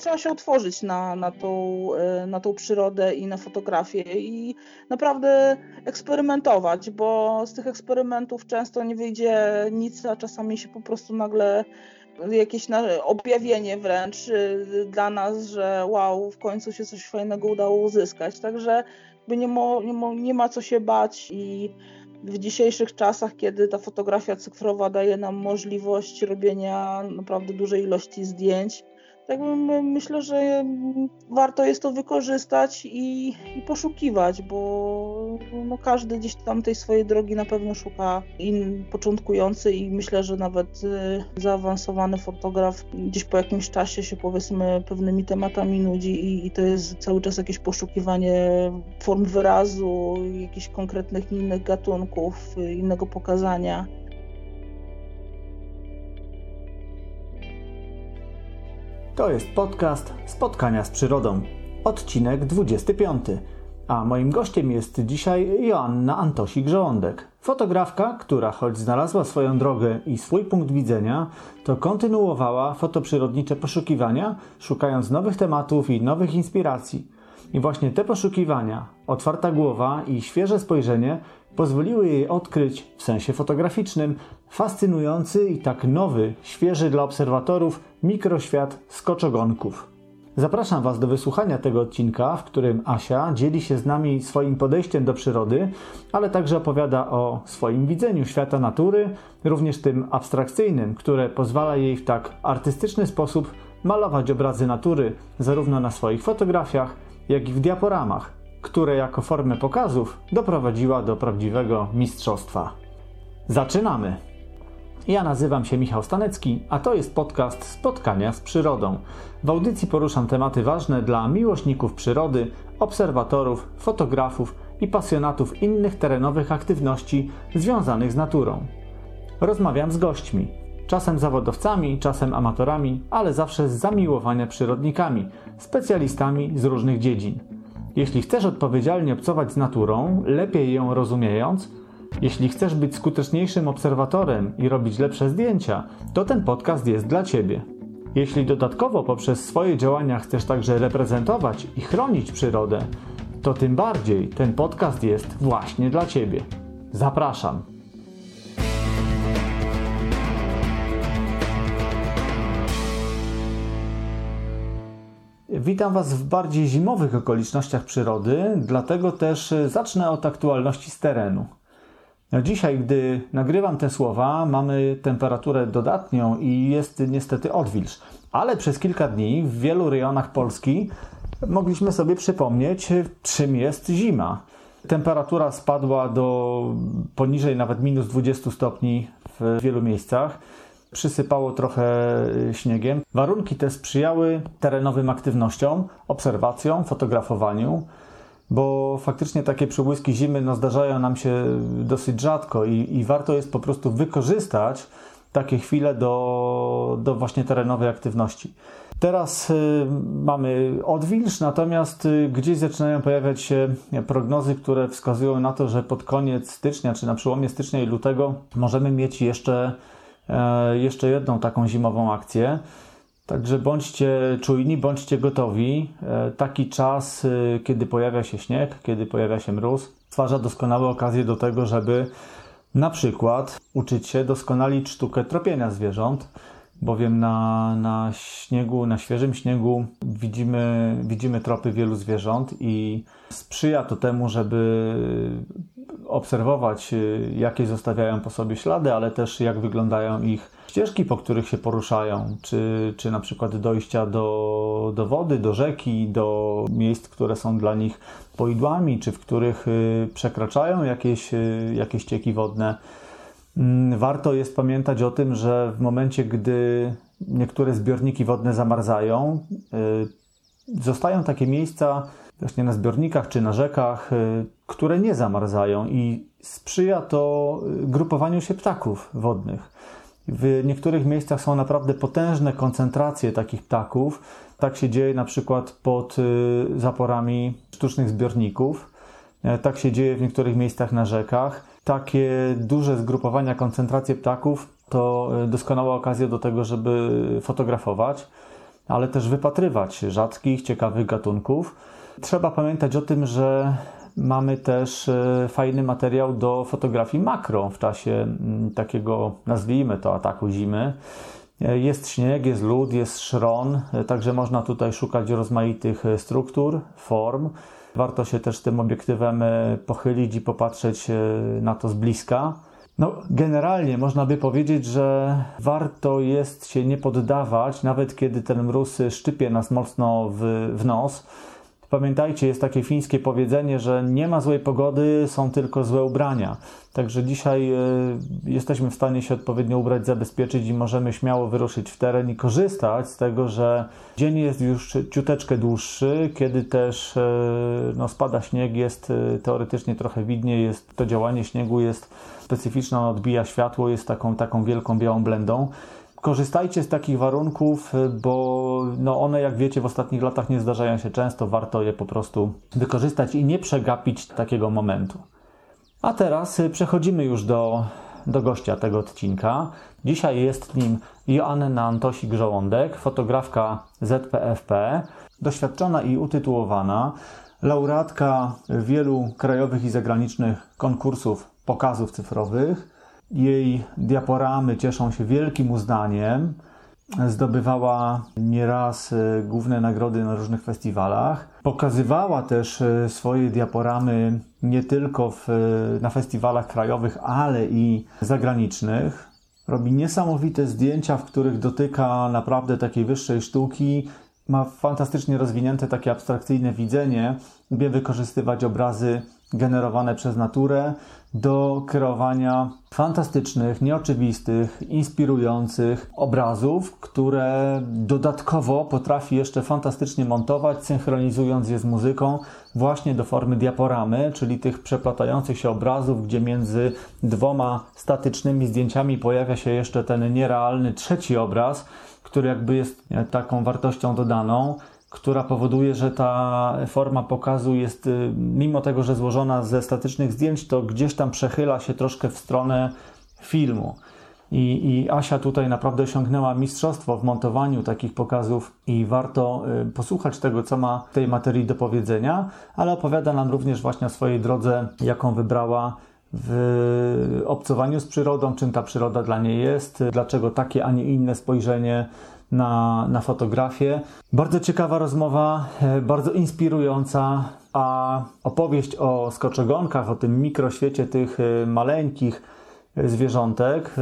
trzeba się otworzyć na, na, tą, e, na tą przyrodę i na fotografię i naprawdę eksperymentować, bo z tych eksperymentów często nie wyjdzie nic, a czasami się po prostu nagle jakieś objawienie wręcz y, dla nas, że wow, w końcu się coś fajnego udało uzyskać. Także nie, mo, nie, mo, nie ma co się bać i w dzisiejszych czasach, kiedy ta fotografia cyfrowa daje nam możliwość robienia naprawdę dużej ilości zdjęć, tak myślę, że warto jest to wykorzystać i, i poszukiwać, bo no każdy gdzieś tam tej swojej drogi na pewno szuka in początkujący i myślę, że nawet y, zaawansowany fotograf gdzieś po jakimś czasie się powiedzmy pewnymi tematami nudzi i, i to jest cały czas jakieś poszukiwanie form wyrazu, jakichś konkretnych innych gatunków, innego pokazania. To jest podcast Spotkania z Przyrodą, odcinek 25. A moim gościem jest dzisiaj Joanna Antosik-Żołądek. Fotografka, która choć znalazła swoją drogę i swój punkt widzenia, to kontynuowała fotoprzyrodnicze poszukiwania, szukając nowych tematów i nowych inspiracji. I właśnie te poszukiwania, otwarta głowa i świeże spojrzenie pozwoliły jej odkryć, w sensie fotograficznym, fascynujący i tak nowy, świeży dla obserwatorów mikroświat skoczogonków. Zapraszam Was do wysłuchania tego odcinka, w którym Asia dzieli się z nami swoim podejściem do przyrody, ale także opowiada o swoim widzeniu świata natury, również tym abstrakcyjnym, które pozwala jej w tak artystyczny sposób malować obrazy natury, zarówno na swoich fotografiach, jak i w diaporamach, które jako formę pokazów doprowadziła do prawdziwego mistrzostwa. Zaczynamy! Ja nazywam się Michał Stanecki, a to jest podcast Spotkania z Przyrodą. W audycji poruszam tematy ważne dla miłośników przyrody, obserwatorów, fotografów i pasjonatów innych terenowych aktywności związanych z naturą. Rozmawiam z gośćmi, czasem zawodowcami, czasem amatorami, ale zawsze z zamiłowania przyrodnikami, specjalistami z różnych dziedzin. Jeśli chcesz odpowiedzialnie obcować z naturą, lepiej ją rozumiejąc, jeśli chcesz być skuteczniejszym obserwatorem i robić lepsze zdjęcia, to ten podcast jest dla Ciebie. Jeśli dodatkowo poprzez swoje działania chcesz także reprezentować i chronić przyrodę, to tym bardziej ten podcast jest właśnie dla Ciebie. Zapraszam. Witam Was w bardziej zimowych okolicznościach przyrody, dlatego też zacznę od aktualności z terenu. No dzisiaj, gdy nagrywam te słowa, mamy temperaturę dodatnią i jest niestety odwilż. Ale przez kilka dni w wielu rejonach Polski mogliśmy sobie przypomnieć, czym jest zima. Temperatura spadła do poniżej nawet minus 20 stopni w wielu miejscach. Przysypało trochę śniegiem. Warunki te sprzyjały terenowym aktywnościom, obserwacjom, fotografowaniu bo faktycznie takie przebłyski zimy no, zdarzają nam się dosyć rzadko i, i warto jest po prostu wykorzystać takie chwile do, do właśnie terenowej aktywności. Teraz y, mamy odwilż, natomiast y, gdzieś zaczynają pojawiać się prognozy, które wskazują na to, że pod koniec stycznia, czy na przełomie stycznia i lutego możemy mieć jeszcze, jeszcze jedną taką zimową akcję. Także bądźcie czujni, bądźcie gotowi. E, taki czas, e, kiedy pojawia się śnieg, kiedy pojawia się mróz, stwarza doskonałe okazje do tego, żeby na przykład uczyć się doskonalić sztukę tropienia zwierząt, bowiem na, na śniegu, na świeżym śniegu widzimy, widzimy tropy wielu zwierząt i sprzyja to temu, żeby obserwować, e, jakie zostawiają po sobie ślady, ale też jak wyglądają ich ścieżki, po których się poruszają, czy, czy na przykład dojścia do, do wody, do rzeki, do miejsc, które są dla nich poidłami, czy w których y, przekraczają jakieś, y, jakieś cieki wodne. Mm, warto jest pamiętać o tym, że w momencie, gdy niektóre zbiorniki wodne zamarzają, y, zostają takie miejsca właśnie na zbiornikach czy na rzekach, które nie zamarzają i sprzyja to grupowaniu się ptaków wodnych. W niektórych miejscach są naprawdę potężne koncentracje takich ptaków. Tak się dzieje na przykład pod y, zaporami sztucznych zbiorników. E, tak się dzieje w niektórych miejscach na rzekach. Takie duże zgrupowania, koncentracje ptaków to y, doskonała okazja do tego, żeby fotografować. ale też wypatrywać rzadkich, ciekawych gatunków. Trzeba pamiętać o tym, że mamy też e, fajny materiał do fotografii makro w czasie takiego, nazwijmy to, ataku zimy. E, jest śnieg, jest lód, jest szron, e, także można tutaj szukać rozmaitych struktur, form. Warto się też tym obiektywem pochylić i popatrzeć na to z bliska. No, generalnie można by powiedzieć, że warto jest się nie poddawać, nawet kiedy ten mróz szczypie nas mocno w, w nos Pamiętajcie, jest takie fińskie powiedzenie, że nie ma złej pogody, są tylko złe ubrania. Także dzisiaj y, jesteśmy w stanie się odpowiednio ubrać, zabezpieczyć i możemy śmiało wyruszyć w teren i korzystać z tego, że dzień jest już ciuteczkę dłuższy, kiedy też y, no, spada śnieg, jest y, teoretycznie trochę widniej, jest, to działanie śniegu jest specyficzne, on odbija światło, jest taką, taką wielką białą blendą korzystajcie z takich warunków, bo no one, jak wiecie, w ostatnich latach nie zdarzają się często. Warto je po prostu wykorzystać i nie przegapić takiego momentu. A teraz przechodzimy już do, do gościa tego odcinka. Dzisiaj jest nim Joanna Antosik-Żołądek, fotografka ZPFP, doświadczona i utytułowana, laureatka wielu krajowych i zagranicznych konkursów pokazów cyfrowych, jej diaporamy cieszą się wielkim uznaniem. Zdobywała nieraz e, główne nagrody na różnych festiwalach. Pokazywała też e, swoje diaporamy nie tylko w, e, na festiwalach krajowych, ale i zagranicznych. Robi niesamowite zdjęcia, w których dotyka naprawdę takiej wyższej sztuki. Ma fantastycznie rozwinięte takie abstrakcyjne widzenie. Umie wykorzystywać obrazy generowane przez naturę do kreowania fantastycznych, nieoczywistych, inspirujących obrazów, które dodatkowo potrafi jeszcze fantastycznie montować, synchronizując je z muzyką właśnie do formy diaporamy, czyli tych przeplatających się obrazów, gdzie między dwoma statycznymi zdjęciami pojawia się jeszcze ten nierealny trzeci obraz, który jakby jest taką wartością dodaną która powoduje, że ta forma pokazu jest, y, mimo tego, że złożona ze statycznych zdjęć, to gdzieś tam przechyla się troszkę w stronę filmu. I, I, Asia tutaj naprawdę osiągnęła mistrzostwo w montowaniu takich pokazów i warto y, posłuchać tego, co ma w tej materii do powiedzenia, ale opowiada nam również właśnie o swojej drodze, jaką wybrała w obcowaniu z przyrodą, czym ta przyroda dla niej jest, dlaczego takie, a nie inne spojrzenie na, na fotografię. Bardzo ciekawa rozmowa, e, bardzo inspirująca, a opowieść o skoczogonkach, o tym mikroświecie tych e, maleńkich e, zwierzątek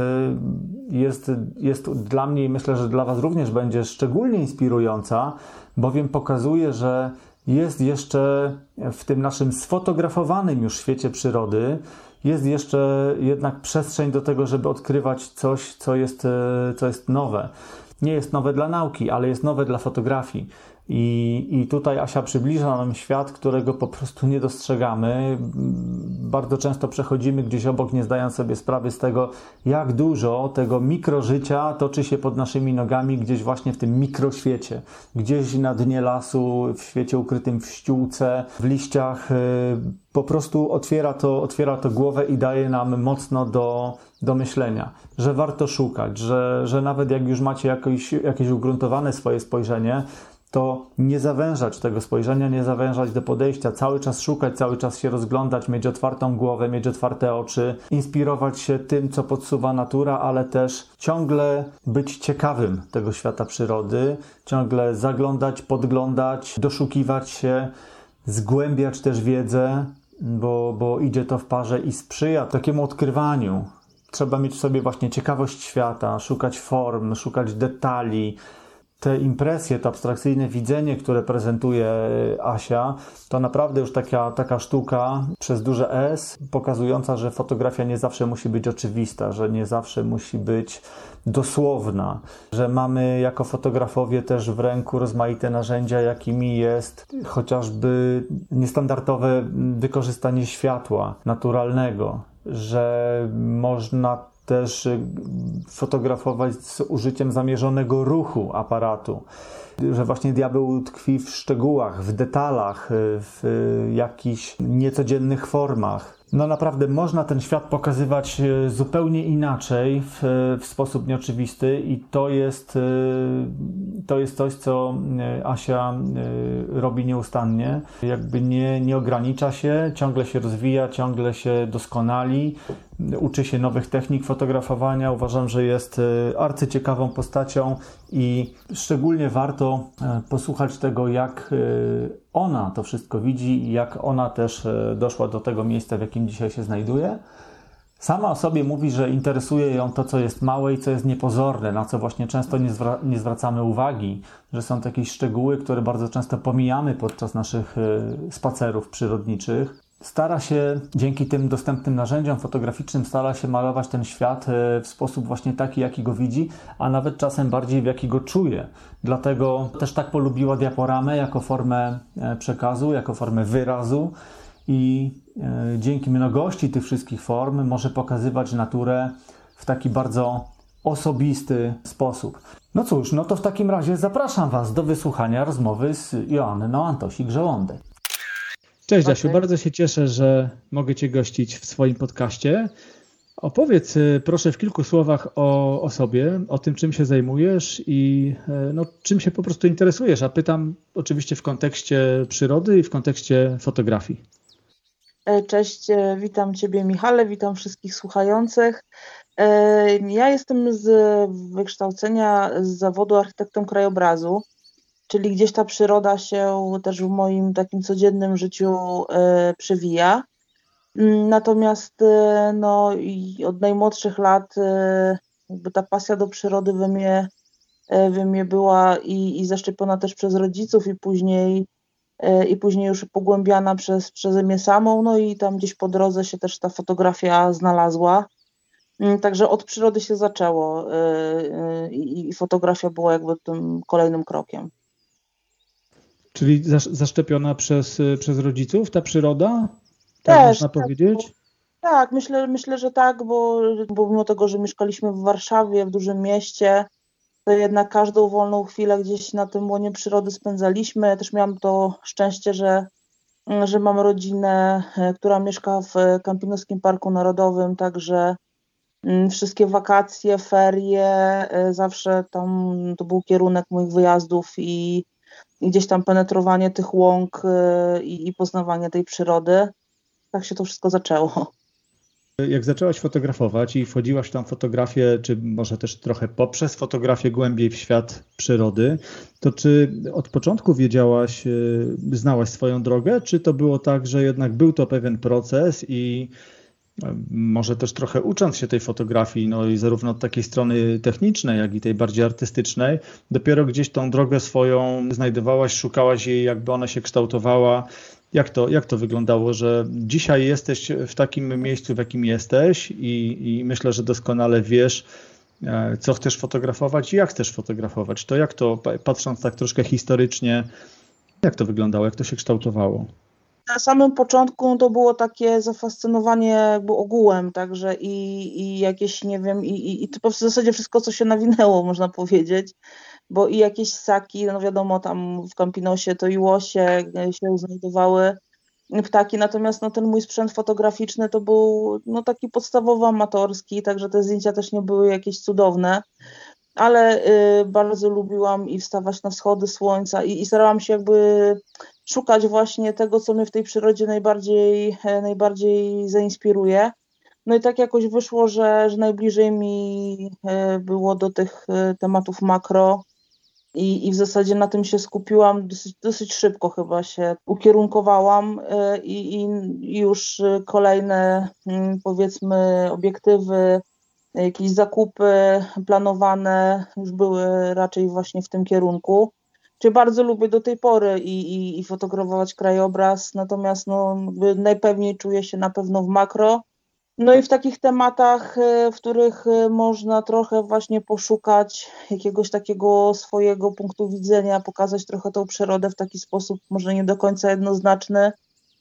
jest, jest dla mnie i myślę, że dla Was również będzie szczególnie inspirująca, bowiem pokazuje, że jest jeszcze w tym naszym sfotografowanym już świecie przyrody, jest jeszcze jednak przestrzeń do tego, żeby odkrywać coś, co jest, co jest nowe nie jest nowe dla nauki, ale jest nowe dla fotografii. I, I tutaj Asia przybliża nam świat, którego po prostu nie dostrzegamy. Bardzo często przechodzimy gdzieś obok, nie zdając sobie sprawy z tego, jak dużo tego mikrożycia toczy się pod naszymi nogami, gdzieś właśnie w tym mikroświecie. Gdzieś na dnie lasu, w świecie ukrytym w ściółce, w liściach. Y, po prostu otwiera to, otwiera to głowę i daje nam mocno do, do myślenia, że warto szukać, że, że nawet jak już macie jakieś, jakieś ugruntowane swoje spojrzenie, to nie zawężać tego spojrzenia, nie zawężać do podejścia, cały czas szukać, cały czas się rozglądać, mieć otwartą głowę, mieć otwarte oczy, inspirować się tym, co podsuwa natura, ale też ciągle być ciekawym tego świata przyrody, ciągle zaglądać, podglądać, doszukiwać się, zgłębiać też wiedzę, bo, bo idzie to w parze i sprzyja takiemu odkrywaniu. Trzeba mieć w sobie właśnie ciekawość świata, szukać form, szukać detali, te impresje, to abstrakcyjne widzenie, które prezentuje Asia, to naprawdę już taka, taka sztuka przez duże S, pokazująca, że fotografia nie zawsze musi być oczywista, że nie zawsze musi być dosłowna, że mamy jako fotografowie też w ręku rozmaite narzędzia, jakimi jest chociażby niestandardowe wykorzystanie światła naturalnego, że można też y, fotografować z użyciem zamierzonego ruchu aparatu. Że właśnie diabeł tkwi w szczegółach, w detalach, y, w jakichś niecodziennych formach. No naprawdę można ten świat pokazywać e, zupełnie inaczej, w, w, sposób nieoczywisty i to jest, e, to jest coś, co e, Asia robi nieustannie. Jakby nie, nie ogranicza się, ciągle się rozwija, ciągle się doskonali, uczy się nowych technik fotografowania. Uważam, że jest arcyciekawą postacią i szczególnie warto posłuchać tego, jak ona to wszystko widzi i jak ona też doszła do tego miejsca, w jakim dzisiaj się znajduje. Sama o sobie mówi, że interesuje ją to, co jest małe i co jest niepozorne, na co właśnie często nie, zwra nie zwracamy uwagi, że są to jakieś szczegóły, które bardzo często pomijamy podczas naszych spacerów przyrodniczych. Stara się dzięki tym dostępnym narzędziom fotograficznym, stara się malować ten świat y, w sposób właśnie taki, jaki go widzi, a nawet czasem bardziej w jaki go czuje. Dlatego też tak polubiła diaporamę jako formę e, przekazu, jako formę wyrazu i e, dzięki mnogości tych wszystkich form może pokazywać naturę w taki bardzo osobisty sposób. No cóż, no to w takim razie zapraszam Was do wysłuchania rozmowy z Joanną Antosik-Żołądek. Cześć okay. Asiu, bardzo się cieszę, że mogę Cię gościć w swoim podcaście. Opowiedz e, proszę w kilku słowach o, o sobie, o tym, czym się zajmujesz i e, no, czym się po prostu interesujesz. A pytam oczywiście w kontekście przyrody i w kontekście fotografii. E, cześć, e, witam Ciebie Michale, witam wszystkich słuchających. E, ja jestem z wykształcenia z zawodu architektem krajobrazu, czyli gdzieś ta przyroda się też w moim takim codziennym życiu przewija. Mm, natomiast no, od najmłodszych lat jakby ta pasja do przyrody we mnie, we mnie była i, i zaszczepiona też przez rodziców i później E, i później już pogłębiana przez, przeze mnie samą, no i tam gdzieś po drodze się też ta fotografia znalazła. Mm, także od przyrody się zaczęło e, e, i fotografia była jakby tym kolejnym krokiem. Czyli zaszczepiona przez, przez rodziców ta przyroda? Tak Też, można tak, powiedzieć? Tak, myślę, myślę, że tak, bo, bo mimo tego, że mieszkaliśmy w Warszawie, w dużym mieście, to jednak każdą wolną chwilę gdzieś na tym łonie przyrody spędzaliśmy. Ja też miałam to szczęście, że, że mam rodzinę, e, która mieszka w Kampinoskim Parku Narodowym, także mm, wszystkie wakacje, ferie, e, zawsze tam to był kierunek moich wyjazdów i gdzieś tam penetrowanie tych łąk e, i, i poznawanie tej przyrody. Tak się to wszystko zaczęło. Jak zaczęłaś fotografować i wchodziłaś w tą fotografię, czy może też trochę poprzez fotografię głębiej w świat przyrody, to czy od początku wiedziałaś, y, znałaś swoją drogę, czy to było tak, że jednak był to pewien proces i y, może też trochę ucząc się tej fotografii, no i zarówno od takiej strony technicznej, jak i tej bardziej artystycznej, dopiero gdzieś tą drogę swoją znajdowałaś, szukałaś jej, jakby ona się kształtowała jak to, jak to wyglądało, że dzisiaj jesteś w takim miejscu, w jakim jesteś i, i myślę, że doskonale wiesz, e, co chcesz fotografować i jak chcesz fotografować. To jak to, patrząc tak troszkę historycznie, jak to wyglądało, jak to się kształtowało? Na samym początku to było takie zafascynowanie jakby ogółem, także i, i jakieś, nie wiem, i, i, i w zasadzie wszystko, co się nawinęło, można powiedzieć bo i jakieś ssaki, no wiadomo, tam w Campinosie to i łosie się znajdowały ptaki, natomiast no, ten mój sprzęt fotograficzny to był no, taki podstawowy amatorski, także te zdjęcia też nie były jakieś cudowne, ale y, bardzo lubiłam i wstawać na wschody słońca i, i starałam się jakby szukać właśnie tego, co mnie w tej przyrodzie najbardziej, e, najbardziej zainspiruje. No i tak jakoś wyszło, że, że najbliżej mi e, było do tych e, tematów makro, i, I w zasadzie na tym się skupiłam, dosyć, dosyć szybko chyba się ukierunkowałam i, i już kolejne mm, powiedzmy obiektywy, jakieś zakupy planowane już były raczej właśnie w tym kierunku. Czyli bardzo lubię do tej pory i, i, i fotografować krajobraz, natomiast no, najpewniej czuję się na pewno w makro, no i w takich tematach, y, w których y, można trochę właśnie poszukać jakiegoś takiego swojego punktu widzenia, pokazać trochę tą przyrodę w taki sposób, może nie do końca jednoznaczny.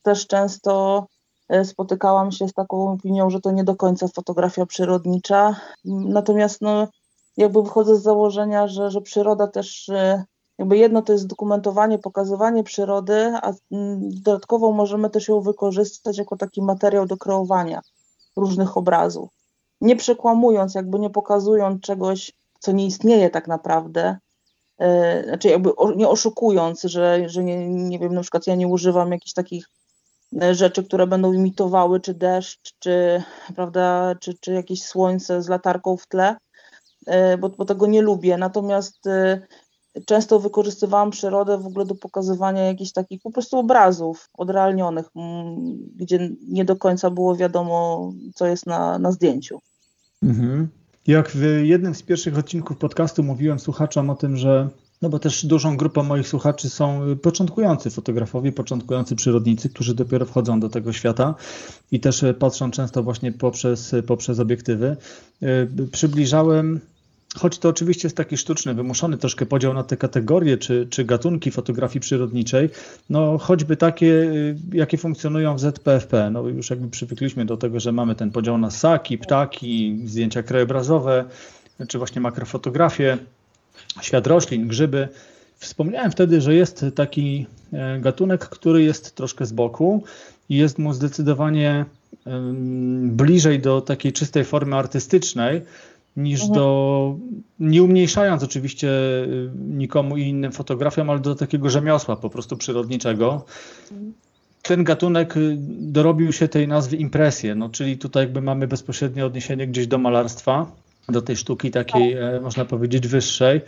Też często y, spotykałam się z taką opinią, że to nie do końca fotografia przyrodnicza. Natomiast no, jakby wychodzę z założenia, że, że przyroda też jakby jedno to jest dokumentowanie, pokazywanie przyrody, a mm, dodatkowo możemy też ją wykorzystać jako taki materiał do kreowania różnych obrazów. Nie przekłamując, jakby nie pokazując czegoś, co nie istnieje tak naprawdę, yy, znaczy jakby nie oszukując, że, że nie, nie wiem, na przykład ja nie używam jakichś takich e, rzeczy, które będą imitowały czy deszcz, czy, prawda, czy, czy jakieś słońce z latarką w tle, yy, bo, bo tego nie lubię. Natomiast często wykorzystywałam przyrodę w ogóle do pokazywania jakichś takich po prostu obrazów odrealnionych, mm, gdzie nie do końca było wiadomo, co jest na, na zdjęciu. Mhm. Jak w jednym z pierwszych odcinków podcastu mówiłem słuchaczom o tym, że no bo też dużą grupą moich słuchaczy są początkujący fotografowie, początkujący przyrodnicy, którzy dopiero wchodzą do tego świata i też patrzą często właśnie poprzez, poprzez obiektywy. Y, przybliżałem choć to oczywiście jest taki sztuczny, wymuszony troszkę podział na te kategorie czy, czy gatunki fotografii przyrodniczej, no choćby takie, y, jakie funkcjonują w ZPFP. No już jakby przywykliśmy do tego, że mamy ten podział na ssaki, ptaki, zdjęcia krajobrazowe, czy właśnie makrofotografię, świat roślin, grzyby. Wspomniałem wtedy, że jest taki e, gatunek, który jest troszkę z boku i jest mu zdecydowanie bliżej do takiej czystej formy artystycznej, niż mhm. do, nie umniejszając oczywiście y, nikomu i innym fotografiom, ale do takiego rzemiosła po prostu przyrodniczego. Ten gatunek y, dorobił się tej nazwy impresje, no, czyli tutaj jakby mamy bezpośrednie odniesienie gdzieś do malarstwa, do tej sztuki takiej, tak. E, można powiedzieć, wyższej.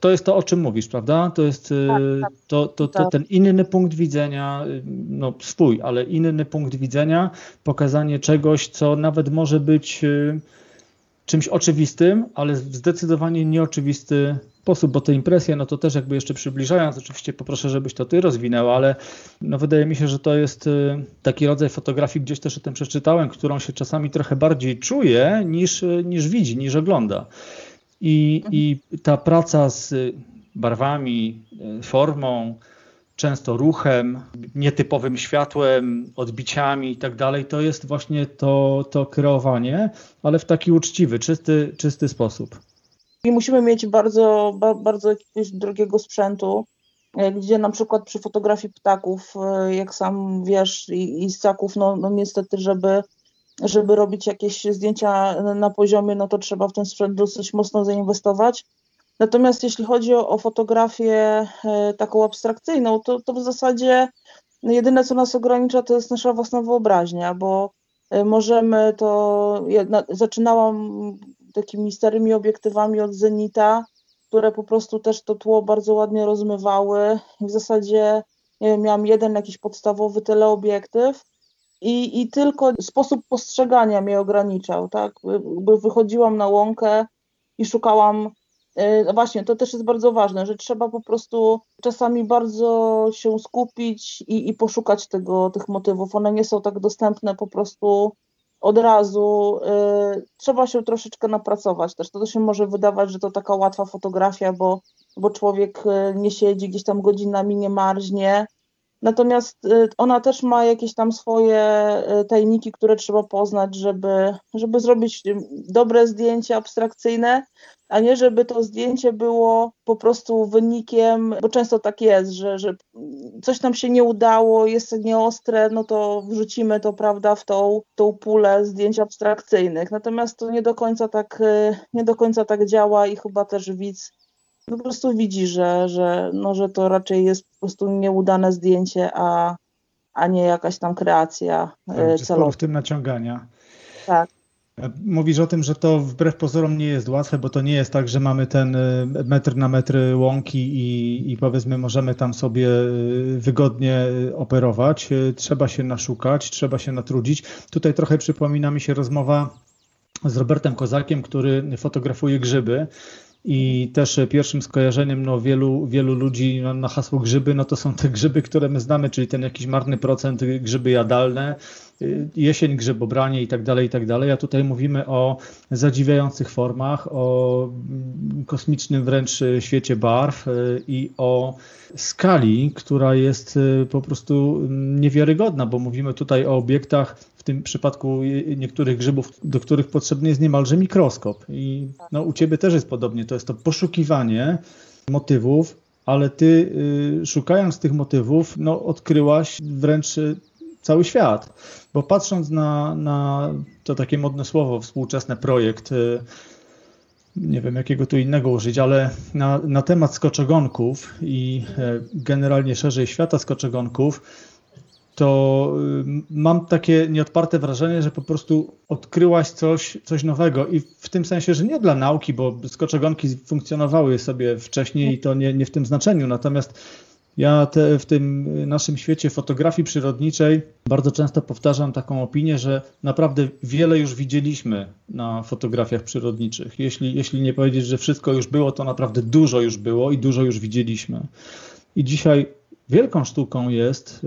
To jest to, o czym mówisz, prawda? To jest y, tak, tak. To, to, to, ten inny punkt widzenia, no swój, ale inny punkt widzenia, pokazanie czegoś, co nawet może być czymś oczywistym, ale w zdecydowanie nieoczywisty sposób, bo te impresje, no to też jakby jeszcze przybliżając, oczywiście poproszę, żebyś to ty rozwinęł, ale no wydaje mi się, że to jest y, taki rodzaj fotografii, gdzieś też o tym przeczytałem, którą się czasami trochę bardziej czuje niż, y, niż widzi, niż ogląda. I, I ta praca z barwami, y, formą, często ruchem, nietypowym światłem, odbiciami i tak dalej, to jest właśnie to, to kreowanie, ale w taki uczciwy, czysty, czysty sposób. I musimy mieć bardzo, bardzo jakiegoś drogiego sprzętu, e, gdzie na przykład przy fotografii ptaków, e, jak sam wiesz, i, i ssaków, no, no niestety, żeby, żeby robić jakieś zdjęcia na poziomie, no to trzeba w ten sprzęt dosyć mocno zainwestować. Natomiast jeśli chodzi o, o fotografię e, taką abstrakcyjną, to, to w zasadzie jedyne, co nas ogranicza, to jest nasza własna wyobraźnia, bo możemy to. Ja zaczynałam takimi starymi obiektywami od Zenita, które po prostu też to tło bardzo ładnie rozmywały. W zasadzie wiem, miałam jeden jakiś podstawowy teleobiektyw i, i tylko sposób postrzegania mnie ograniczał, tak? Wychodziłam na łąkę i szukałam E, właśnie, to też jest bardzo ważne, że trzeba po prostu czasami bardzo się skupić i, i poszukać tego, tych motywów. One nie są tak dostępne po prostu od razu. E, trzeba się troszeczkę napracować też. To się może wydawać, że to taka łatwa fotografia, bo, bo człowiek e, nie siedzi gdzieś tam godzinami, nie marznie. Natomiast ona też ma jakieś tam swoje tajniki, które trzeba poznać, żeby, żeby zrobić dobre zdjęcie abstrakcyjne, a nie żeby to zdjęcie było po prostu wynikiem, bo często tak jest, że, że coś nam się nie udało, jest nieostre, no to wrzucimy to, prawda, w tą, tą pulę zdjęć abstrakcyjnych. Natomiast to nie do końca tak, nie do końca tak działa i chyba też widz po prostu widzi, że, że, no, że to raczej jest po prostu nieudane zdjęcie, a, a nie jakaś tam kreacja tak, celowa. w tym naciągania. Tak. Mówisz o tym, że to wbrew pozorom nie jest łatwe, bo to nie jest tak, że mamy ten y, metr na metr łąki i, i powiedzmy możemy tam sobie y, wygodnie operować. Trzeba się naszukać, trzeba się natrudzić. Tutaj trochę przypomina mi się rozmowa z Robertem Kozakiem, który fotografuje grzyby i też pierwszym skojarzeniem no, wielu, wielu ludzi na hasło grzyby, no to są te grzyby, które my znamy, czyli ten jakiś marny procent grzyby jadalne, jesień, grzybobranie i tak dalej, i tak dalej. A tutaj mówimy o zadziwiających formach, o kosmicznym wręcz świecie barw y, i o skali, która jest y, po prostu niewiarygodna, bo mówimy tutaj o obiektach w tym przypadku niektórych grzybów, do których potrzebny jest niemalże mikroskop. I no, u Ciebie też jest podobnie. To jest to poszukiwanie motywów ale ty y, szukając tych motywów, no, odkryłaś wręcz y, cały świat. Bo patrząc na, na to takie modne słowo, współczesny projekt, y, nie wiem jakiego tu innego użyć, ale na, na temat skoczogonków i generalnie szerzej świata skoczogonków, to mam takie nieodparte wrażenie, że po prostu odkryłaś coś, coś nowego i w tym sensie, że nie dla nauki, bo skoczogonki funkcjonowały sobie wcześniej i to nie, nie w tym znaczeniu, natomiast ja te, w tym naszym świecie fotografii przyrodniczej bardzo często powtarzam taką opinię, że naprawdę wiele już widzieliśmy na fotografiach przyrodniczych. Jeśli, jeśli nie powiedzieć, że wszystko już było, to naprawdę dużo już było i dużo już widzieliśmy. I dzisiaj wielką sztuką jest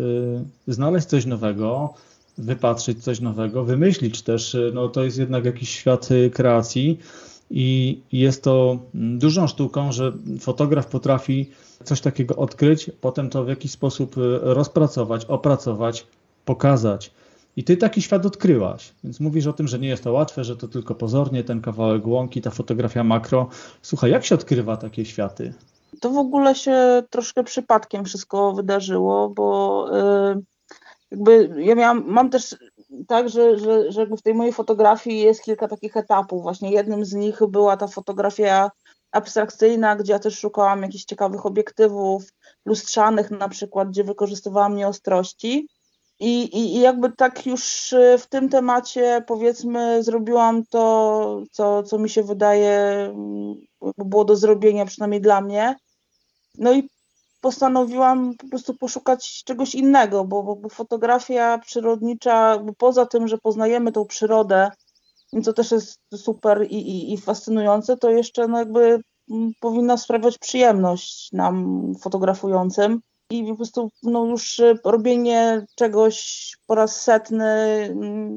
y, znaleźć coś nowego, wypatrzyć coś nowego, wymyślić też, y, no to jest jednak jakiś świat y, kreacji i jest to mm, dużą sztuką, że fotograf potrafi coś takiego odkryć, potem to w jakiś sposób rozpracować, opracować, pokazać. I ty taki świat odkryłaś, więc mówisz o tym, że nie jest to łatwe, że to tylko pozornie ten kawałek łąki, ta fotografia makro. Słuchaj, jak się odkrywa takie światy? To w ogóle się troszkę przypadkiem wszystko wydarzyło, bo y, jakby ja miałam, mam też tak, że, że, że w tej mojej fotografii jest kilka takich etapów. Właśnie jednym z nich była ta fotografia abstrakcyjna, gdzie ja też szukałam jakichś ciekawych obiektywów lustrzanych na przykład, gdzie wykorzystywałam nieostrości. I, i, I jakby tak już w tym temacie powiedzmy zrobiłam to, co, co mi się wydaje było do zrobienia, przynajmniej dla mnie. No i postanowiłam po prostu poszukać czegoś innego, bo, bo fotografia przyrodnicza, bo poza tym, że poznajemy tą przyrodę, co też jest super i, i, i fascynujące, to jeszcze no jakby powinna sprawiać przyjemność nam fotografującym. I po prostu no już robienie czegoś po raz setny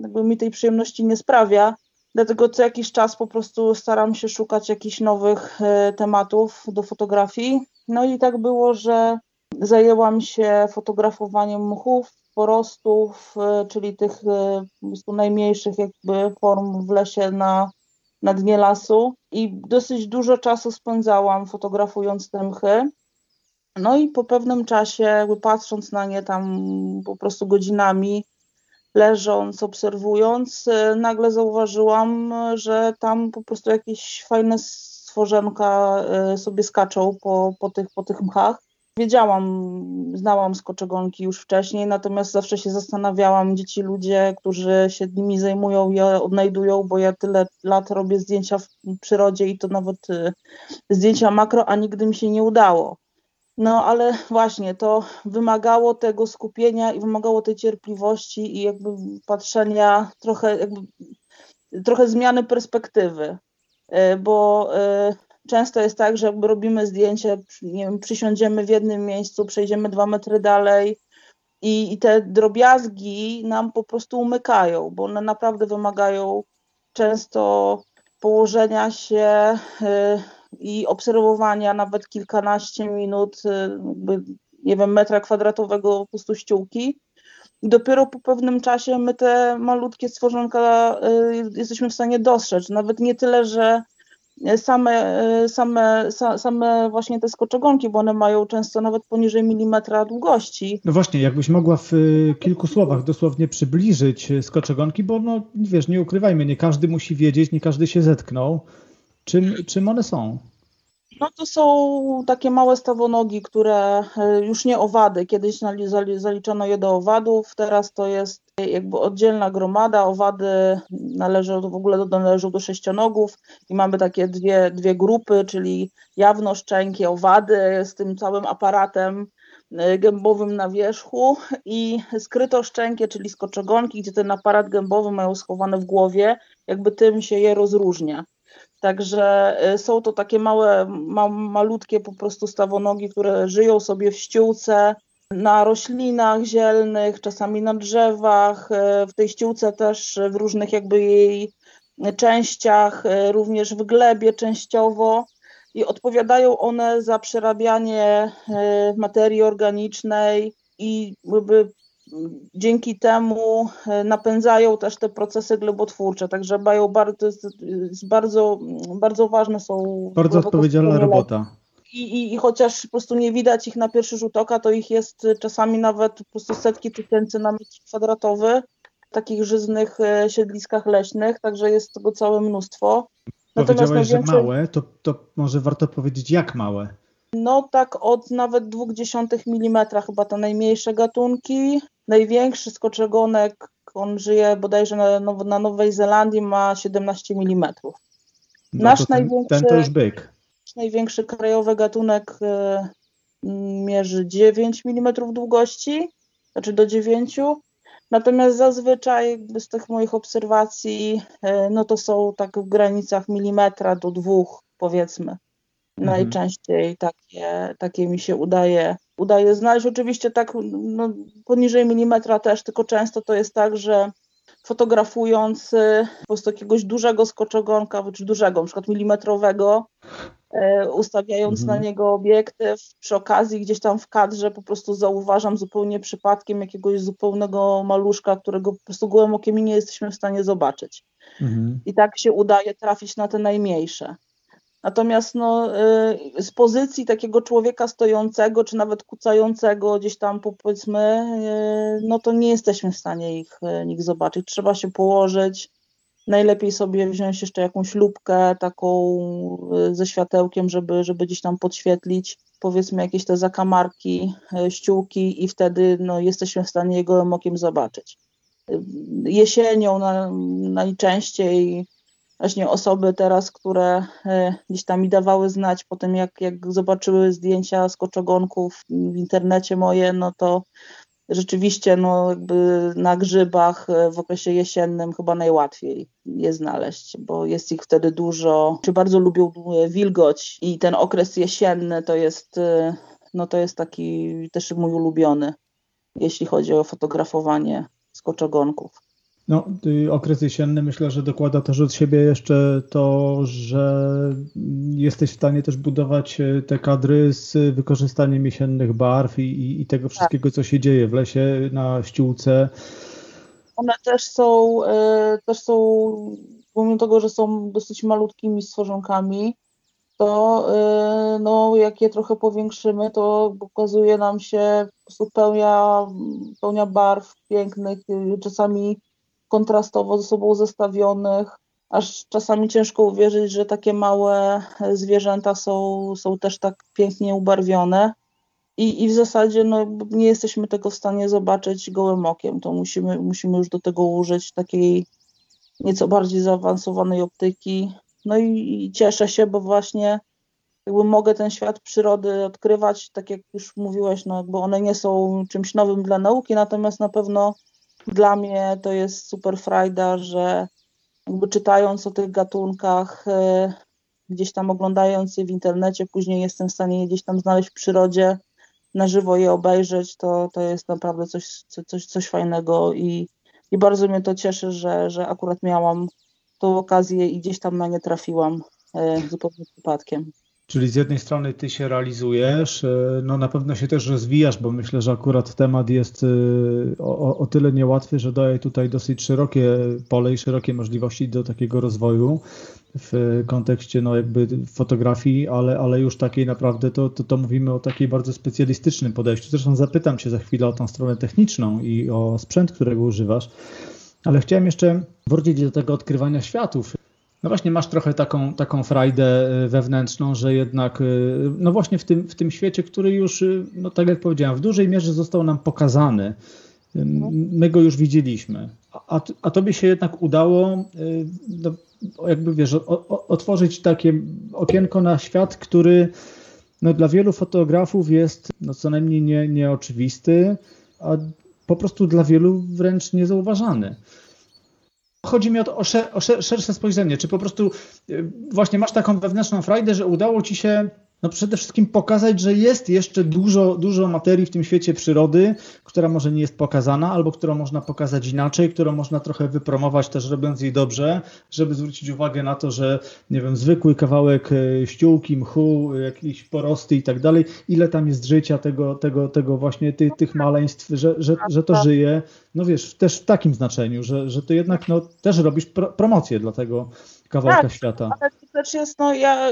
jakby mi tej przyjemności nie sprawia. Dlatego co jakiś czas po prostu staram się szukać jakichś nowych e, tematów do fotografii. No i tak było, że zajęłam się fotografowaniem mchów, porostów, e, czyli tych e, najmniejszych jakby form w lesie na, na dnie lasu i dosyć dużo czasu spędzałam fotografując te mchy. No i po pewnym czasie, jakby patrząc na nie tam po prostu godzinami, leżąc, obserwując, e, nagle zauważyłam, że tam po prostu jakieś fajne stworzenka sobie skaczą po, po, tych, po tych mchach. Wiedziałam, znałam skoczegonki już wcześniej, natomiast zawsze się zastanawiałam, gdzie ci ludzie, którzy się nimi zajmują, je odnajdują, bo ja tyle lat robię zdjęcia w przyrodzie i to nawet e, zdjęcia makro, a nigdy mi się nie udało. No ale właśnie to wymagało tego skupienia i wymagało tej cierpliwości i jakby patrzenia trochę, jakby, trochę zmiany perspektywy, e, bo e, często jest tak, że jakby robimy zdjęcie, nie wiem, przysiądziemy w jednym miejscu, przejdziemy dwa metry dalej i, i te drobiazgi nam po prostu umykają, bo one naprawdę wymagają często położenia się e, i obserwowania nawet kilkanaście minut, y, nie wiem, metra kwadratowego po prostu ściółki. I dopiero po pewnym czasie my te malutkie stworzonka y, jesteśmy w stanie dostrzec. Nawet nie tyle, że same, y, same, same właśnie te skoczogonki, bo one mają często nawet poniżej milimetra długości. No właśnie, jakbyś mogła w kilku słowach dosłownie przybliżyć skoczogonki, bo no wiesz, nie ukrywajmy, nie każdy musi wiedzieć, nie każdy się zetknął. Czym, czym one są? No to są takie małe stawonogi, które e, już nie owady. Kiedyś zaliczono je do owadów, teraz to jest jakby oddzielna gromada. Owady należą w ogóle należą do sześcionogów i mamy takie dwie, dwie grupy, czyli jawnoszczękie owady z tym całym aparatem e, gębowym na wierzchu i skrytoszczękie, czyli skoczogonki, gdzie ten aparat gębowy mają schowane w głowie, jakby tym się je rozróżnia. Także y, są to takie małe, ma, malutkie po prostu stawonogi, które żyją sobie w ściółce, na roślinach zielnych, czasami na drzewach, y, w tej ściółce też w różnych jakby jej częściach, y, również w glebie częściowo. I odpowiadają one za przerabianie materii organicznej i jakby dzięki temu e, napędzają też te procesy glebotwórcze, także mają bardzo, bardzo, bardzo ważne są. Bardzo odpowiedzialna robota. i, i, i chociaż po prostu nie widać ich na pierwszy rzut oka, to ich jest czasami nawet po prostu setki tysięcy na metr kwadratowy w takich żyznych e, siedliskach leśnych, także jest tego całe mnóstwo. Natomiast Powiedziałeś, że małe, to, to może warto powiedzieć jak małe? No tak od nawet 0,2 mm chyba te najmniejsze gatunki. Największy skoczegonek, on żyje bodajże na, na Nowej Zelandii, ma 17 mm. No Nasz ten, największy, ten to już byk. Największy krajowy gatunek y, mierzy 9 mm długości, znaczy do 9. Natomiast zazwyczaj z tych moich obserwacji, y, no to są tak w granicach milimetra do dwóch, powiedzmy. Mhm. Najczęściej takie, takie mi się udaje, udaje znaleźć. Oczywiście tak no, poniżej milimetra też, tylko często to jest tak, że fotografując y, po prostu jakiegoś dużego skoczogonka, czy dużego, na przykład milimetrowego, y, ustawiając mhm. na niego obiektyw, przy okazji gdzieś tam w kadrze po prostu zauważam zupełnie przypadkiem jakiegoś zupełnego maluszka, którego po prostu gołym okiem nie jesteśmy w stanie zobaczyć. Mhm. I tak się udaje trafić na te najmniejsze. Natomiast no, y, z pozycji takiego człowieka stojącego, czy nawet kucającego gdzieś tam powiedzmy, y, no to nie jesteśmy w stanie ich, y, ich zobaczyć. Trzeba się położyć, najlepiej sobie wziąć jeszcze jakąś lubkę taką ze światełkiem, żeby, żeby gdzieś tam podświetlić powiedzmy jakieś te zakamarki, ściółki i wtedy no, jesteśmy w stanie jego okiem zobaczyć. Jesienią na, najczęściej właśnie osoby teraz, które e, gdzieś tam mi dawały znać po tym, jak, jak zobaczyły zdjęcia z koczogonków w internecie moje, no to rzeczywiście no jakby na grzybach e, w okresie jesiennym chyba najłatwiej je znaleźć, bo jest ich wtedy dużo, czy bardzo lubią wilgoć i ten okres jesienny to jest, e, no to jest taki też mój ulubiony, jeśli chodzi o fotografowanie skoczogonków. No, y, okres jesienny myślę, że dokłada też od siebie jeszcze to, że jesteś w stanie też budować y, te kadry z wykorzystaniem jesiennych barw i, i tego tak. wszystkiego, co się dzieje w lesie, na ściółce. One też są, y, też są, pomimo tego, że są dosyć malutkimi stworzonkami, to no, jak je trochę powiększymy, to pokazuje nam się po prostu pełnia, pełnia barw pięknych, czasami kontrastowo ze sobą zestawionych, aż czasami ciężko uwierzyć, że takie małe zwierzęta są, są też tak pięknie ubarwione. I, I w zasadzie no, nie jesteśmy tego w stanie zobaczyć gołym okiem. To musimy, musimy już do tego użyć takiej nieco bardziej zaawansowanej optyki. No i, i cieszę się, bo właśnie jakby mogę ten świat przyrody odkrywać, tak jak już mówiłeś, no jakby one nie są czymś nowym dla nauki, natomiast na pewno dla mnie to jest super frajda, że jakby czytając o tych gatunkach, e, gdzieś tam oglądając je w internecie, później jestem w stanie je gdzieś tam znaleźć w przyrodzie, na żywo je obejrzeć, to, to jest naprawdę coś, coś, coś fajnego i, i bardzo mnie to cieszy, że, że akurat miałam tą okazję i gdzieś tam na nie trafiłam e, zupełnie przypadkiem. Czyli z jednej strony ty się realizujesz, e, no na pewno się też rozwijasz, bo myślę, że akurat temat jest e, o, o, tyle niełatwy, że daje tutaj dosyć szerokie pole i szerokie możliwości do takiego rozwoju w kontekście no jakby fotografii, ale, ale już takiej naprawdę to, to, to mówimy o takiej bardzo specjalistycznym podejściu. Zresztą zapytam cię za chwilę o tą stronę techniczną i o sprzęt, którego używasz, ale chciałem jeszcze wrócić do tego odkrywania światów. No właśnie masz trochę taką, taką frajdę e, wewnętrzną, że jednak, e, no właśnie w tym, w tym świecie, który już, e, no tak jak powiedziałem, w dużej mierze został nam pokazany. My go już widzieliśmy. A, a tobie się jednak udało, no, jakby wiesz, o, otworzyć takie okienko na świat, który no, dla wielu fotografów jest no, co najmniej nie, nieoczywisty, a po prostu dla wielu wręcz niezauważany. Chodzi mi o, to, o, szer, o szersze spojrzenie. Czy po prostu y, właśnie masz taką wewnętrzną frajdę, że udało ci się no przede wszystkim pokazać, że jest jeszcze dużo, dużo materii w tym świecie przyrody, która może nie jest pokazana, albo którą można pokazać inaczej, którą można trochę wypromować też robiąc jej dobrze, żeby zwrócić uwagę na to, że nie wiem, zwykły kawałek e, ściółki, mchu, jakieś porosty i tak dalej, ile tam jest życia tego, tego, tego właśnie tych, tych maleństw, że, że, że to żyje, no wiesz, też w takim znaczeniu, że, że to jednak no, też robisz pro, promocję dla tego kawałka tak, świata. Ale też jest, no ja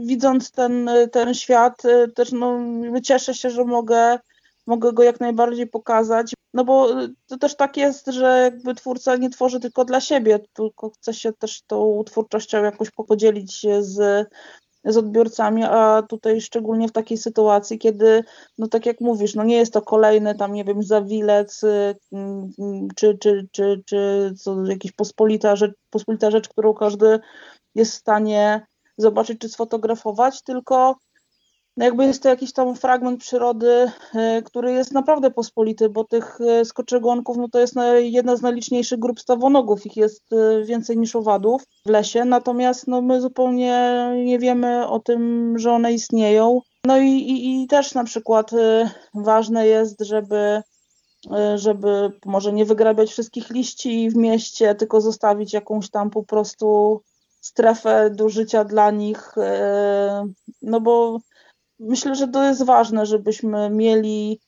widząc ten, ten świat, też no cieszę się, że mogę, mogę go jak najbardziej pokazać, no bo to też tak jest, że jakby twórca nie tworzy tylko dla siebie, tylko chce się też tą twórczością jakoś podzielić z, z odbiorcami, a tutaj szczególnie w takiej sytuacji, kiedy, no tak jak mówisz, no nie jest to kolejny tam, nie wiem, zawilec, mm, czy, czy, czy, czy co, jakiś pospolita rzecz, pospolita rzecz, którą każdy jest w stanie zobaczyć czy sfotografować, tylko no jakby jest to jakiś tam fragment przyrody, e, który jest naprawdę pospolity, bo tych e, skoczegonków no to jest jedna z najliczniejszych grup stawonogów, ich jest e, więcej niż owadów w lesie, natomiast no my zupełnie nie wiemy o tym, że one istnieją. No i, i, i też na przykład ważne jest, żeby żeby może nie wygrabiać wszystkich liści w mieście, tylko zostawić jakąś tam po prostu strefę do życia dla nich, no bo myślę, że to jest ważne, żebyśmy mieli,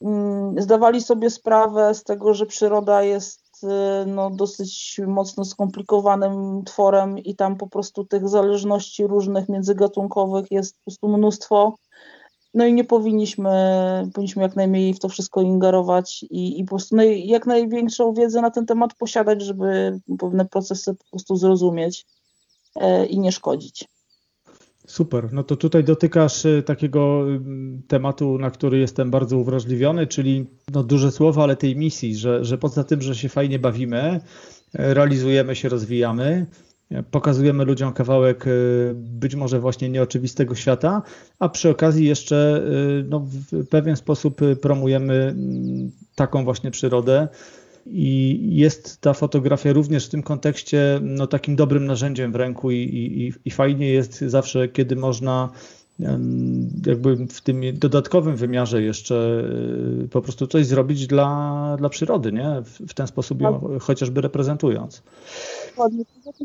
mm, zdawali sobie sprawę z tego, że przyroda jest y, no, dosyć mocno skomplikowanym tworem i tam po prostu tych zależności różnych międzygatunkowych jest po prostu mnóstwo. No i nie powinniśmy, powinniśmy jak najmniej w to wszystko ingerować i, i po prostu naj, jak największą wiedzę na ten temat posiadać, żeby pewne procesy po prostu zrozumieć e, i nie szkodzić. Super. No to tutaj dotykasz y, takiego mm, tematu, na który jestem bardzo uwrażliwiony, czyli no duże słowa, ale tej misji, że, że poza tym, że się fajnie bawimy, realizujemy się, rozwijamy, pokazujemy ludziom kawałek y, być może właśnie nieoczywistego świata, a przy okazji jeszcze y, no, w pewien sposób promujemy taką właśnie przyrodę, i jest ta fotografia również w tym kontekście no, takim dobrym narzędziem w ręku i, i, i fajnie jest zawsze, kiedy można jakby w tym dodatkowym wymiarze jeszcze y, po prostu coś zrobić dla, dla przyrody, nie? W, w ten sposób ją tak. chociażby reprezentując. Dokładnie.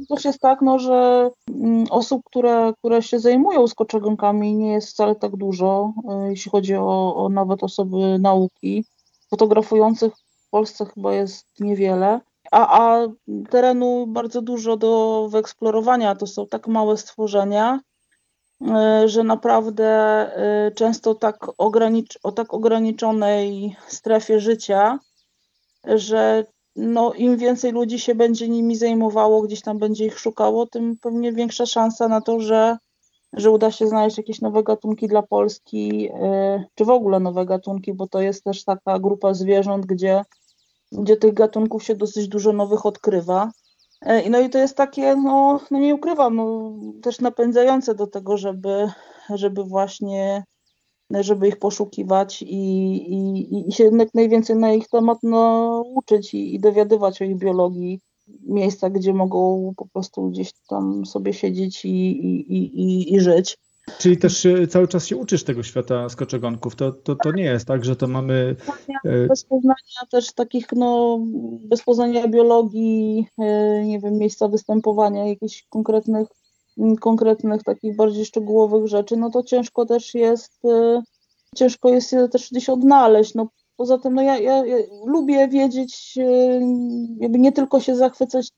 Też jest tak, no, że mm, osób, które, które się zajmują skoczegonkami nie jest wcale tak dużo, y, jeśli chodzi o, o nawet osoby nauki. Fotografujących w Polsce chyba jest niewiele, a, a terenu bardzo dużo do wyeksplorowania. To są tak małe stworzenia, e, że naprawdę e, często tak o tak ograniczonej strefie życia, że no, im więcej ludzi się będzie nimi zajmowało, gdzieś tam będzie ich szukało, tym pewnie większa szansa na to, że że uda się znaleźć jakieś nowe gatunki dla Polski, y, czy w ogóle nowe gatunki, bo to jest też taka grupa zwierząt, gdzie, gdzie tych gatunków się dosyć dużo nowych odkrywa. Y, no i to jest takie, no, no nie ukrywam, no, też napędzające do tego, żeby, żeby właśnie żeby ich poszukiwać i, i, i się jak najwięcej na ich temat no, uczyć i, i dowiadywać o ich biologii miejsca, gdzie mogą po prostu gdzieś tam sobie siedzieć i, i, i, i żyć. Czyli też cały czas się uczysz tego świata skoczegonków. To, to, to nie jest tak, że to mamy. E, bez poznania też takich, no, bez poznania biologii, e, nie wiem, miejsca występowania, jakichś konkretnych, konkretnych, takich bardziej szczegółowych rzeczy, no to ciężko też jest, e, ciężko jest też gdzieś odnaleźć. No, Poza tym, no ja, ja, ja lubię wiedzieć, e, jakby nie tylko się zachwycać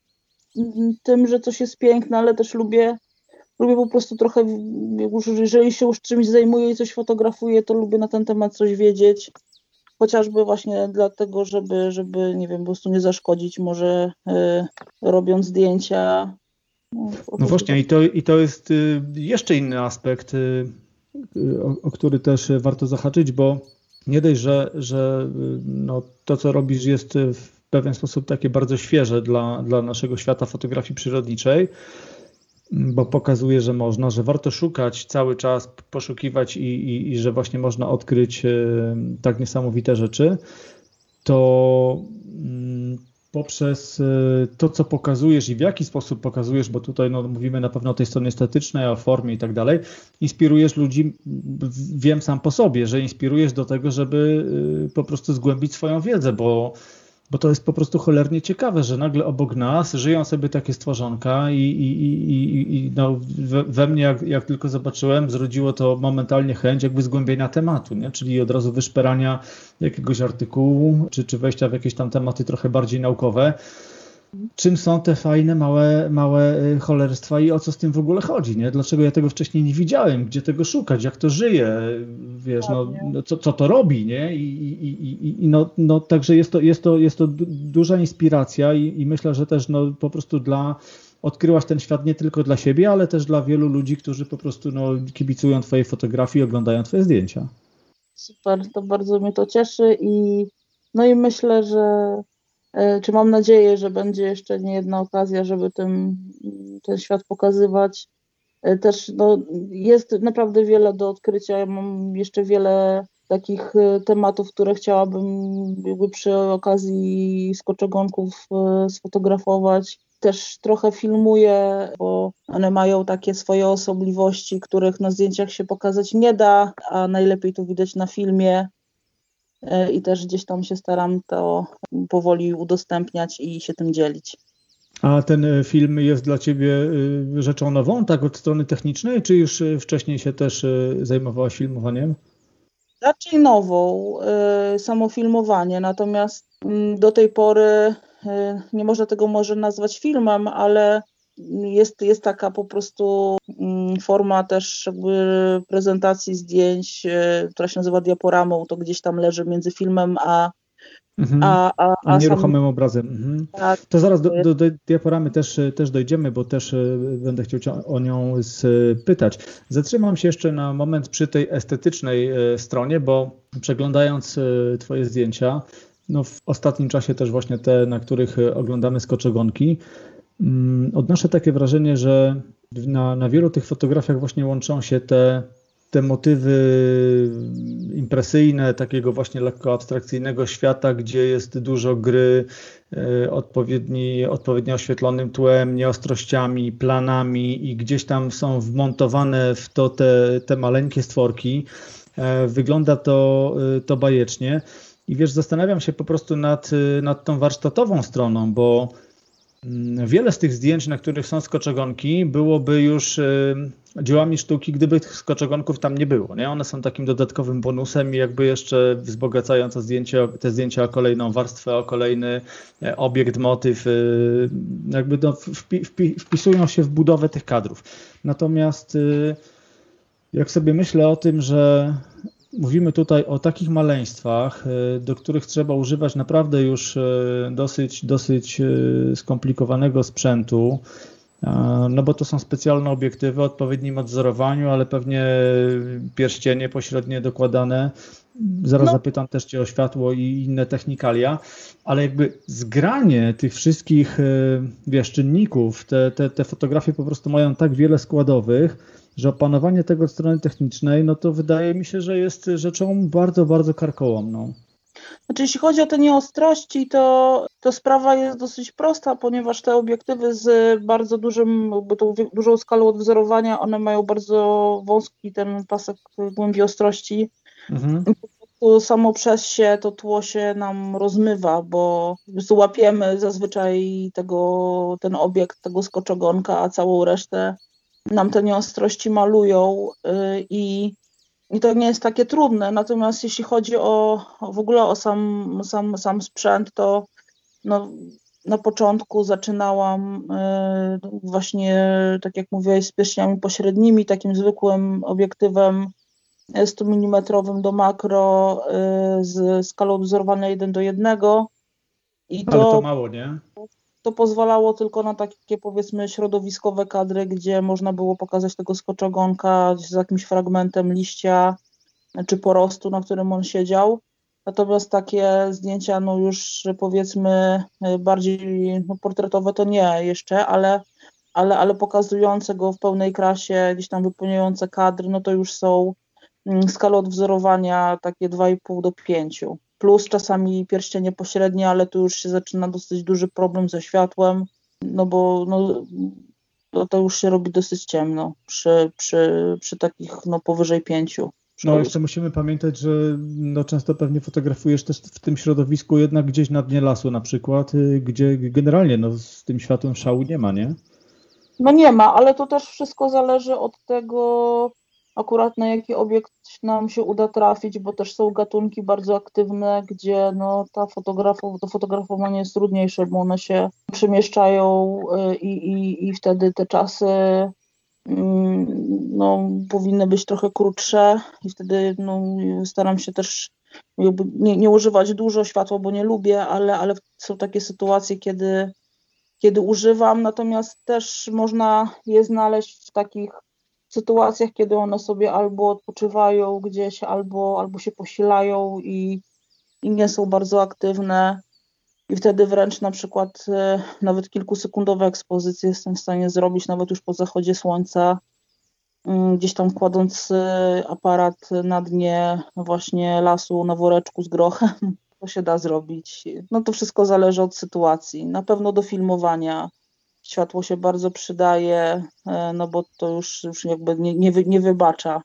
tym, że coś jest piękne, ale też lubię, lubię po prostu trochę, jeżeli się już czymś zajmuję i coś fotografuję, to lubię na ten temat coś wiedzieć. Chociażby właśnie dlatego, żeby, żeby nie wiem, po prostu nie zaszkodzić może y, robiąc zdjęcia. No, no właśnie i to, i to jest y, jeszcze inny aspekt, o, o który też warto zahaczyć, bo nie dość, że, że no, to, co robisz, jest w pewien sposób takie bardzo świeże dla, dla naszego świata fotografii przyrodniczej, bo pokazuje, że można, że warto szukać cały czas, poszukiwać i, i, i że właśnie można odkryć e, tak niesamowite rzeczy, to mm, poprzez y, to, co pokazujesz i w jaki sposób pokazujesz, bo tutaj no, mówimy na pewno o tej stronie estetycznej, o formie i tak dalej, inspirujesz ludzi, wiem sam po sobie, że inspirujesz do tego, żeby y, po prostu zgłębić swoją wiedzę, bo bo to jest po prostu cholernie ciekawe, że nagle obok nas żyją sobie takie stworzonka i, i, i, i no, we, we, mnie, jak, jak, tylko zobaczyłem, zrodziło to momentalnie chęć jakby zgłębienia tematu, nie? czyli od razu wyszperania jakiegoś artykułu, czy, czy wejścia w jakieś tam tematy trochę bardziej naukowe. Czym są te fajne, małe, małe y, cholerstwa i o co z tym w ogóle chodzi, nie? Dlaczego ja tego wcześniej nie widziałem, gdzie tego szukać, jak to żyje, wiesz, no, no co, co to robi, nie? I, i, i, i no, no, także jest to, jest to, jest to duża inspiracja i, i myślę, że też no, po prostu dla odkryłaś ten świat nie tylko dla siebie, ale też dla wielu ludzi, którzy po prostu no, kibicują Twojej fotografii, oglądają Twoje zdjęcia. Super, to bardzo mnie to cieszy i no i myślę, że czy mam nadzieję, że będzie jeszcze nie jedna okazja, żeby tym, ten świat pokazywać. E, też no, jest naprawdę wiele do odkrycia. Ja mam jeszcze wiele takich e, tematów, które chciałabym jakby przy okazji skoczogonków sfotografować też trochę filmuję, bo one mają takie swoje osobliwości, których na zdjęciach się pokazać nie da, a najlepiej to widać na filmie. E, I też gdzieś tam się staram to powoli udostępniać i się tym dzielić. A ten e, film jest dla Ciebie e, rzeczą nową, tak od strony technicznej, czy już wcześniej się też zajmowałaś filmowaniem? Raczej nową, samo filmowanie, natomiast mm, do tej pory nie można tego może nazwać filmem, ale jest, jest taka po prostu mm, forma też jakby prezentacji zdjęć, y, która się nazywa diaporamą, to gdzieś tam leży między filmem a Mhm. A, a, a, nieruchomym sam... obrazem. Mhm. Tak, to zaraz do, do, do diaporamy też, też dojdziemy, bo też y, będę chciał Cię o nią spytać. Zatrzymam się jeszcze na moment przy tej estetycznej stronie, bo przeglądając Twoje zdjęcia, no w ostatnim czasie też właśnie te, na których e, oglądamy skoczogonki, odnoszę takie wrażenie, że na, na wielu tych fotografiach właśnie łączą się te, te motywy impresyjne, takiego właśnie lekko abstrakcyjnego świata, gdzie jest dużo gry, e, odpowiedni, odpowiednio oświetlonym tłem, nieostrościami, planami i gdzieś tam są wmontowane w to te, te maleńkie stworki. E, wygląda to, to bajecznie. I wiesz, zastanawiam się po prostu nad, nad tą warsztatową stroną, bo mm, wiele z tych zdjęć, na których są skoczogonki, byłoby już y, dziełami sztuki, gdyby tych skoczogonków tam nie było. Nie? One są takim dodatkowym bonusem i jakby jeszcze wzbogacają to zdjęcie, te zdjęcia o kolejną warstwę, o kolejny e, obiekt, motyw, y, jakby no, wpi, wpi, wpisują się w budowę tych kadrów. Natomiast jak sobie myślę o tym, że Mówimy tutaj o takich maleństwach, e, do których trzeba używać naprawdę już e, dosyć, dosyć e, skomplikowanego sprzętu, no bo to są specjalne obiektywy o odpowiednim odzorowaniu, ale pewnie pierścienie pośrednie dokładane. Zaraz no. zapytam też Cię o światło i inne technikalia, ale jakby zgranie tych wszystkich wiesz, czynników, te, te, te fotografie po prostu mają tak wiele składowych, że opanowanie tego od strony technicznej, no to wydaje mi się, że jest rzeczą bardzo, bardzo karkołomną. Znaczy, jeśli chodzi o te nieostrości, to, to sprawa jest dosyć prosta, ponieważ te obiektywy z bardzo dużym, tą dużą skalą odwzorowania, one mają bardzo wąski ten pasek głębi ostrości. Mhm. samo przez się to tło się nam rozmywa, bo łapiemy zazwyczaj tego, ten obiekt, tego skoczogonka, a całą resztę nam te nieostrości malują y, i, i to nie jest takie trudne. Natomiast jeśli chodzi o, o w ogóle o sam, sam, sam sprzęt, to no, na początku zaczynałam y, właśnie, tak jak mówiłeś, z pierścieniami pośrednimi, takim zwykłym obiektywem 100 mm do makro y, z skalą wzorowanej 1 do 1. I to, Ale to mało, nie? To pozwalało tylko na takie powiedzmy środowiskowe kadry, gdzie można było pokazać tego skoczogonka z jakimś fragmentem liścia czy porostu, na którym on siedział. Natomiast takie zdjęcia, no już powiedzmy bardziej no, portretowe to nie jeszcze, ale, ale, ale pokazujące go w pełnej krasie, gdzieś tam wypełniające kadry, no to już są mm, skala odwzorowania takie 2,5 do 5 plus czasami pierścienie pośrednie, ale tu już się zaczyna dosyć duży problem ze światłem, no bo no, to, to już się robi dosyć ciemno przy, przy, przy takich no, powyżej pięciu. No jeszcze musimy pamiętać, że no, często pewnie fotografujesz też w tym środowisku jednak gdzieś na dnie lasu na przykład, y, gdzie generalnie no, z tym światłem szału nie ma, nie? No nie ma, ale to też wszystko zależy od tego, akurat na jaki obiekt nam się uda trafić, bo też są gatunki bardzo aktywne, gdzie no, ta fotografow to fotografowanie jest trudniejsze, bo one się przemieszczają y, i, i, i wtedy te czasy mm, no, powinny być trochę krótsze i wtedy no, staram się też nie, nie używać dużo światła, bo nie lubię, ale, ale są takie sytuacje, kiedy, kiedy używam, natomiast też można je znaleźć w takich sytuacjach, kiedy one sobie albo odpoczywają gdzieś, albo, albo się posilają i, i nie są bardzo aktywne. I wtedy wręcz na przykład e, nawet kilkusekundowe ekspozycje jestem w stanie zrobić, nawet już po zachodzie słońca, mm, gdzieś tam kładąc e, aparat na dnie właśnie lasu na woreczku z grochem. To się da zrobić. No to wszystko zależy od sytuacji. Na pewno do filmowania światło się bardzo przydaje, e, no bo to już, już jakby nie, nie, wy, nie wybacza.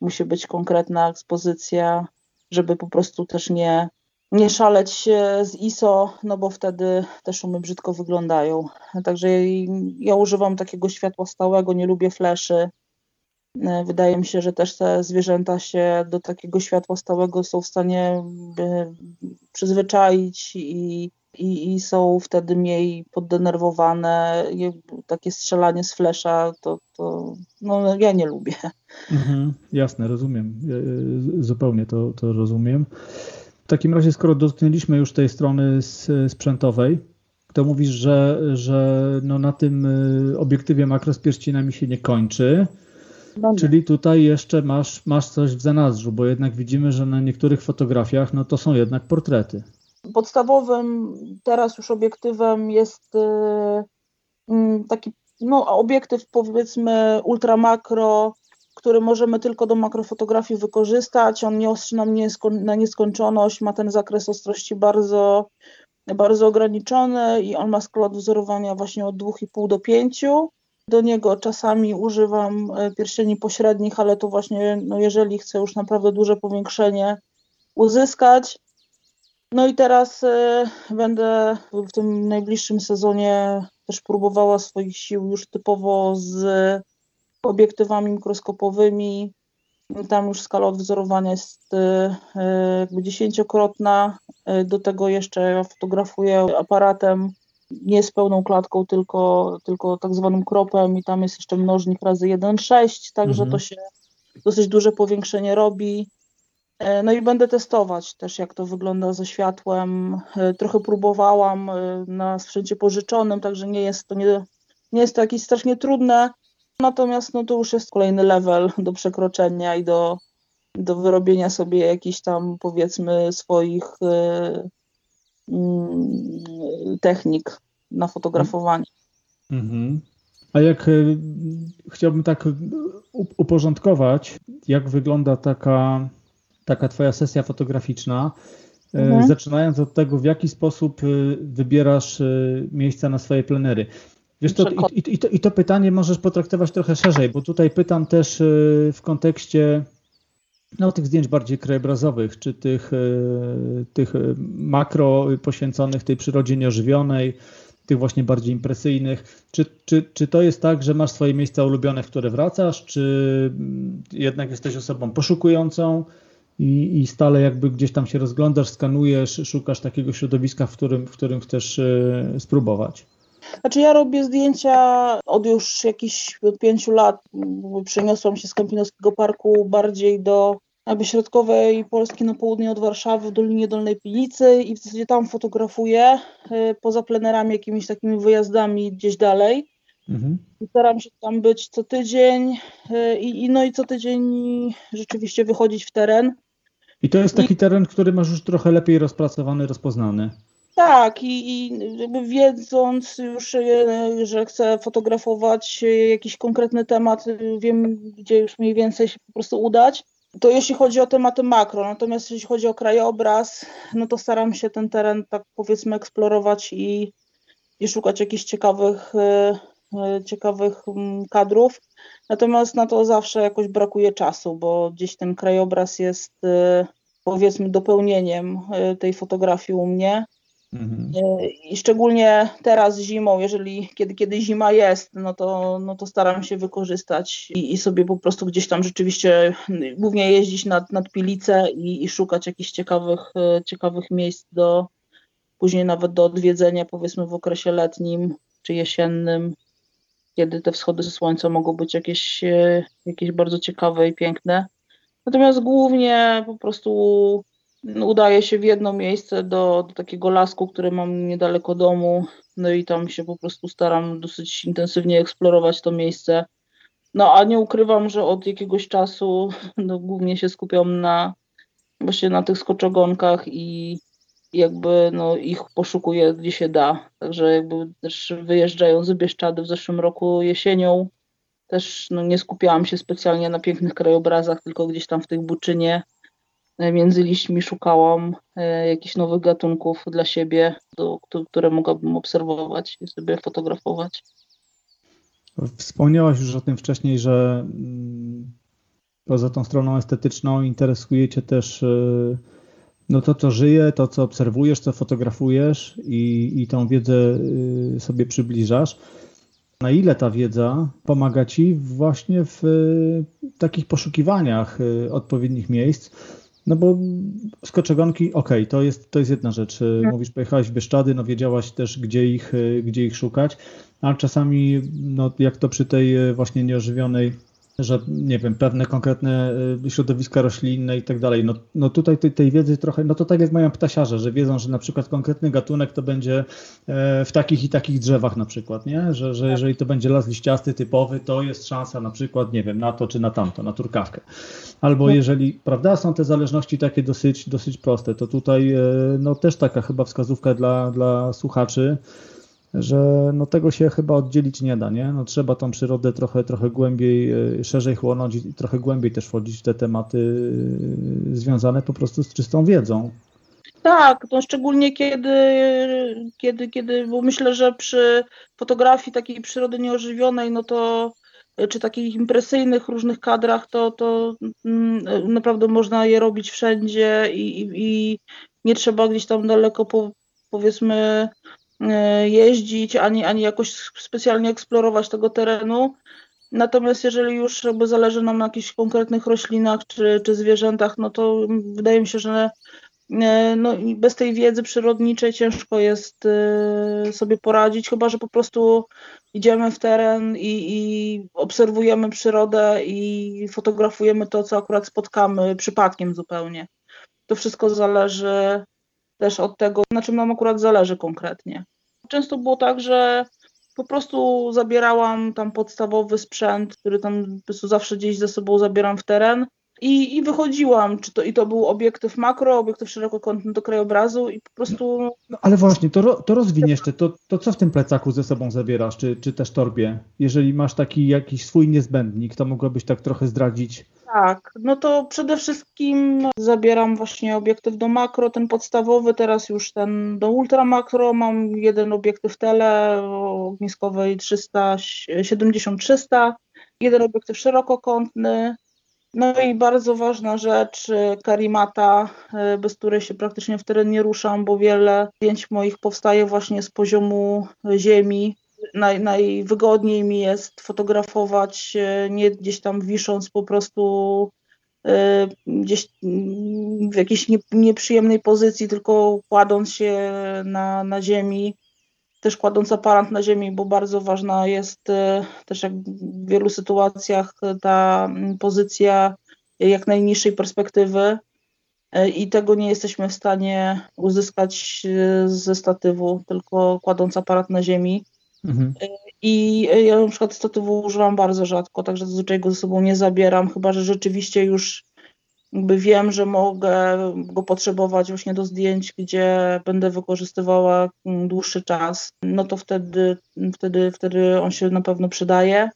Musi być konkretna ekspozycja, żeby po prostu też nie, nie szaleć z ISO, no bo wtedy te szumy brzydko wyglądają. Także ja używam takiego światła stałego, nie lubię fleszy. E, wydaje mi się, że też te zwierzęta się do takiego światła stałego są w stanie przyzwyczaić i i, i są wtedy mniej poddenerwowane. Takie strzelanie z flesza to, to no, ja nie lubię. Mhm, jasne, rozumiem. Zupełnie to, to rozumiem. W takim razie, skoro dotknęliśmy już tej strony sprzętowej, to mówisz, że, że no na tym y, obiektywie makro z pierścinami się nie kończy. No Czyli tutaj jeszcze masz, masz coś w zanadrzu, bo jednak widzimy, że na niektórych fotografiach no to są jednak portrety. Podstawowym teraz już obiektywem jest y, mm, taki no, obiektyw powiedzmy ultramakro, który możemy tylko do makrofotografii wykorzystać. On nie ostrzy nam na nieskończoność, ma ten zakres ostrości bardzo, bardzo ograniczony i on ma skład wzorowania właśnie od 2,5 do 5. Do niego czasami używam e, pierścieni pośrednich, ale to właśnie, no jeżeli chcę już naprawdę duże powiększenie uzyskać, no i teraz y, będę w tym najbliższym sezonie też próbowała swoich sił już typowo z obiektywami mikroskopowymi. Tam już skala odwzorowania jest y, jakby dziesięciokrotna. Y, do tego jeszcze ja fotografuję aparatem nie z pełną klatką, tylko, tylko tak zwanym kropem i tam jest jeszcze mnożnik razy 1,6, także mhm. to się dosyć duże powiększenie robi. E, no i będę testować też, jak to wygląda ze światłem. E, trochę próbowałam e, na sprzęcie pożyczonym, także nie jest to, nie, nie jest to jakieś strasznie trudne. Natomiast no, to już jest kolejny level do przekroczenia i do, do wyrobienia sobie jakichś tam powiedzmy swoich mm, technik na fotografowanie. Mhm. A jak chciałbym tak uporządkować, jak wygląda taka taka twoja sesja fotograficzna, e, mhm. zaczynając od tego, w jaki sposób e, wybierasz e, miejsca na swoje plenery. Wiesz, to, i, i, to, i to pytanie możesz potraktować trochę szerzej, bo tutaj pytam też w kontekście no, tych zdjęć bardziej krajobrazowych, czy tych, tych makro poświęconych tej przyrodzie nieożywionej, tych właśnie bardziej impresyjnych. Czy, czy, czy to jest tak, że masz swoje miejsca ulubione, w które wracasz, czy mm, jednak jesteś osobą poszukującą? I, i stale jakby gdzieś tam się rozglądasz, skanujesz, szukasz takiego środowiska, w którym, w którym chcesz e, spróbować. Znaczy ja robię zdjęcia od już jakichś od pięciu lat. Przeniosłam się z Kempinowskiego Parku bardziej do jakby środkowej Polski na południe od Warszawy, w Dolinie Dolnej Pilicy i w zasadzie tam fotografuję, e, poza plenerami, jakimiś takimi wyjazdami gdzieś dalej. Mhm. Staram się tam być co tydzień e, i, i, no i co tydzień rzeczywiście wychodzić w teren. I to jest taki I, teren, który masz już trochę lepiej rozpracowany, rozpoznany. Tak, i, i wiedząc już, e, że chcę fotografować jakiś konkretny temat, wiem, gdzie już mniej więcej się po prostu udać. To jeśli chodzi o tematy makro, natomiast jeśli chodzi o krajobraz, no to staram się ten teren tak powiedzmy eksplorować i, i szukać jakichś ciekawych, e, e, ciekawych mm, kadrów. Natomiast na to zawsze jakoś brakuje czasu, bo gdzieś ten krajobraz jest powiedzmy dopełnieniem e, tej fotografii u mnie. Mhm. E, I szczególnie teraz zimą, jeżeli kiedy, kiedy zima jest, no to, no to staram się wykorzystać i, i sobie po prostu gdzieś tam rzeczywiście głównie jeździć nad, nad Pilicę i, i szukać jakichś ciekawych, e, ciekawych miejsc do później nawet do odwiedzenia powiedzmy w okresie letnim czy jesiennym, kiedy te wschody słońca mogą być jakieś, e, jakieś bardzo ciekawe i piękne. Natomiast głównie po prostu udaje się w jedno miejsce do, do takiego lasku, który mam niedaleko domu. No i tam się po prostu staram dosyć intensywnie eksplorować to miejsce. No a nie ukrywam, że od jakiegoś czasu no, głównie się skupiam na właśnie na tych skoczogonkach i jakby no, ich poszukuję gdzie się da. Także jakby też wyjeżdżając z Bieszczady w zeszłym roku jesienią, też no, nie skupiałam się specjalnie na pięknych krajobrazach, tylko gdzieś tam w tych Buczynie E, między liśćmi szukałam e, jakichś nowych gatunków dla siebie, do, które mogłabym obserwować i sobie fotografować. Wspomniałaś już o tym wcześniej, że mm, poza tą stroną estetyczną interesuje Cię też e, no to, co żyje, to, co obserwujesz, co fotografujesz i, i tą wiedzę sobie przybliżasz. Na ile ta wiedza pomaga Ci właśnie w takich poszukiwaniach odpowiednich miejsc? No bo skoczegonki, okej, okay, to, jest, to jest jedna rzecz. Tak. Mówisz, pojechałeś w Bieszczady, no wiedziałaś też, gdzie ich, gdzie ich szukać, ale czasami, no jak to przy tej właśnie nieożywionej że nie wiem, pewne konkretne y, środowiska roślinne i tak dalej. No, no tutaj tej, tej, wiedzy trochę, no to tak jak mają ptasiarze, że wiedzą, że na przykład konkretny gatunek to będzie e, w takich i takich drzewach na przykład, nie? Że, że tak. jeżeli to będzie las liściasty typowy, to jest szansa na przykład, nie wiem, na to czy na tamto, na turkawkę. Albo tak. jeżeli, prawda, są te zależności takie dosyć, dosyć proste, to tutaj e, no też taka chyba wskazówka dla, dla słuchaczy, że no tego się chyba oddzielić nie da, nie? No trzeba tą przyrodę trochę, trochę głębiej, e, szerzej chłonąć i trochę głębiej też wchodzić w te tematy e, związane po prostu z czystą wiedzą. Tak, to szczególnie kiedy, kiedy, kiedy, bo myślę, że przy fotografii takiej przyrody nieożywionej, no to czy takich impresyjnych różnych kadrach, to, to mm, naprawdę można je robić wszędzie i, i, i nie trzeba gdzieś tam daleko po, powiedzmy E, jeździć, ani, ani jakoś specjalnie eksplorować tego terenu. Natomiast jeżeli już jakby zależy nam na jakichś konkretnych roślinach czy, czy zwierzętach, no to wydaje mi się, że e, no, bez tej wiedzy przyrodniczej ciężko jest e, sobie poradzić, chyba że po prostu idziemy w teren i, i obserwujemy przyrodę i fotografujemy to, co akurat spotkamy przypadkiem zupełnie. To wszystko zależy też od tego, na czym nam akurat zależy konkretnie. Często było tak, że po prostu zabierałam tam podstawowy sprzęt, który tam po prostu zawsze gdzieś ze sobą zabieram w teren i, i wychodziłam, czy to, i to był obiektyw makro, obiektyw szerokokątny do krajobrazu i po prostu... No, ale właśnie, to, to rozwiń jeszcze, to, to co w tym plecaku ze sobą zabierasz, czy, czy też torbie? Jeżeli masz taki jakiś swój niezbędnik, to mogłabyś tak trochę zdradzić tak, no to przede wszystkim zabieram właśnie obiektyw do makro, ten podstawowy, teraz już ten do ultra makro, mam jeden obiektyw tele ogniskowej 70-300, jeden obiektyw szerokokątny, no i bardzo ważna rzecz, karimata, bez której się praktycznie w teren nie ruszam, bo wiele zdjęć moich powstaje właśnie z poziomu ziemi, naj, najwygodniej mi jest fotografować e, nie gdzieś tam wisząc po prostu gdzieś w jakiejś nieprzyjemnej pozycji, tylko kładąc się na, na ziemi, też kładąc aparat na ziemi, bo bardzo ważna jest e, też jak w wielu sytuacjach ta pozycja jak najniższej perspektywy i tego nie jesteśmy w stanie uzyskać ze statywu, tylko kładąc aparat na ziemi. Mhm. I ja na przykład statywu używam bardzo rzadko, także zazwyczaj go ze sobą nie zabieram, chyba że rzeczywiście już jakby wiem, że mogę go potrzebować właśnie do zdjęć, gdzie będę wykorzystywała dłuższy czas, no to wtedy, wtedy, wtedy on się na pewno przydaje.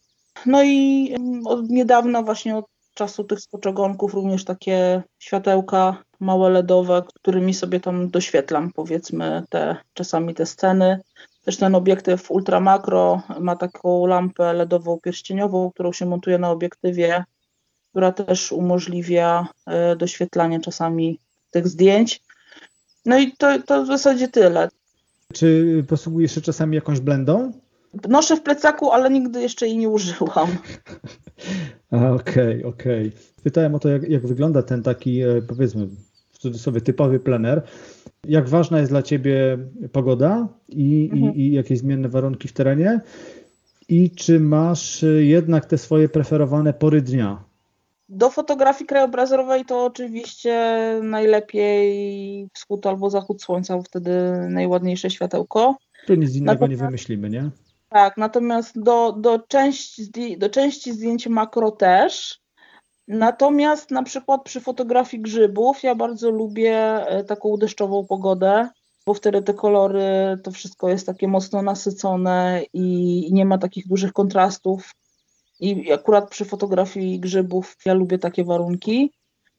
No i od niedawna właśnie od czasu tych spoczogonków również takie światełka małe LEDowe, którymi sobie tam doświetlam powiedzmy te czasami te sceny. Też ten obiektyw ultra makro ma taką lampę LEDową pierścieniową, którą się montuje na obiektywie, która też umożliwia e, doświetlanie czasami tych zdjęć. No i to, to w zasadzie tyle. Czy posługujesz się czasami jakąś blendą? Noszę w plecaku, ale nigdy jeszcze jej nie użyłam. Okej, okej. Okay, okay. Pytałem o to, jak, jak wygląda ten taki, e, powiedzmy, w cudzysłowie typowy plener. Jak ważna jest dla Ciebie pogoda i, mhm. i, i jakieś zmienne warunki w terenie? I czy masz jednak te swoje preferowane pory dnia? Do fotografii krajobrazowej to oczywiście najlepiej wschód albo zachód słońca, bo wtedy najładniejsze światełko. To nic innego natomiast, nie wymyślimy, nie? Tak, natomiast do, do, części, do części zdjęć makro też. Natomiast na przykład przy fotografii grzybów ja bardzo lubię e, taką deszczową pogodę, bo wtedy te kolory, to wszystko jest takie mocno nasycone i nie ma takich dużych kontrastów. I akurat przy fotografii grzybów ja lubię takie warunki.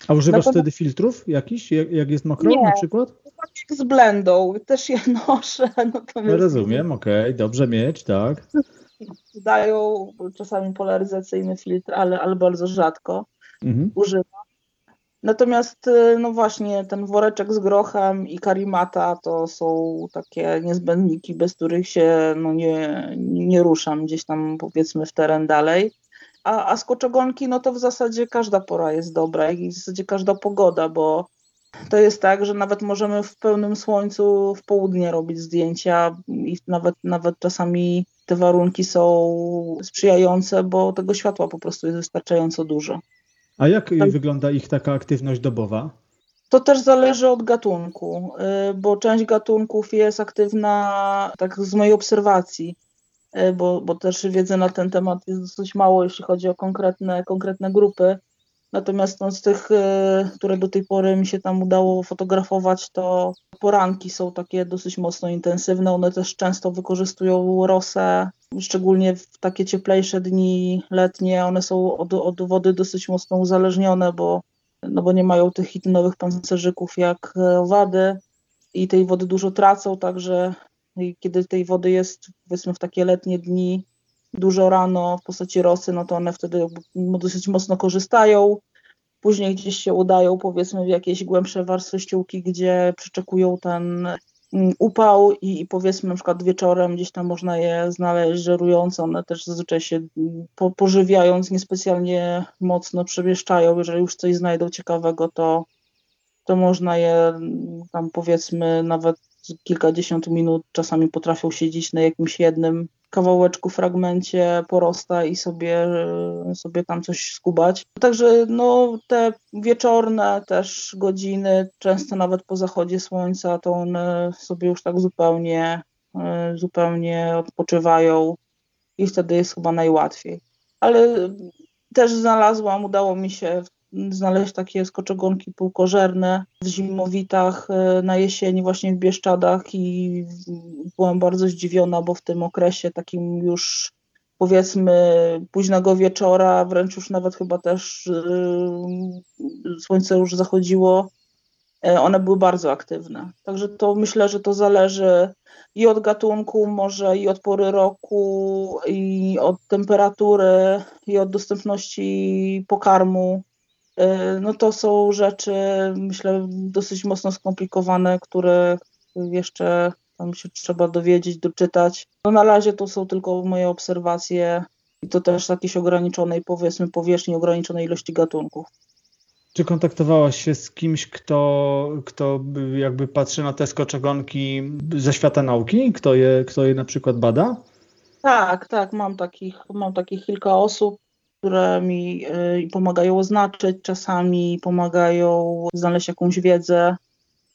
A używasz pewno... wtedy filtrów jakiś, jak, jak jest mokro nie, na przykład? Tak z blendą, też je noszę. No rozumiem, okej, okay, dobrze mieć, tak. Dają czasami polaryzacyjny filtr, ale, ale bardzo rzadko mhm. używam. Natomiast, y, no właśnie, ten woreczek z grochem i karimata to są takie niezbędniki, bez których się no, nie, nie ruszam gdzieś tam, powiedzmy, w teren dalej. A, a skoczogonki, no to w zasadzie każda pora jest dobra i w zasadzie każda pogoda, bo to jest tak, że nawet możemy w pełnym słońcu w południe robić zdjęcia i nawet, nawet czasami te warunki są sprzyjające, bo tego światła po prostu jest wystarczająco dużo. A jak tak. wygląda ich taka aktywność dobowa? To też zależy od gatunku, y, bo część gatunków jest aktywna, tak z mojej obserwacji, y, bo, bo też wiedzy na ten temat jest dosyć mało, jeśli chodzi o konkretne, konkretne grupy. Natomiast no, z tych, y, które do tej pory mi się tam udało fotografować, to poranki są takie dosyć mocno intensywne. One też często wykorzystują rosę, szczególnie w takie cieplejsze dni letnie. One są od, od wody dosyć mocno uzależnione, bo, no bo nie mają tych hitynowych pancerzyków jak owady i tej wody dużo tracą, także kiedy tej wody jest powiedzmy w takie letnie dni, dużo rano w postaci rosy, no to one wtedy dosyć mocno korzystają. Później gdzieś się udają, powiedzmy, w jakieś głębsze warstwy ściółki, gdzie przyczekują ten upał i, i, powiedzmy na przykład wieczorem gdzieś tam można je znaleźć żerujące, one też zazwyczaj się mm, po, pożywiając niespecjalnie mocno przemieszczają, jeżeli już coś znajdą ciekawego, to, to można je mm, tam powiedzmy nawet kilkadziesiąt minut czasami potrafią siedzieć na jakimś jednym kawałeczku, fragmencie porosta i sobie, sobie tam coś skubać. Także no, te wieczorne też godziny, często nawet po zachodzie słońca, to one sobie już tak zupełnie, zupełnie odpoczywają i wtedy jest chyba najłatwiej. Ale też znalazłam, udało mi się znaleźć takie skoczogonki półkorzerne w zimowitach e, na jesieni właśnie w Bieszczadach i byłam bardzo zdziwiona, bo w tym okresie takim już powiedzmy późnego wieczora, wręcz już nawet chyba też e, słońce już zachodziło, e, one były bardzo aktywne. Także to myślę, że to zależy i od gatunku, może i od pory roku, i od temperatury, i od dostępności pokarmu. Y, no to są rzeczy, myślę, dosyć mocno skomplikowane, które jeszcze tam się trzeba dowiedzieć, doczytać. No na razie to są tylko moje obserwacje i to też z jakiejś ograniczonej, powiedzmy, powierzchni, ograniczonej ilości gatunków. Czy kontaktowałaś się z kimś, kto, kto jakby patrzy na te skoczogonki ze świata nauki? Kto je, kto je na przykład bada? Tak, tak, mam takich, mam takich kilka osób które mi y, pomagają oznaczyć, czasami pomagają znaleźć jakąś wiedzę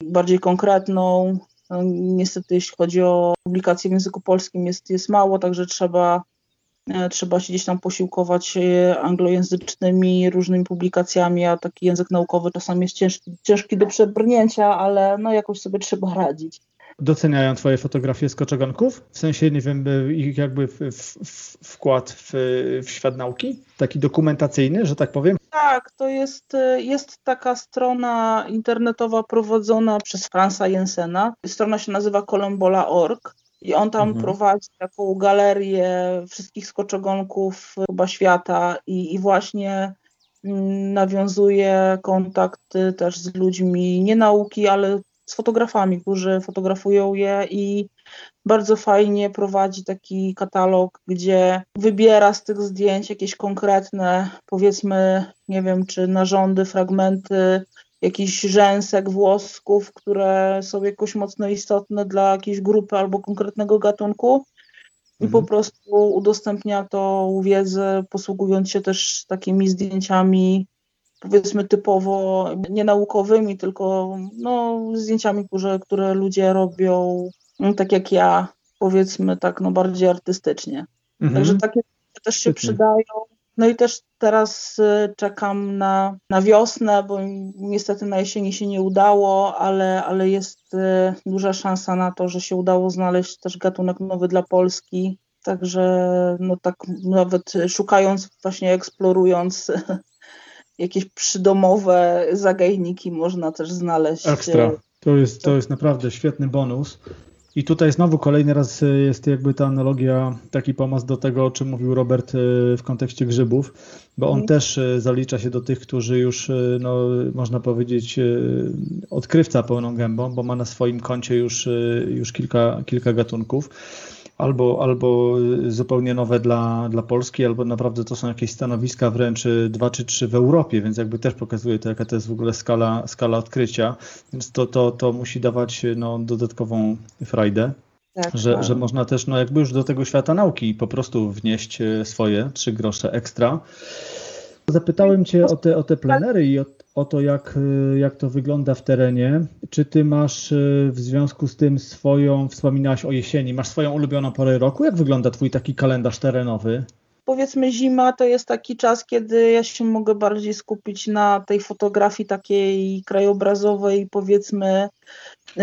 bardziej konkretną. No, niestety, jeśli chodzi o publikacje w języku polskim, jest, jest mało, także trzeba, e, trzeba się gdzieś tam posiłkować e, anglojęzycznymi różnymi publikacjami, a taki język naukowy czasami jest ciężki, ciężki do przebrnięcia, ale no jakoś sobie trzeba radzić doceniają twoje fotografie z koczogonków? W sensie, nie wiem, ich jakby w, w, wkład w, w świat nauki? Taki dokumentacyjny, że tak powiem? Tak, to jest, jest taka strona internetowa prowadzona przez Franza Jensena. Strona się nazywa colombola.org i on tam mhm. prowadzi taką galerię wszystkich skoczogonków chyba świata i, i właśnie mm, nawiązuje kontakty też z ludźmi nie nauki, ale z fotografami, którzy fotografują je i bardzo fajnie prowadzi taki katalog, gdzie wybiera z tych zdjęć jakieś konkretne, powiedzmy, nie wiem, czy narządy, fragmenty jakichś rzęsek, włosków, które są jakoś mocno istotne dla jakiejś grupy albo konkretnego gatunku i po mhm. prostu udostępnia to wiedzę, posługując się też takimi zdjęciami, powiedzmy typowo nie naukowymi, tylko no, zdjęciami, które, które ludzie robią, no, tak jak ja, powiedzmy tak no, bardziej artystycznie. Mhm. Także takie też się przydają. No i też teraz y, czekam na, na wiosnę, bo niestety na jesieni się nie udało, ale, ale jest y, duża szansa na to, że się udało znaleźć też gatunek nowy dla Polski. Także no tak nawet szukając, właśnie eksplorując jakieś przydomowe zagajniki można też znaleźć. Ekstra. To jest, to jest naprawdę świetny bonus. I tutaj znowu kolejny raz e, jest jakby ta analogia, taki pomost do tego, o czym mówił Robert e, w kontekście grzybów, bo on mhm. też e, zalicza się do tych, którzy już, no, można powiedzieć, odkrywca pełną gębą, bo ma na swoim koncie już, już kilka, kilka gatunków albo, albo zupełnie nowe dla, dla Polski, albo naprawdę to są jakieś stanowiska wręcz dwa czy trzy w Europie, więc jakby też pokazuje to, jaka to jest w ogóle skala, skala odkrycia, więc to, to, to musi dawać no, dodatkową frajdę. Tak, że, tak. że można też no jakby już do tego świata nauki po prostu wnieść swoje trzy grosze ekstra. Zapytałem Cię o te, o te plenery i o, o to, jak, jak to wygląda w terenie. Czy Ty masz e, w związku z tym swoją, wspominałaś o jesieni, masz swoją ulubioną porę roku? Jak wygląda Twój taki kalendarz terenowy? Powiedzmy zima to jest taki czas, kiedy ja się mogę bardziej skupić na tej fotografii takiej krajobrazowej, powiedzmy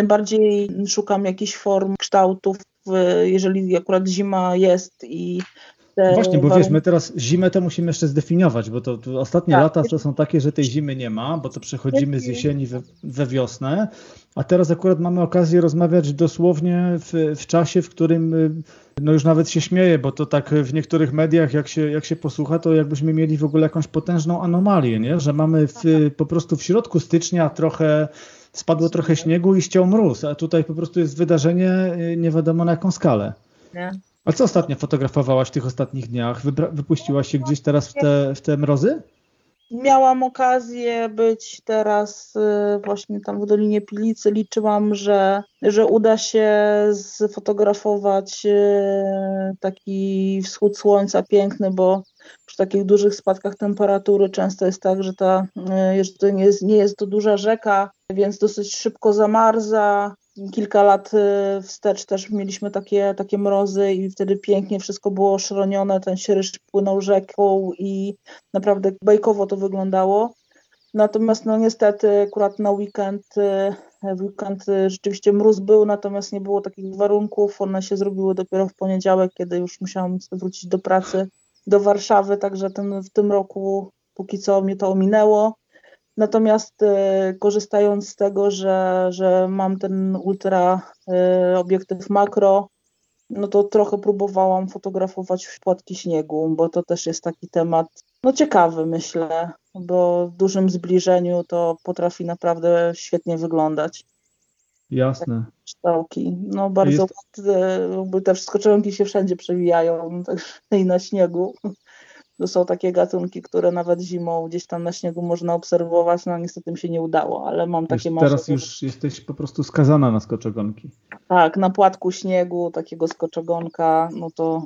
bardziej szukam jakichś form, kształtów, jeżeli akurat zima jest i Właśnie, bo wiesz, my teraz zimę to musimy jeszcze zdefiniować, bo to, to ostatnie tak. lata to są takie, że tej zimy nie ma, bo to przechodzimy z jesieni we, we wiosnę, a teraz akurat mamy okazję rozmawiać dosłownie w, w, czasie, w którym y, no już nawet się śmieję, bo to tak w niektórych mediach, jak się, jak się posłucha, to jakbyśmy mieli w ogóle jakąś potężną anomalię, nie? że mamy w, po prostu w środku stycznia trochę spadło trochę śniegu i ściął mróz, a tutaj po prostu jest wydarzenie y, nie wiadomo na jaką skalę. Nie. A co ostatnio fotografowałaś w tych ostatnich dniach? wypuściłaś się gdzieś teraz w te, w te mrozy? Miałam okazję być teraz y, właśnie tam w Dolinie Pilicy. Liczyłam, że, że uda się sfotografować y, taki wschód słońca piękny, bo przy takich dużych spadkach temperatury często jest tak, że, ta, y, to nie jest, nie jest to duża rzeka, więc dosyć szybko zamarza kilka lat y, wstecz też mieliśmy takie, takie mrozy i wtedy pięknie wszystko było oszronione, ten sieryż płynął rzeką i naprawdę bajkowo to wyglądało. Natomiast no niestety akurat na weekend, y, w weekend y, rzeczywiście mróz był, natomiast nie było takich warunków. One się zrobiły dopiero w poniedziałek, kiedy już musiałam wrócić do pracy do Warszawy, także ten, w tym roku póki co mnie to ominęło. Natomiast e, korzystając z tego, że, że mam ten ultra e, obiektyw makro, no to trochę próbowałam fotografować płatki śniegu, bo to też jest taki temat no ciekawy myślę, bo w dużym zbliżeniu to potrafi naprawdę świetnie wyglądać. Jasne. Kształki. No bardzo jest... ładne, te skoczonki się wszędzie przewijają i na śniegu. To są takie gatunki, które nawet zimą gdzieś tam na śniegu można obserwować. No niestety mi się nie udało, ale mam takie już Teraz już jesteś po prostu skazana na skoczogonki. Tak, na płatku śniegu takiego skoczogonka, no to...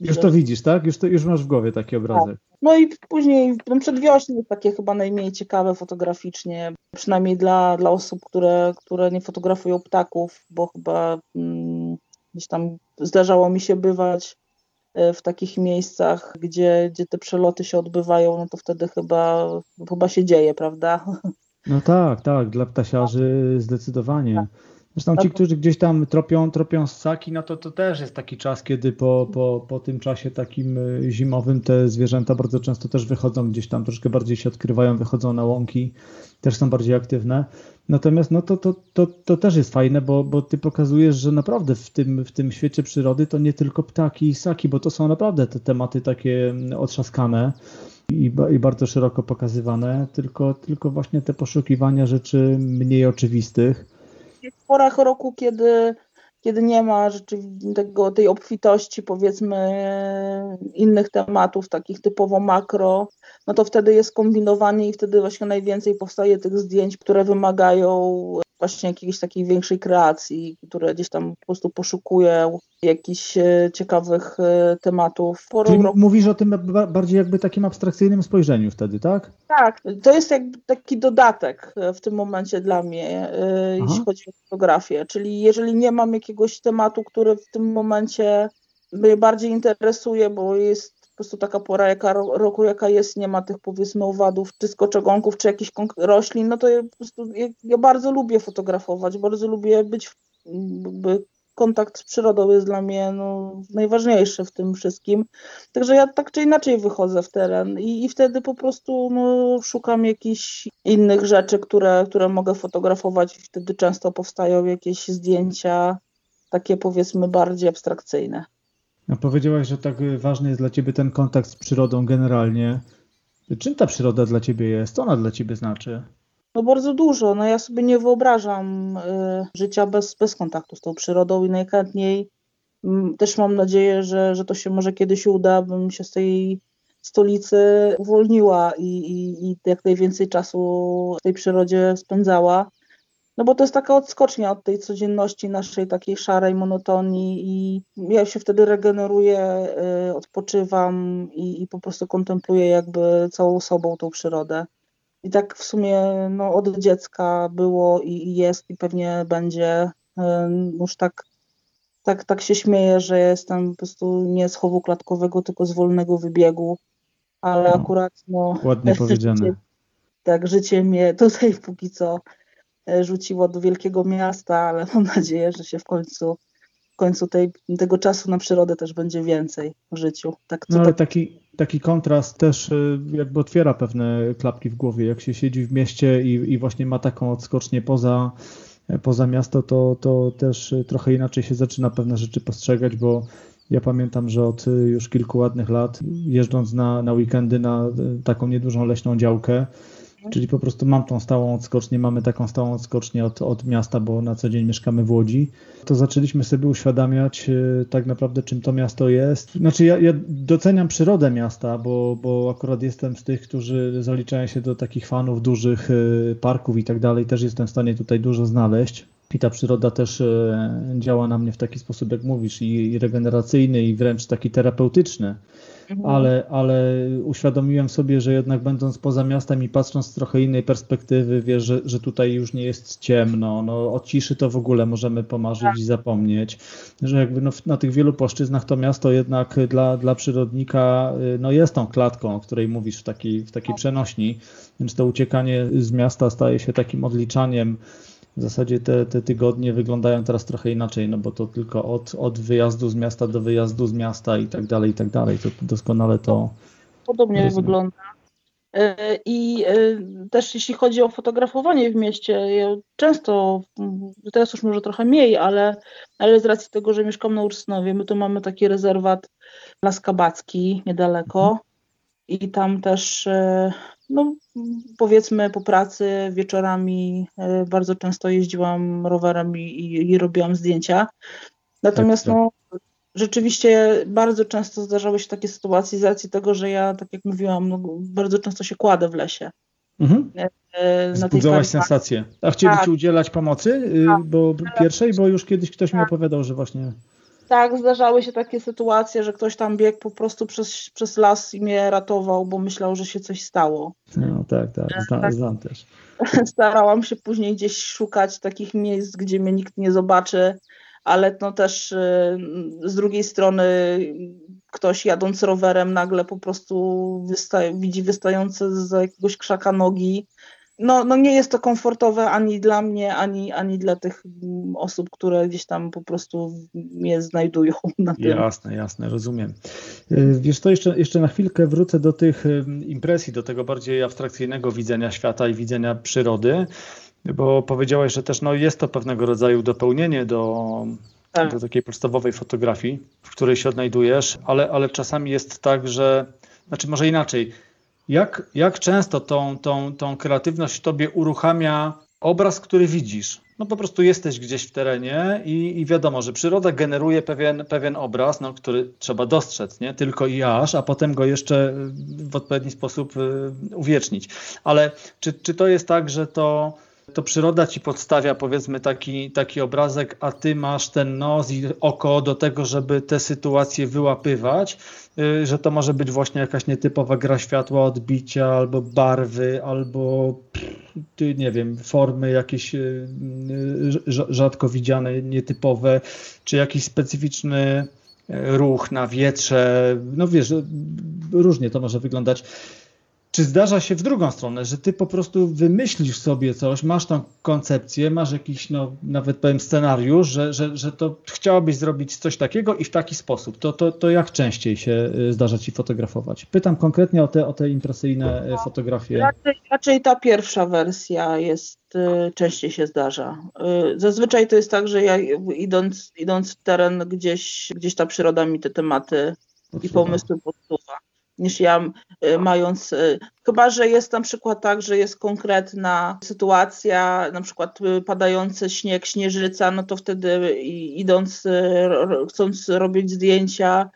Już to widzisz, tak? Już, to, już masz w głowie taki obrazek. Tak. No i później no przedwiośnie takie chyba najmniej ciekawe fotograficznie, przynajmniej dla, dla osób, które, które nie fotografują ptaków, bo chyba mm, gdzieś tam zdarzało mi się bywać w takich miejscach, gdzie, gdzie te przeloty się odbywają, no to wtedy chyba, chyba się dzieje, prawda? No tak, tak, dla ptasiarzy zdecydowanie. Tak. Zresztą ci, którzy gdzieś tam tropią, tropią ssaki, no to to też jest taki czas, kiedy po, po, po tym czasie takim e, zimowym te zwierzęta bardzo często też wychodzą gdzieś tam, troszkę bardziej się odkrywają, wychodzą na łąki, też są bardziej aktywne. Natomiast no to, to, to, to też jest fajne, bo, bo ty pokazujesz, że naprawdę w tym, w tym świecie przyrody to nie tylko ptaki i ssaki, bo to są naprawdę te tematy takie mm, otrzaskane i, i bardzo szeroko pokazywane, tylko, tylko właśnie te poszukiwania rzeczy mniej oczywistych w porach roku, kiedy kiedy nie ma tego, tej obfitości, powiedzmy, innych tematów, takich typowo makro, no to wtedy jest kombinowanie i wtedy właśnie najwięcej powstaje tych zdjęć, które wymagają właśnie jakiejś takiej większej kreacji, które gdzieś tam po prostu poszukują jakichś e, ciekawych e, tematów. Czyli mówisz o tym bardziej jakby takim abstrakcyjnym spojrzeniu wtedy, tak? Tak, to jest jakby taki dodatek e, w tym momencie dla mnie, Aha. jeśli chodzi o fotografię. Czyli jeżeli nie mam jakiegoś tematu, który w tym momencie mnie bardziej interesuje, bo jest po prostu taka pora jaka, roku, jaka jest, nie ma tych powiedzmy owadów, czy skoczogonków, czy jakichś roślin, no to ja, po prostu, ja, ja bardzo lubię fotografować, bardzo lubię być, jakby kontakt z przyrodą jest dla mnie no, najważniejszy w tym wszystkim. Także ja tak czy inaczej wychodzę w teren i, i wtedy po prostu no, szukam jakichś innych rzeczy, które, które mogę fotografować wtedy często powstają jakieś zdjęcia takie powiedzmy bardziej abstrakcyjne. No powiedziałaś, że tak ważny jest dla Ciebie ten kontakt z przyrodą generalnie. Czym ta przyroda dla Ciebie jest? Co ona dla Ciebie znaczy? No bardzo dużo. No ja sobie nie wyobrażam y, życia bez, bez kontaktu z tą przyrodą i najchętniej y, też mam nadzieję, że, że to się może kiedyś uda, bym się z tej stolicy uwolniła i, i, i jak najwięcej czasu w tej przyrodzie spędzała. No bo to jest taka odskocznia od tej codzienności naszej takiej szarej monotonii i ja się wtedy regeneruję, y, odpoczywam i, i po prostu kontempluję jakby całą sobą tą przyrodę. I tak w sumie no, od dziecka było i, i jest i pewnie będzie. Y, już tak, tak, tak się śmieję, że jestem po prostu nie z chowu klatkowego, tylko z wolnego wybiegu. Ale no, akurat no. Ładnie powiedziane. Życie, tak, życie mnie tutaj póki co rzuciło do wielkiego miasta, ale mam nadzieję, że się w końcu w końcu tej, tego czasu na przyrodę też będzie więcej w życiu. Tak, no ale tak... taki, taki kontrast też e, jakby otwiera pewne klapki w głowie. Jak się siedzi w mieście i, i właśnie ma taką odskocznię poza, poza miasto, to, to też trochę inaczej się zaczyna pewne rzeczy postrzegać, bo ja pamiętam, że od już kilku ładnych lat, jeżdżąc na, na weekendy na taką niedużą leśną działkę, Czyli po prostu mam tą stałą odskocznię, mamy taką stałą odskocznię od, od miasta, bo na co dzień mieszkamy w Łodzi. To zaczęliśmy sobie uświadamiać e, tak naprawdę, czym to miasto jest. Znaczy ja, ja doceniam przyrodę miasta, bo, bo akurat jestem z tych, którzy zaliczają się do takich fanów dużych e, parków i tak dalej. Też jestem w stanie tutaj dużo znaleźć. I ta przyroda też e, działa na mnie w taki sposób, jak mówisz, i regeneracyjny, i wręcz taki terapeutyczny. Mhm. ale, ale uświadomiłem sobie, że jednak będąc poza miastem i patrząc z trochę innej perspektywy, wiesz, że, że tutaj już nie jest ciemno, no o ciszy to w ogóle możemy pomarzyć i zapomnieć, że jakby no, na tych wielu płaszczyznach to miasto jednak dla, dla przyrodnika y, no jest tą klatką, o której mówisz w takiej, w takiej tak. przenośni, więc to uciekanie z miasta staje się takim odliczaniem w zasadzie te, te tygodnie wyglądają teraz trochę inaczej, no bo to tylko od, od wyjazdu z miasta do wyjazdu z miasta i tak dalej, i tak dalej. To doskonale to. Podobnie rozumiem. wygląda. E, I e, też jeśli chodzi o fotografowanie w mieście, ja często, teraz już może trochę mniej, ale, ale z racji tego, że mieszkam na Ursnowie, my tu mamy taki rezerwat Las Kabacki niedaleko. I tam też e, no, powiedzmy po pracy wieczorami e, bardzo często jeździłam rowerem i, i, i robiłam zdjęcia. Natomiast tak, tak. no, rzeczywiście bardzo często zdarzały się takie sytuacje z racji tego, że ja, tak jak mówiłam, no, bardzo często się kładę w lesie. Mhm. E, sensację. A chcieli tak. Ci udzielać pomocy y, tak. bo pierwszej, bo już kiedyś ktoś mi tak. opowiadał, że właśnie tak, zdarzały się takie sytuacje, że ktoś tam biegł po prostu przez, przez las i mnie ratował, bo myślał, że się coś stało. No tak, tak, Zna, tak. znam też. Starałam się później gdzieś szukać takich miejsc, gdzie mnie nikt nie zobaczy, ale no też y, z drugiej strony ktoś jadąc rowerem nagle po prostu wysta- widzi wystające z jakiegoś krzaka nogi no, no nie jest to komfortowe ani dla mnie, ani, ani dla tych osób, które gdzieś tam po prostu mnie znajdują. Na tym. Jasne, jasne, rozumiem. Y, wiesz to jeszcze, jeszcze na chwilkę wrócę do tych impresji, do tego bardziej abstrakcyjnego widzenia świata i widzenia przyrody, bo powiedziałaś, że też no, jest to pewnego rodzaju dopełnienie do, tak. do takiej podstawowej fotografii, w której się odnajdujesz, ale, ale czasami jest tak, że, znaczy może inaczej, jak, jak często tą, tą, tą kreatywność tobie uruchamia obraz, który widzisz? no po prostu jesteś gdzieś w terenie i, i, wiadomo, że przyroda generuje pewien, pewien obraz, no, który trzeba dostrzec, nie? Tylko i aż, a potem go jeszcze w odpowiedni sposób y, uwiecznić. Ale czy, czy to jest tak, że to to przyroda ci podstawia powiedzmy taki, taki obrazek, a ty masz ten nos i oko do tego, żeby te sytuacje wyłapywać, y, że to może być właśnie jakaś nietypowa gra światła, odbicia, albo barwy, albo nie wiem, formy jakieś y, y, rzadko widziane, nietypowe, czy jakiś specyficzny ruch na wietrze, no wiesz, różnie to może wyglądać. Czy zdarza się w drugą stronę, że ty po prostu wymyślisz sobie coś, masz tą koncepcję, masz jakiś, no, nawet powiem, scenariusz, że, że, że to chciałabyś zrobić coś takiego i w taki sposób. To, to, to jak częściej się y, zdarza ci fotografować? Pytam konkretnie o te, o te impresyjne y, fotografie. Raczej, raczej ta pierwsza wersja jest, y, częściej się zdarza. Zazwyczaj to jest tak, że ja idąc, idąc w teren, gdzieś, gdzieś ta przyroda mi te tematy podsuwa. i pomysły podsuwa niż ja y, mając, y, chyba że jest na przykład tak, że jest konkretna sytuacja, na przykład y, padający śnieg, śnieżyca, no to wtedy idąc, chcąc robić zdjęcia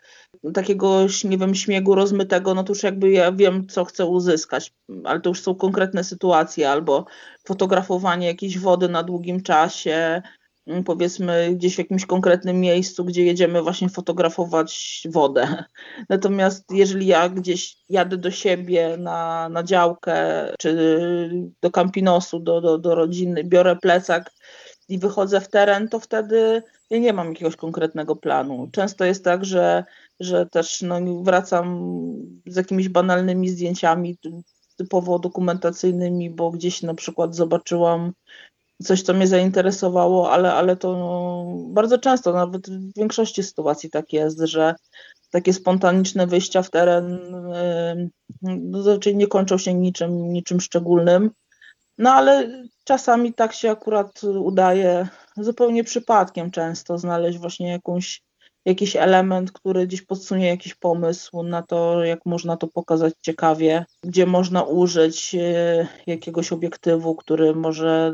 takiego, nie wiem, śniegu rozmytego, no to już jakby ja wiem, co chcę uzyskać, ale to już są konkretne sytuacje, albo fotografowanie jakiejś wody na długim czasie, powiedzmy gdzieś w jakimś konkretnym miejscu, gdzie jedziemy właśnie fotografować wodę. Natomiast jeżeli ja gdzieś jadę do siebie na, na działkę, czy do kampinosu, do, do, do rodziny, biorę plecak i wychodzę w teren, to wtedy ja nie mam jakiegoś konkretnego planu. Często jest tak, że, że też no, wracam z jakimiś banalnymi zdjęciami typowo dokumentacyjnymi, bo gdzieś na przykład zobaczyłam coś, co mnie zainteresowało, ale, ale to no, bardzo często, nawet w większości sytuacji tak jest, że takie spontaniczne wyjścia w teren no, zazwyczaj nie kończą się niczym, niczym szczególnym. No ale czasami tak się akurat udaje zupełnie przypadkiem często znaleźć właśnie jakąś jakiś element, który gdzieś podsunie jakiś pomysł na to, jak można to pokazać ciekawie, gdzie można użyć e, jakiegoś obiektywu, który może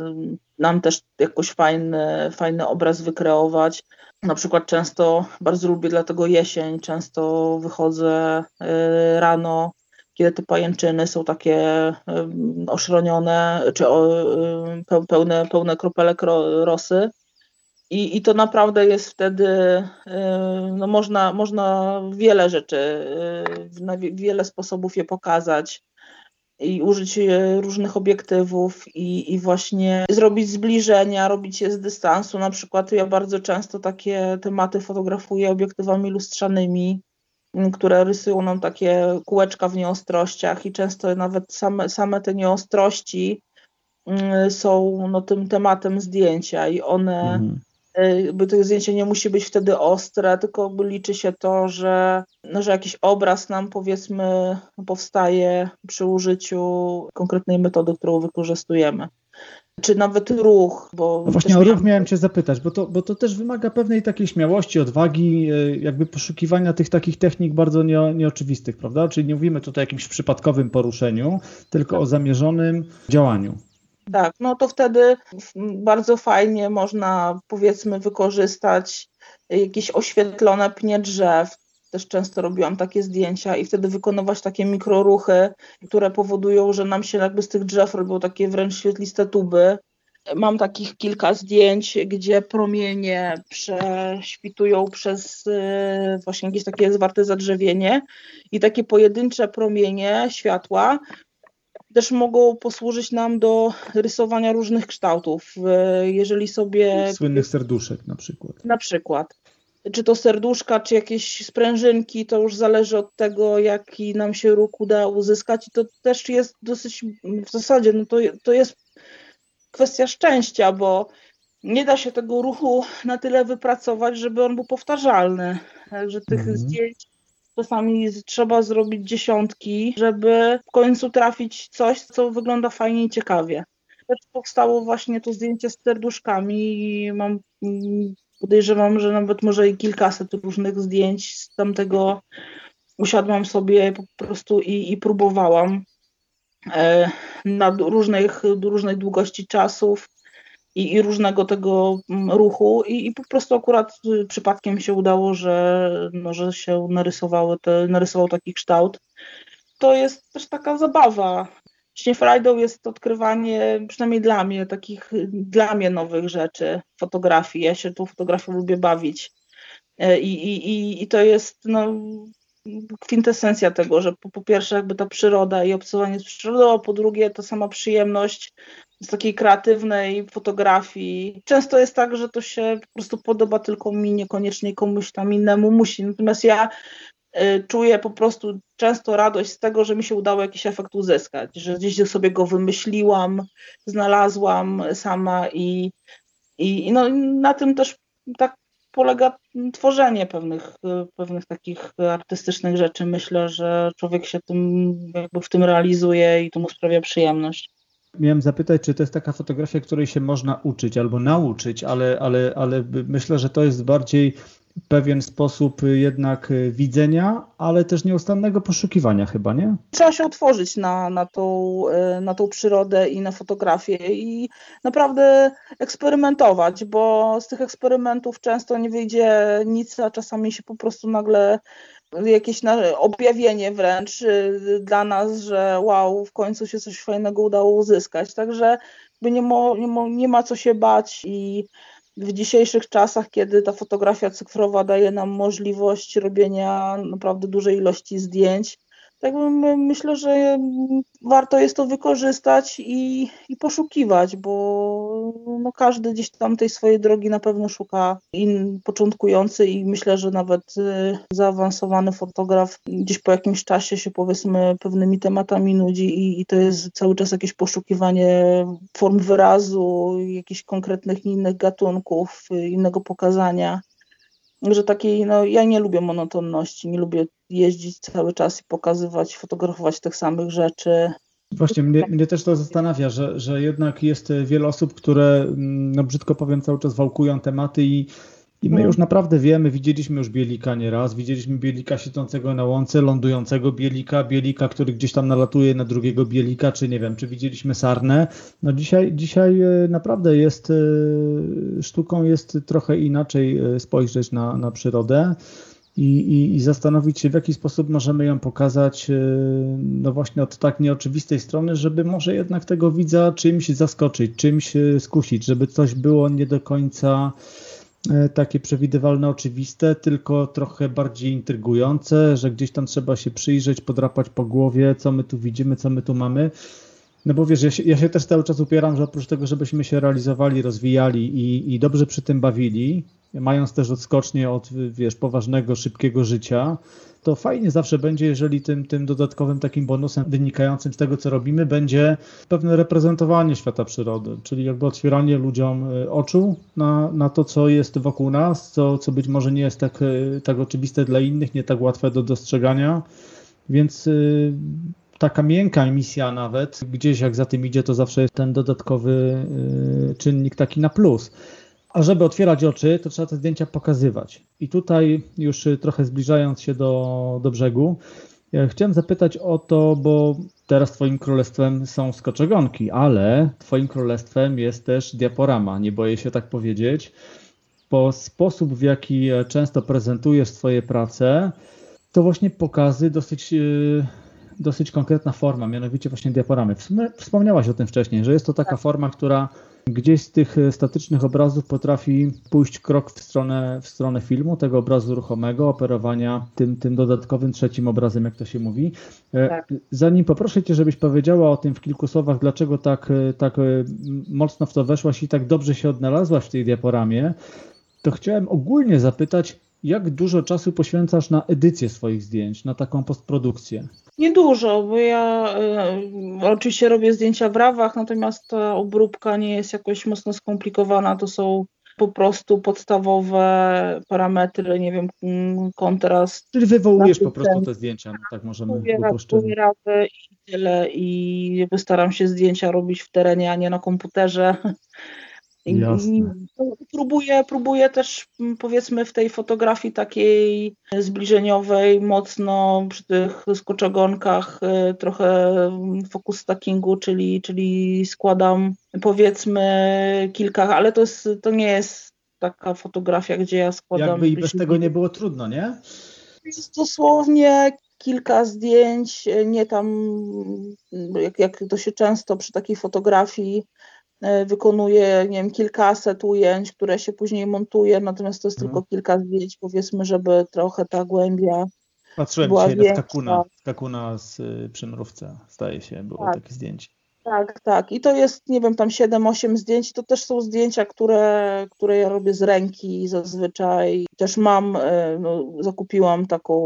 nam też jakoś fajny, fajny obraz wykreować. Na przykład często, bardzo lubię dlatego jesień, często wychodzę e, rano, kiedy te pajęczyny są takie e, oszronione, czy pełne, pełne kropelek rosy i, I to naprawdę jest wtedy, y, no można, można wiele rzeczy, y, na wiele sposobów je pokazać i użyć y, różnych obiektywów i, i właśnie zrobić zbliżenia, robić je z dystansu. Na przykład ja bardzo często takie tematy fotografuję obiektywami lustrzanymi, które rysują nam takie kółeczka w nieostrościach i często nawet same, same te nieostrości są no, tym tematem zdjęcia i one mhm bo to zdjęcie nie musi być wtedy ostre, tylko liczy się to, że, no, że jakiś obraz nam powiedzmy powstaje przy użyciu konkretnej metody, którą wykorzystujemy. Czy nawet ruch, bo. No właśnie o ruch miałem Cię zapytać, bo to, bo to też wymaga pewnej takiej śmiałości, odwagi, e, jakby poszukiwania tych takich technik bardzo nie, nieoczywistych, prawda? Czyli nie mówimy tutaj o jakimś przypadkowym poruszeniu, tylko o zamierzonym działaniu. Tak, no to wtedy bardzo fajnie można powiedzmy wykorzystać jakieś oświetlone pnie drzew. Też często robiłam takie zdjęcia i wtedy wykonywać takie mikroruchy, które powodują, że nam się jakby z tych drzew robią takie wręcz świetliste tuby. Mam takich kilka zdjęć, gdzie promienie prześwitują przez y, właśnie jakieś takie zwarte zadrzewienie i takie pojedyncze promienie światła też mogą posłużyć nam do rysowania różnych kształtów. E, jeżeli sobie. Słynnych serduszek na przykład. Na przykład. Czy to serduszka, czy jakieś sprężynki, to już zależy od tego, jaki nam się ruch uda uzyskać. I to też jest dosyć, w zasadzie, no to, to jest kwestia szczęścia, bo nie da się tego ruchu na tyle wypracować, żeby on był powtarzalny. Także tych mhm. zdjęć Czasami trzeba zrobić dziesiątki, żeby w końcu trafić coś, co wygląda fajnie i ciekawie. Też powstało właśnie to zdjęcie z serduszkami i mam podejrzewam, że nawet może i kilkaset różnych zdjęć z tamtego usiadłam sobie po prostu i, i próbowałam e, na różnych, różnej długości czasów i, i różnego tego mm, ruchu i, i, po prostu akurat y, przypadkiem się udało, że, no, że się narysowały te, narysował taki kształt. To jest też taka zabawa. Właśnie frajdą jest odkrywanie, przynajmniej dla mnie, takich dla mnie nowych rzeczy, fotografii. Ja się tą fotografią lubię bawić. E, I, i, i to jest no, kwintesencja tego, że po, po, pierwsze jakby ta przyroda i obcowanie z przyrodą, a po drugie ta sama przyjemność z takiej kreatywnej fotografii. Często jest tak, że to się po prostu podoba tylko mi, niekoniecznie komuś tam innemu musi. Natomiast ja y, czuję po prostu często radość z tego, że mi się udało jakiś efekt uzyskać, że gdzieś sobie go wymyśliłam, znalazłam sama i, i no, na tym też tak polega tworzenie pewnych, pewnych takich artystycznych rzeczy. Myślę, że człowiek się tym, jakby w tym realizuje i to mu sprawia przyjemność. Miałem zapytać, czy to jest taka fotografia, której się można uczyć albo nauczyć, ale, ale, ale myślę, że to jest bardziej pewien sposób jednak widzenia, ale też nieustannego poszukiwania chyba, nie? Trzeba się otworzyć na, na, tą, na tą przyrodę i na fotografię i naprawdę eksperymentować, bo z tych eksperymentów często nie wyjdzie nic, a czasami się po prostu nagle jakieś objawienie wręcz y, dla nas, że wow, w końcu się coś fajnego udało uzyskać. Także nie, mo, nie, mo, nie ma co się bać i w dzisiejszych czasach, kiedy ta fotografia cyfrowa daje nam możliwość robienia naprawdę dużej ilości zdjęć, tak myślę, że warto jest to wykorzystać i, i poszukiwać, bo no każdy gdzieś tam tej swojej drogi na pewno szuka. In, początkujący i myślę, że nawet y, zaawansowany fotograf gdzieś po jakimś czasie się powiedzmy pewnymi tematami nudzi i, i to jest cały czas jakieś poszukiwanie form wyrazu, jakichś konkretnych innych gatunków, innego pokazania że takiej, no ja nie lubię monotonności, nie lubię jeździć cały czas i pokazywać, fotografować tych samych rzeczy. Właśnie, mnie, mnie też to zastanawia, że, że jednak jest wiele osób, które, mm, no brzydko powiem, cały czas wałkują tematy i i my no. już naprawdę wiemy, widzieliśmy już Bielika nieraz, widzieliśmy Bielika siedzącego na łące, lądującego Bielika, Bielika, który gdzieś tam nalatuje na drugiego Bielika, czy nie wiem, czy widzieliśmy Sarnę. No dzisiaj, dzisiaj e, naprawdę jest, e, sztuką jest trochę inaczej e, spojrzeć na, na przyrodę. I, i, i, zastanowić się, w jaki sposób możemy ją pokazać, no właśnie od tak nieoczywistej strony, żeby może jednak tego widza czymś zaskoczyć, czymś skusić, żeby coś było nie do końca takie przewidywalne, oczywiste, tylko trochę bardziej intrygujące, że gdzieś tam trzeba się przyjrzeć, podrapać po głowie, co my tu widzimy, co my tu mamy. No bo wiesz, ja się, ja się też cały czas upieram, że oprócz tego, żebyśmy się realizowali, rozwijali i, i dobrze przy tym bawili, mając też odskocznie od, wiesz, poważnego, szybkiego życia, to fajnie zawsze będzie, jeżeli tym, tym dodatkowym takim bonusem wynikającym z tego, co robimy, będzie pewne reprezentowanie świata przyrody, czyli jakby otwieranie ludziom y, oczu na, na to, co jest wokół nas, co, co być może nie jest tak, y, tak oczywiste dla innych, nie tak łatwe do dostrzegania, więc y, taka miękka emisja nawet, gdzieś jak za tym idzie, to zawsze jest ten dodatkowy czynnik taki na plus. A żeby otwierać oczy, to trzeba te zdjęcia pokazywać. I tutaj już trochę zbliżając się do, do brzegu, chciałem zapytać o to, bo teraz Twoim królestwem są skoczogonki, ale Twoim królestwem jest też diaporama, nie boję się tak powiedzieć, bo sposób w jaki często prezentujesz swoje prace, to właśnie pokazy dosyć dosyć konkretna forma, mianowicie właśnie diaporamy. Wspomniałaś o tym wcześniej, że jest to taka tak. forma, która gdzieś z tych statycznych obrazów potrafi pójść krok w stronę, w stronę filmu, tego obrazu ruchomego, operowania tym, tym dodatkowym trzecim obrazem, jak to się mówi. E, tak. Zanim poproszę Cię, żebyś powiedziała o tym w kilku słowach, dlaczego tak, tak mocno w to weszłaś i tak dobrze się odnalazłaś w tej diaporamie, to chciałem ogólnie zapytać, jak dużo czasu poświęcasz na edycję swoich zdjęć, na taką postprodukcję? Niedużo, bo ja y, oczywiście robię zdjęcia w rawach, natomiast ta obróbka nie jest jakoś mocno skomplikowana. To są po prostu podstawowe parametry, nie wiem, kontrast. Czyli wywołujesz po prostu te zdjęcia, no tak możemy uproszczenie. rawy i tyle i staram się zdjęcia robić w terenie, a nie na komputerze. Próbuję, próbuję też powiedzmy w tej fotografii takiej zbliżeniowej, mocno przy tych skoczogonkach y, trochę focus stackingu, czyli, czyli składam powiedzmy kilka, ale to, jest, to nie jest taka fotografia, gdzie ja składam. Jakby i bez tego nie było trudno, nie? Jest dosłownie kilka zdjęć, nie tam, jak, jak to się często przy takiej fotografii wykonuje, nie wiem, kilkaset ujęć, które się później montuje, natomiast to jest mhm. tylko kilka zdjęć, powiedzmy, żeby trochę ta głębia Patrzyłem była dzisiaj większa. na Skakuna, Skakuna z y, Przymrówca, staje się, było tak. takie zdjęcie. Tak, tak. I to jest, nie wiem, tam 7-8 zdjęć. To też są zdjęcia, które, które ja robię z ręki zazwyczaj. Też mam, e, no, zakupiłam taką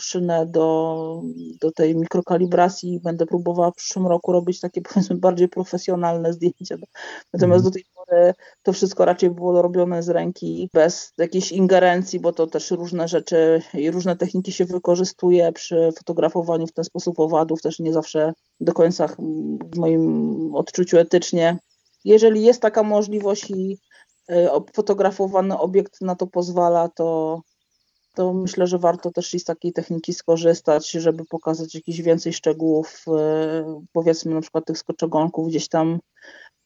szynę do, do tej mikrokalibracji i będę próbowała w przyszłym roku robić takie, powiedzmy, bardziej profesjonalne zdjęcia. Natomiast do tej pory to wszystko raczej było robione z ręki, bez jakiejś ingerencji, bo to też różne rzeczy i różne techniki się wykorzystuje przy fotografowaniu w ten sposób owadów. Też nie zawsze do końca w moim odczuciu etycznie. Jeżeli jest taka możliwość i e, fotografowany obiekt na to pozwala, to, to myślę, że warto też z takiej techniki skorzystać, żeby pokazać jakieś więcej szczegółów, e, powiedzmy na przykład tych skoczogonków gdzieś tam.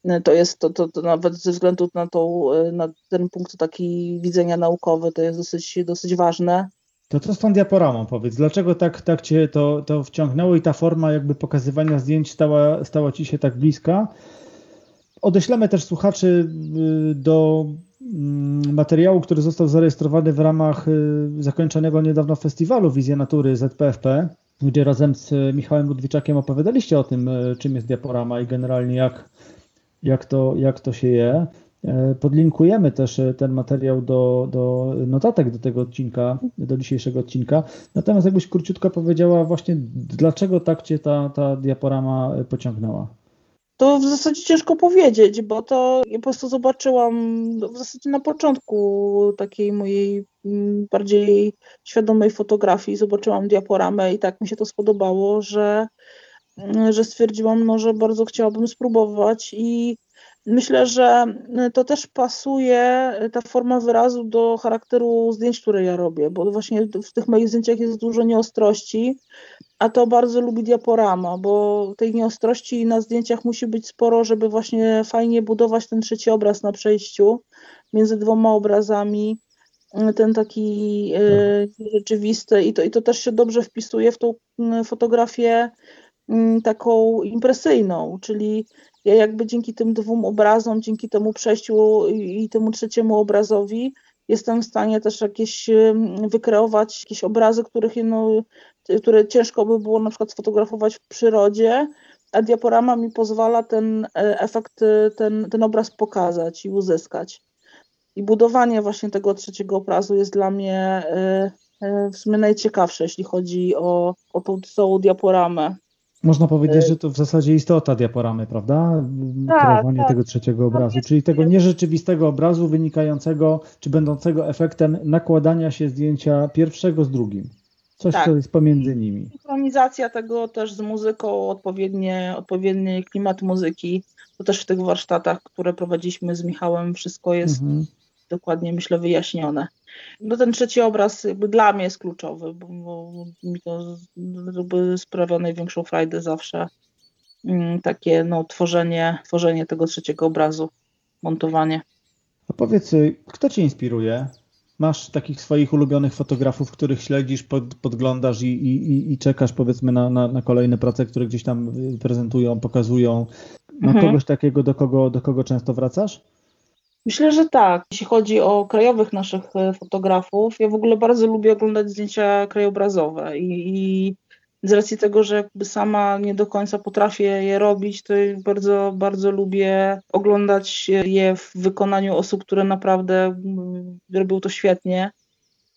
E, to jest to, to, to nawet ze względu na, tą, na ten punkt taki widzenia naukowy, to jest dosyć, dosyć ważne. To co z tą diaporamą powiedz? Dlaczego tak, tak Cię to, to wciągnęło i ta forma jakby pokazywania zdjęć stała, stała Ci się tak bliska? Odeślemy też słuchaczy y, do mm, materiału, który został zarejestrowany w ramach y, zakończonego niedawno festiwalu Wizja Natury ZPFP, gdzie razem z Michałem Ludwiczakiem opowiadaliście o tym, y, czym jest diaporama i generalnie jak, jak, to, jak to się je. E, podlinkujemy też e, ten materiał do, do notatek do tego odcinka, do dzisiejszego odcinka. Natomiast jakbyś króciutko powiedziała właśnie, dlaczego tak Cię ta, ta diaporama pociągnęła? To w zasadzie ciężko powiedzieć, bo to ja po prostu zobaczyłam w zasadzie na początku takiej mojej mm, bardziej świadomej fotografii, zobaczyłam diaporamę i tak mi się to spodobało, że, że stwierdziłam, no, że bardzo chciałabym spróbować i Myślę, że y, to też pasuje y, ta forma wyrazu do charakteru zdjęć, które ja robię, bo właśnie w tych moich zdjęciach jest dużo nieostrości, a to bardzo lubi diaporama, bo tej nieostrości na zdjęciach musi być sporo, żeby właśnie fajnie budować ten trzeci obraz na przejściu między dwoma obrazami, y, ten taki tak. rzeczywisty i to, i to też się dobrze wpisuje w tą fotografię taką impresyjną, czyli ja jakby dzięki tym dwóm obrazom, dzięki temu przejściu i temu trzeciemu obrazowi jestem w stanie też jakieś wykreować jakieś obrazy, których no, które ciężko by było na przykład sfotografować w przyrodzie, a diaporama mi pozwala ten e, efekt, ten, ten obraz pokazać i uzyskać. I budowanie właśnie tego trzeciego obrazu jest dla mnie e, e, w sumie najciekawsze, jeśli chodzi o, o tą całą diaporamę. Można powiedzieć, e, że to w zasadzie istota diaporamy, prawda? Tak, Kreowanie tak. tego trzeciego obrazu, czyli tego nierzeczywistego obrazu wynikającego, czy będącego efektem nakładania się zdjęcia pierwszego z drugim. Coś, tak. co jest pomiędzy nimi. Synchronizacja tego też z muzyką, odpowiednie, odpowiedni klimat muzyki. To też w tych warsztatach, które prowadziliśmy z Michałem, wszystko jest mhm. Dokładnie, myślę, wyjaśnione. No ten trzeci obraz jakby dla mnie jest kluczowy, bo, bo mi to jakby sprawia największą frajdę zawsze. Mm, takie no, tworzenie, tworzenie tego trzeciego obrazu, montowanie. A powiedz, y, kto Cię inspiruje? Masz takich swoich ulubionych fotografów, których śledzisz, pod, podglądasz i, i, i czekasz powiedzmy na, na, na, kolejne prace, które gdzieś tam y, prezentują, pokazują. Ma mhm. kogoś takiego, do kogo, do kogo często wracasz? Myślę, że tak. Jeśli chodzi o krajowych naszych e, fotografów, ja w ogóle bardzo lubię oglądać zdjęcia krajobrazowe i, i z racji tego, że jakby sama nie do końca potrafię je robić, to bardzo, bardzo lubię oglądać je w wykonaniu osób, które naprawdę mm, robią to świetnie.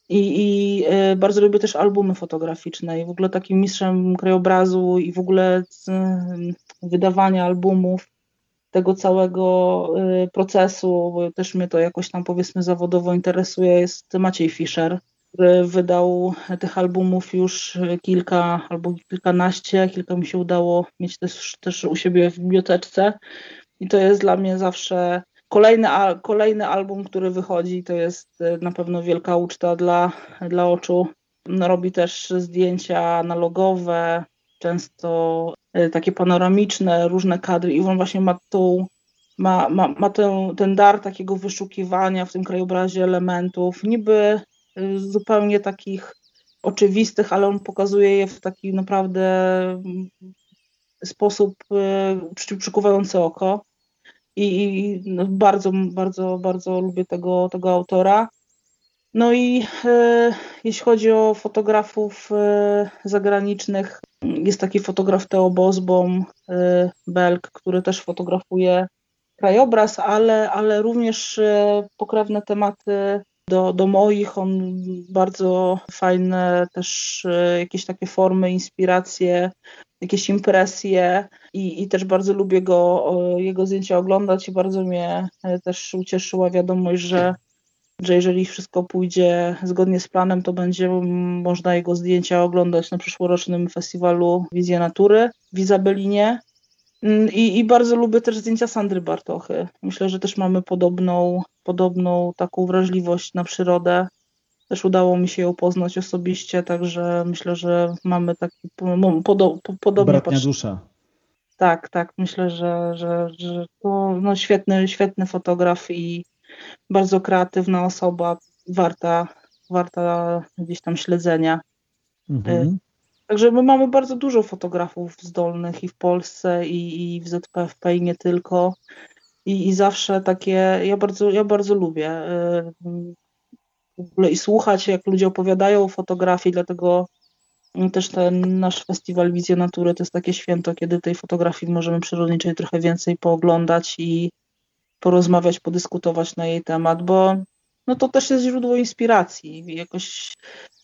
I, I, e, bardzo lubię też albumy fotograficzne i w ogóle takim mistrzem krajobrazu i w ogóle wydawania albumów tego całego y, procesu, bo też mnie to jakoś tam powiedzmy zawodowo interesuje, jest Maciej Fischer, który wydał tych albumów już kilka albo kilkanaście, kilka mi się udało mieć też, też u siebie w biblioteczce i to jest dla mnie zawsze Kolejny, kolejny album, który wychodzi, to jest na pewno wielka uczta dla, dla oczu. No, robi też zdjęcia analogowe, często takie panoramiczne, różne kadry i on właśnie ma tą ma, ma, ma ten, ten dar takiego wyszukiwania w tym krajobrazie elementów, niby y, zupełnie takich oczywistych, ale on pokazuje je w taki naprawdę mm, sposób y, przykuwający oko. I, i no bardzo, bardzo, bardzo lubię tego, tego autora. No i e, jeśli chodzi o fotografów e, zagranicznych, jest taki fotograf Theo Bosbom, e, Belk, który też fotografuje krajobraz, ale, ale również e, pokrewne tematy do, do moich. On bardzo fajne też e, jakieś takie formy, inspiracje, jakieś impresje i, i też bardzo lubię go, jego zdjęcia oglądać i bardzo mnie też ucieszyła wiadomość, że że jeżeli wszystko pójdzie zgodnie z planem, to będzie można jego zdjęcia oglądać na przyszłorocznym festiwalu Wizja Natury w Izabelinie. Mm, I, I, bardzo lubię też zdjęcia Sandry Bartochy. Myślę, że też mamy podobną, podobną taką wrażliwość na przyrodę. Też udało mi się ją poznać osobiście, także myślę, że mamy taki podo, podobny Bratnia dusza. Tak, tak. Myślę, że, że, że to no, świetny, świetny fotograf i bardzo kreatywna osoba, warta, warta gdzieś tam śledzenia. Mhm. Y, Także my mamy bardzo dużo fotografów zdolnych i w Polsce, i, i w ZPFP, i nie tylko. I, I zawsze takie, ja bardzo, ja bardzo lubię y, w ogóle i słuchać, jak ludzie opowiadają o fotografii, dlatego też ten nasz festiwal Wizja Natury to jest takie święto, kiedy tej fotografii możemy przyrodniczej trochę więcej pooglądać i porozmawiać, podyskutować na jej temat, bo no to też jest źródło inspiracji. Jakoś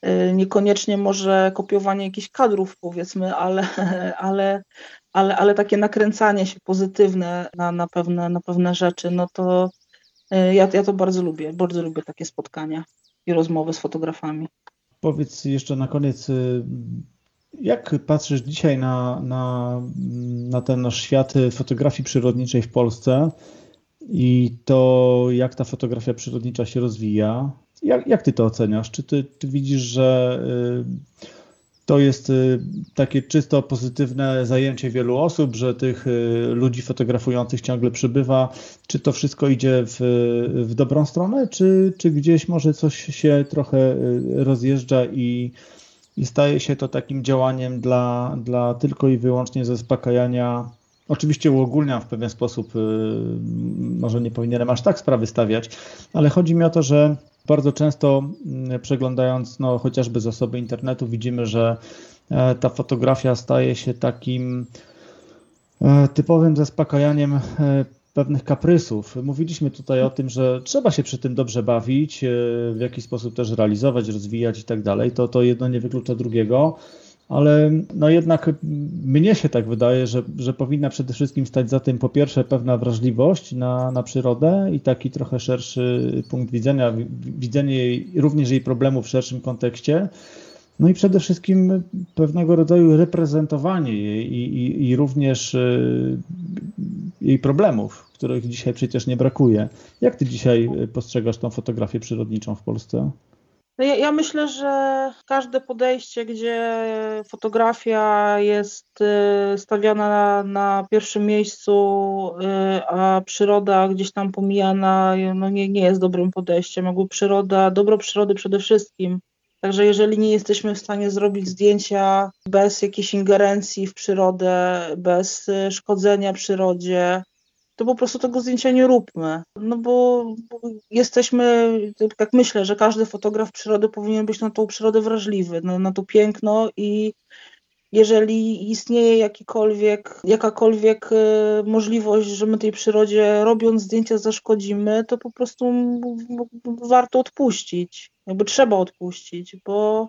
y, niekoniecznie może kopiowanie jakichś kadrów, powiedzmy, ale, ale, ale, ale takie nakręcanie się pozytywne na, na, pewne, na pewne rzeczy, no to y, ja, ja to bardzo lubię. Bardzo lubię takie spotkania i rozmowy z fotografami. Powiedz jeszcze na koniec, y, jak patrzysz dzisiaj na, na, na ten nasz świat fotografii przyrodniczej w Polsce? I to, jak ta fotografia przyrodnicza się rozwija. Jak, jak ty to oceniasz? Czy ty, ty widzisz, że y, to jest y, takie czysto pozytywne zajęcie wielu osób, że tych y, ludzi fotografujących ciągle przybywa? Czy to wszystko idzie w, w dobrą stronę, czy, czy gdzieś może coś się trochę rozjeżdża i, i staje się to takim działaniem dla, dla tylko i wyłącznie zaspokajania Oczywiście uogólniam w pewien sposób, y, może nie powinienem aż tak sprawy stawiać, ale chodzi mi o to, że bardzo często mm, przeglądając no, chociażby zasoby internetu widzimy, że e, ta fotografia staje się takim e, typowym zaspokajaniem e, pewnych kaprysów. Mówiliśmy tutaj o tym, że trzeba się przy tym dobrze bawić, w jakiś sposób też realizować, rozwijać i tak dalej. To, to jedno nie wyklucza drugiego ale no jednak mnie się tak wydaje, że, że powinna przede wszystkim stać za tym po pierwsze pewna wrażliwość na, na przyrodę i taki trochę szerszy punkt widzenia, widzenie jej, również jej problemów w szerszym kontekście. No i przede wszystkim pewnego rodzaju reprezentowanie jej i, i, i również y, jej problemów, których dzisiaj przecież nie brakuje. Jak ty dzisiaj postrzegasz tą fotografię przyrodniczą w Polsce? No ja, ja, myślę, że każde podejście, gdzie fotografia jest y, stawiana na, na pierwszym miejscu, y, a przyroda gdzieś tam pomijana, no nie, nie jest dobrym podejściem. Jakby przyroda, dobro przyrody przede wszystkim. Także jeżeli nie jesteśmy w stanie zrobić zdjęcia bez jakiejś ingerencji w przyrodę, bez y, szkodzenia przyrodzie, to po prostu tego zdjęcia nie róbmy. No bo, jesteśmy, tak myślę, że każdy fotograf przyrody powinien być na tą przyrodę wrażliwy, na, na to piękno i jeżeli istnieje jakikolwiek, jakakolwiek y, możliwość, że my tej przyrodzie robiąc zdjęcia zaszkodzimy, to po prostu warto odpuścić. Jakby trzeba odpuścić, bo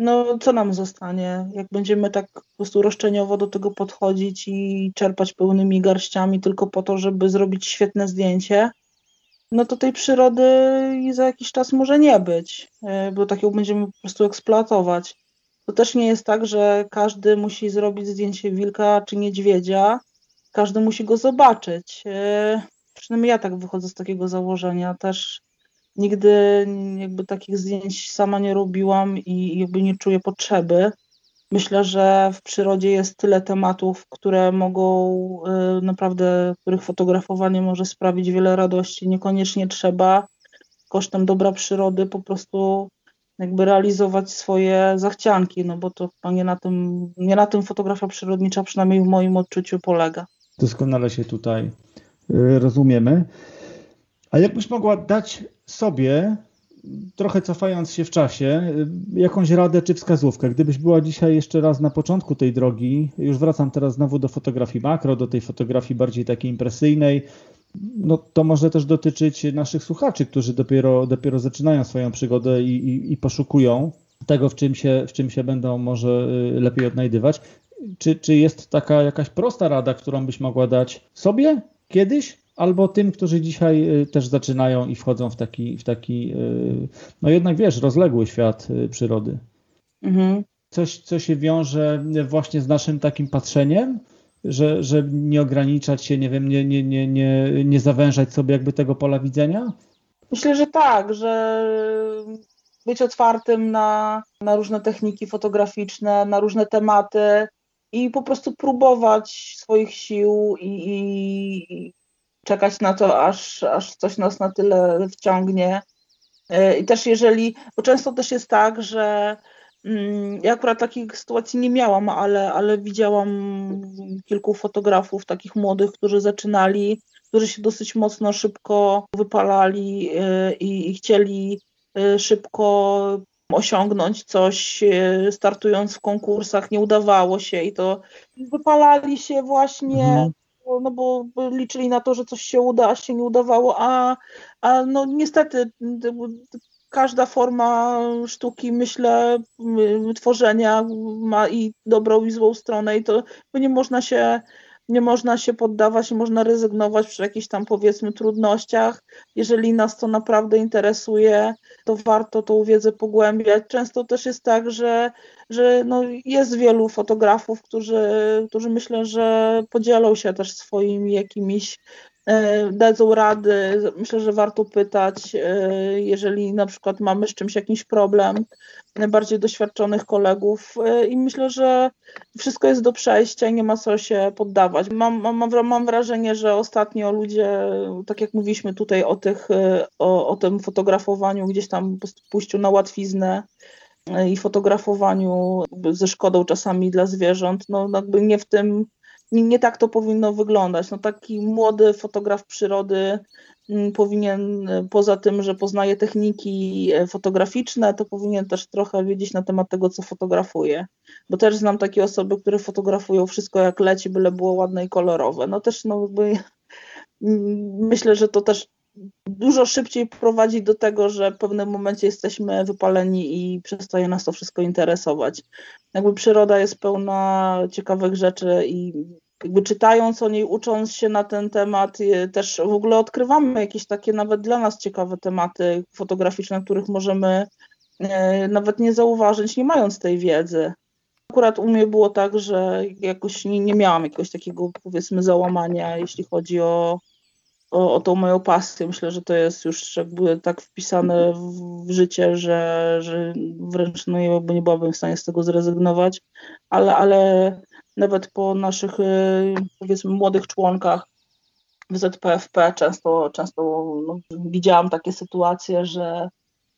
no co nam zostanie, jak będziemy tak po prostu roszczeniowo do tego podchodzić i czerpać pełnymi garściami tylko po to, żeby zrobić świetne zdjęcie, no to tej przyrody za jakiś czas może nie być, e, bo tak ją będziemy po prostu eksploatować. To też nie jest tak, że każdy musi zrobić zdjęcie wilka czy niedźwiedzia, każdy musi go zobaczyć. E, przynajmniej ja tak wychodzę z takiego założenia. Też nigdy jakby takich zdjęć sama nie robiłam i jakby nie czuję potrzeby. Myślę, że w przyrodzie jest tyle tematów, które mogą y, naprawdę, których fotografowanie może sprawić wiele radości. Niekoniecznie trzeba kosztem dobra przyrody po prostu jakby realizować swoje zachcianki, no bo to chyba nie na tym, nie na tym fotografia przyrodnicza przynajmniej w moim odczuciu polega. Doskonale się tutaj y, rozumiemy. A jakbyś mogła dać sobie, trochę cofając się w czasie, jakąś radę czy wskazówkę? Gdybyś była dzisiaj jeszcze raz na początku tej drogi, już wracam teraz znowu do fotografii makro, do tej fotografii bardziej takiej impresyjnej, no to może też dotyczyć naszych słuchaczy, którzy dopiero, dopiero zaczynają swoją przygodę i, i, i poszukują tego, w czym, się, w czym się będą może y, lepiej odnajdywać. Czy, czy jest taka jakaś prosta rada, którą byś mogła dać sobie kiedyś, albo tym, którzy dzisiaj y, też zaczynają i wchodzą w taki, w taki y, no jednak wiesz, rozległy świat przyrody? Mhm. Coś, co się wiąże właśnie z naszym takim patrzeniem, że, że nie ograniczać się, nie wiem, nie, nie, nie, nie, nie zawężać sobie jakby tego pola widzenia? Myślę, że tak, że być otwartym na, na różne techniki fotograficzne, na różne tematy i po prostu próbować swoich sił i, i czekać na to, aż, aż coś nas na tyle wciągnie. I też jeżeli, bo często też jest tak, że Mm, ja akurat takiej sytuacji nie miałam, ale, ale widziałam kilku fotografów takich młodych, którzy zaczynali, którzy się dosyć mocno szybko wypalali y, i, i chcieli y, szybko osiągnąć coś, startując w konkursach, nie udawało się i to wypalali się właśnie, mhm. No bo liczyli na to, że coś się uda, a się nie udawało, a, a no niestety każda forma sztuki, myślę, tworzenia ma i dobrą i złą stronę i to nie można się nie można się poddawać, nie można rezygnować przy jakichś tam powiedzmy trudnościach. Jeżeli nas to naprawdę interesuje, to warto tą wiedzę pogłębiać. Często też jest tak, że, że no jest wielu fotografów, którzy, którzy myślę, że podzielą się też swoimi jakimiś dadzą rady. Myślę, że warto pytać, e, jeżeli na przykład mamy z czymś jakiś problem, najbardziej doświadczonych kolegów e, i myślę, że wszystko jest do przejścia i nie ma co się poddawać. Mam, mam, mam wrażenie, że ostatnio ludzie, tak jak mówiliśmy tutaj o, tych, o, o tym fotografowaniu, gdzieś tam pójściu na łatwiznę, i fotografowaniu ze szkodą czasami dla zwierząt, no jakby nie w tym nie, tak to powinno wyglądać. No, taki młody fotograf przyrody mm, powinien, poza tym, że poznaje techniki e, fotograficzne, to powinien też trochę wiedzieć na temat tego, co fotografuje. Bo też znam takie osoby, które fotografują wszystko jak leci, byle było ładne i kolorowe. No też no, jakby, myślę, że to też dużo szybciej prowadzi do tego, że w pewnym momencie jesteśmy wypaleni i przestaje nas to wszystko interesować. Jakby przyroda jest pełna ciekawych rzeczy i jakby czytając o niej, ucząc się na ten temat, też w ogóle odkrywamy jakieś takie nawet dla nas ciekawe tematy fotograficzne, których możemy e, nawet nie zauważyć, nie mając tej wiedzy. Akurat u mnie było tak, że jakoś nie, nie miałam jakiegoś takiego powiedzmy załamania, jeśli chodzi o, o, o tą moją pasję. Myślę, że to jest już jakby tak wpisane w, życie, że, że wręcz no, nie byłabym w stanie z tego zrezygnować, ale, ale nawet po naszych y, powiedzmy młodych członkach w ZPFP często, często no, widziałam takie sytuacje, że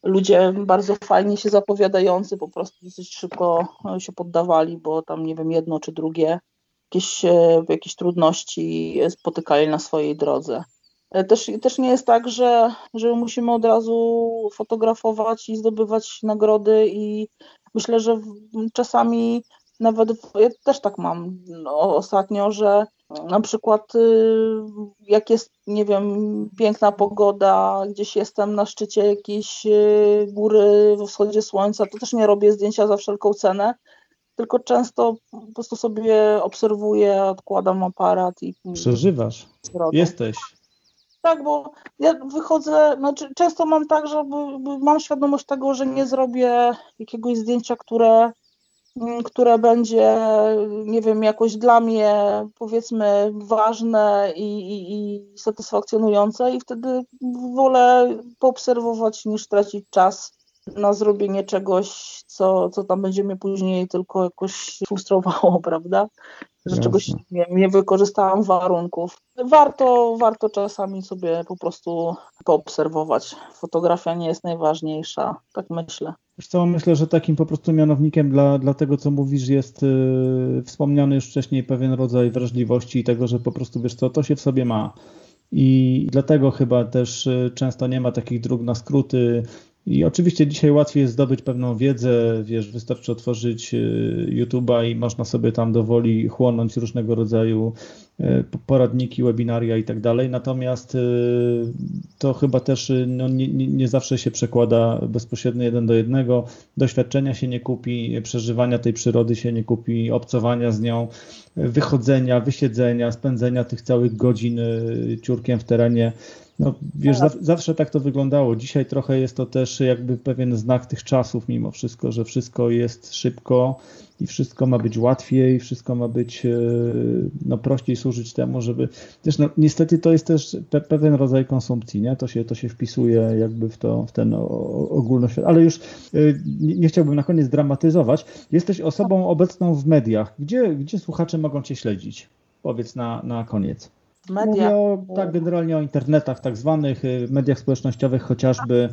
ludzie bardzo fajnie się zapowiadający po prostu dosyć szybko się poddawali, bo tam nie wiem, jedno czy drugie jakieś, y, jakieś trudności spotykali na swojej drodze. Też, też nie jest tak, że, że musimy od razu fotografować i zdobywać nagrody i myślę, że czasami nawet ja też tak mam no, ostatnio, że na przykład y, jak jest, nie wiem, piękna pogoda, gdzieś jestem na szczycie jakiejś y, góry w wschodzie słońca, to też nie robię zdjęcia za wszelką cenę, tylko często po prostu sobie obserwuję, odkładam aparat i... Przeżywasz, jesteś. Tak, bo ja wychodzę, znaczy często mam tak, że mam świadomość tego, że nie zrobię jakiegoś zdjęcia, które mm, które będzie, nie wiem, jakoś dla mnie powiedzmy ważne i, i, i satysfakcjonujące i wtedy wolę poobserwować niż tracić czas na zrobienie czegoś, co, co tam będzie mnie później tylko jakoś frustrowało, prawda? Że Jasne. czegoś nie, nie wykorzystałam warunków. Warto, warto czasami sobie po prostu poobserwować. Fotografia nie jest najważniejsza, tak myślę. Wiesz co, myślę, że takim po prostu mianownikiem dla, dla tego, co mówisz, jest yy, wspomniany już wcześniej pewien rodzaj wrażliwości i tego, że po prostu wiesz co, to się w sobie ma. I dlatego chyba też y, często nie ma takich dróg na skróty, i oczywiście dzisiaj łatwiej jest zdobyć pewną wiedzę, wiesz, wystarczy otworzyć y, YouTube'a i można sobie tam dowoli chłonąć różnego rodzaju y, poradniki, webinaria i tak dalej. Natomiast y, to chyba też no, nie, nie, zawsze się przekłada bezpośrednio jeden do jednego. Doświadczenia się nie kupi, przeżywania tej przyrody się nie kupi, obcowania z nią, wychodzenia, wysiedzenia, spędzenia tych całych godzin ciurkiem w terenie no, wiesz, tak. zawsze tak to wyglądało. Dzisiaj trochę jest to też jakby pewien znak tych czasów mimo wszystko, że wszystko jest szybko i wszystko ma być łatwiej, wszystko ma być e, no, prościej służyć temu, żeby... Wiesz, no, niestety to jest też pe pewien rodzaj konsumpcji, nie? To się, to się wpisuje jakby w, to, w ten ogólnoświat. Ale już e, nie, nie chciałbym na koniec dramatyzować. Jesteś osobą obecną w mediach. Gdzie, gdzie słuchacze mogą cię śledzić? Powiedz na, na koniec media. Mówię o, tak generalnie o internetach, tak zwanych y, mediach społecznościowych chociażby.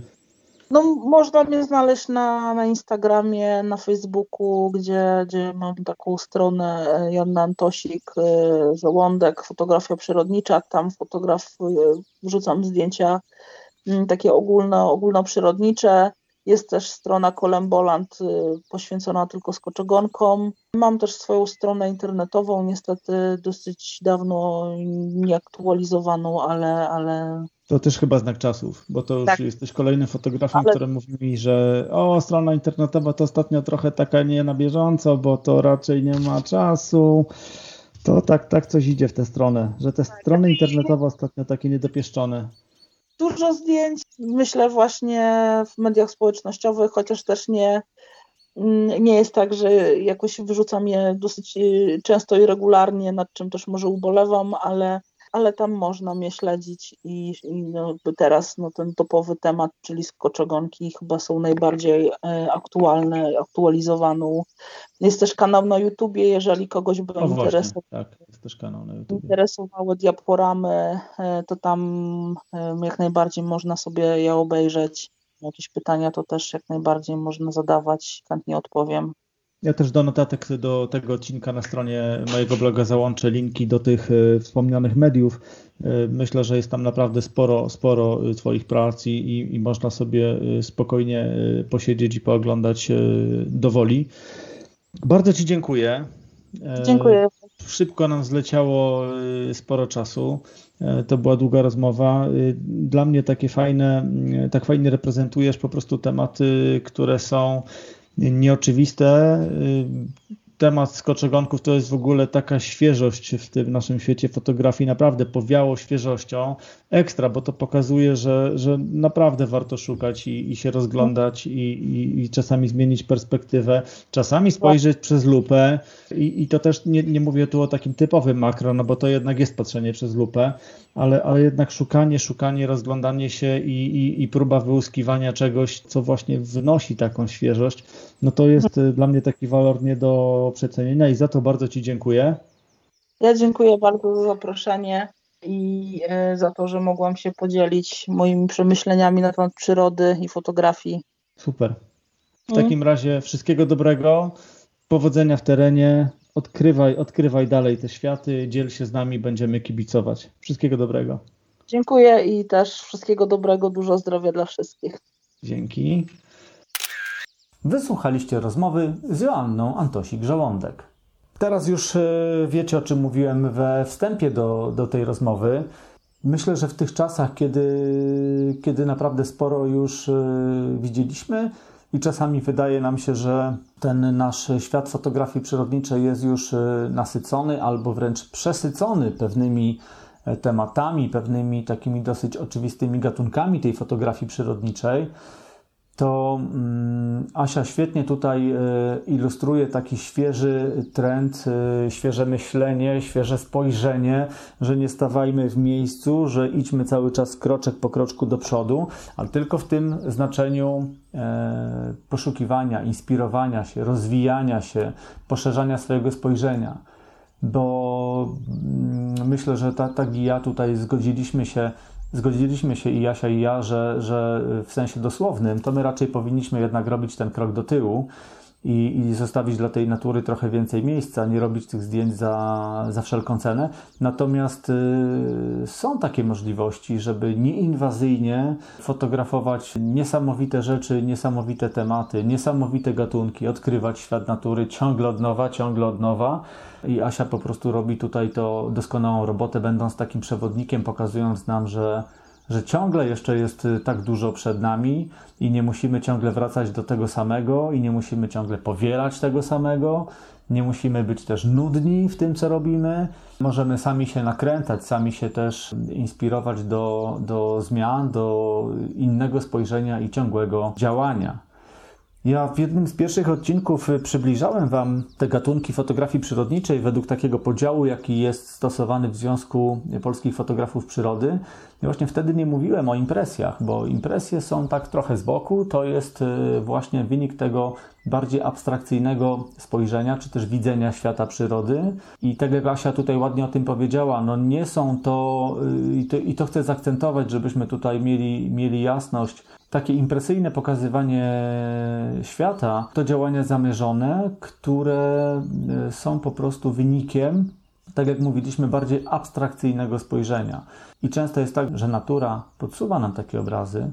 No, można mnie znaleźć na, na Instagramie, na Facebooku, gdzie, gdzie mam taką stronę e, Janna Antosik, e, Żołądek, fotografia przyrodnicza. Tam fotograf wrzucam zdjęcia mm, takie ogólno, ogólnoprzyrodnicze. Jest też strona Kolemboland y, poświęcona tylko skoczogonkom. Mam też swoją stronę internetową, niestety dosyć dawno nieaktualizowaną, ale, ale to też chyba znak czasów, bo to już tak. jesteś kolejnym fotografem, Ale... który mówi mi, że o, strona internetowa to ostatnio trochę taka nie na bieżąco, bo to raczej nie ma czasu. To tak, tak coś idzie w tę stronę, że te strony internetowe ostatnio takie niedopieszczone dużo zdjęć, myślę właśnie w mediach społecznościowych, chociaż też nie, mm, nie jest tak, że jakoś wyrzucam je dosyć y, często i regularnie, nad czym też może ubolewam, ale ale tam można mnie śledzić i, i no, teraz no, ten topowy temat, czyli skoczogonki chyba są najbardziej e, aktualne, aktualizowaną. Jest też kanał na YouTubie, jeżeli kogoś by interesował, tak, jest też kanał na YouTubie. interesowały diaporamy, e, to tam e, jak najbardziej można sobie je obejrzeć. Jakieś pytania to też jak najbardziej można zadawać, chętnie odpowiem. Ja też do notatek do tego odcinka na stronie mojego bloga załączę linki do tych e, wspomnianych mediów. E, myślę, że jest tam naprawdę sporo, sporo e, Twoich prac i, i można sobie spokojnie posiedzieć i pooglądać do woli. Bardzo Ci dziękuję. Dziękuję. Szybko nam zleciało sporo czasu. To była długa rozmowa. Dla mnie takie fajne, tak fajnie reprezentujesz po prostu tematy, które są nieoczywiste. Y, temat skoczogonków to jest w ogóle taka świeżość w tym naszym świecie fotografii, naprawdę powiało świeżością. Ekstra, bo to pokazuje, że, że naprawdę warto szukać i, i się rozglądać i, i, i, czasami zmienić perspektywę, czasami spojrzeć przez lupę. I, to też nie, nie mówię tu o takim typowym makro, no bo to jednak jest patrzenie przez lupę, ale, ale jednak szukanie, szukanie, rozglądanie się i, i, próba wyłuskiwania czegoś, co właśnie wnosi taką świeżość, no to jest y, dla mnie taki walor nie do przecenienia i za to bardzo Ci dziękuję. Ja dziękuję bardzo za zaproszenie i y, za to, że mogłam się podzielić moimi przemyśleniami na temat przyrody i fotografii. Super. W mm. takim razie wszystkiego dobrego, powodzenia w terenie, odkrywaj, odkrywaj dalej te światy, dziel się z nami, będziemy kibicować. Wszystkiego dobrego. Dziękuję i też wszystkiego dobrego, dużo zdrowia dla wszystkich. Dzięki. Wysłuchaliście rozmowy z Joanną Antosik-Żołądek. Teraz już e, wiecie, o czym mówiłem we wstępie do, do tej rozmowy. Myślę, że w tych czasach, kiedy, kiedy naprawdę sporo już e, widzieliśmy, i czasami wydaje nam się, że ten nasz świat fotografii przyrodniczej jest już e, nasycony albo wręcz przesycony pewnymi tematami, pewnymi takimi dosyć oczywistymi gatunkami tej fotografii przyrodniczej to mm, Asia świetnie tutaj e, ilustruje taki świeży trend, e, świeże myślenie, świeże spojrzenie, że nie stawajmy w miejscu, że idźmy cały czas kroczek po kroczku do przodu, ale tylko w tym znaczeniu e, poszukiwania, inspirowania się, rozwijania się, poszerzania swojego spojrzenia. Bo mm, myślę, że tak, tak i ja tutaj zgodziliśmy się zgodziliśmy się i Jasia i ja, że, że w sensie dosłownym to my raczej powinniśmy jednak robić ten krok do tyłu i, i zostawić dla tej natury trochę więcej miejsca, nie robić tych zdjęć za, za wszelką cenę. Natomiast y, są takie możliwości, żeby nieinwazyjnie fotografować niesamowite rzeczy, niesamowite tematy, niesamowite gatunki, odkrywać świat natury ciągle od nowa, ciągle od nowa. I Asia po prostu robi tutaj to doskonałą robotę, będąc takim przewodnikiem, pokazując nam, że że ciągle jeszcze jest y, tak dużo przed nami i nie musimy ciągle wracać do tego samego i nie musimy ciągle powielać tego samego, nie musimy być też nudni w tym, co robimy. Możemy sami się nakręcać, sami się też inspirować do, do zmian, do innego spojrzenia i ciągłego działania. Ja w jednym z pierwszych odcinków y, przybliżałem Wam te gatunki fotografii przyrodniczej według takiego podziału, jaki jest stosowany w Związku Polskich Fotografów Przyrody. I właśnie wtedy nie mówiłem o impresjach, bo impresje są tak trochę z boku. To jest y, właśnie wynik tego bardziej abstrakcyjnego spojrzenia, czy też widzenia świata przyrody. I tak jak Asia tutaj ładnie o tym powiedziała, no nie są to, y, i to, i to chcę zaakcentować, żebyśmy tutaj mieli, mieli jasność, takie impresyjne pokazywanie świata to działania zamierzone, które e, są po prostu wynikiem, tak jak mówiliśmy, bardziej abstrakcyjnego spojrzenia. I często jest tak, że natura podsuwa nam takie obrazy,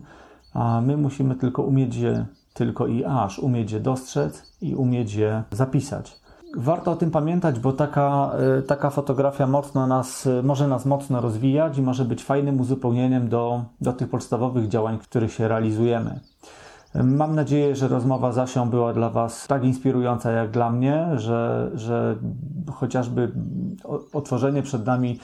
a my musimy tylko umieć je tylko i aż, umieć je dostrzec i umieć je zapisać. Warto o tym pamiętać, bo taka, e, taka fotografia mocno nas, może nas mocno rozwijać i może być fajnym uzupełnieniem do, do tych podstawowych działań, w których się realizujemy. Mam nadzieję, że rozmowa z Asią była dla Was tak inspirująca jak dla mnie, że, że chociażby otworzenie przed nami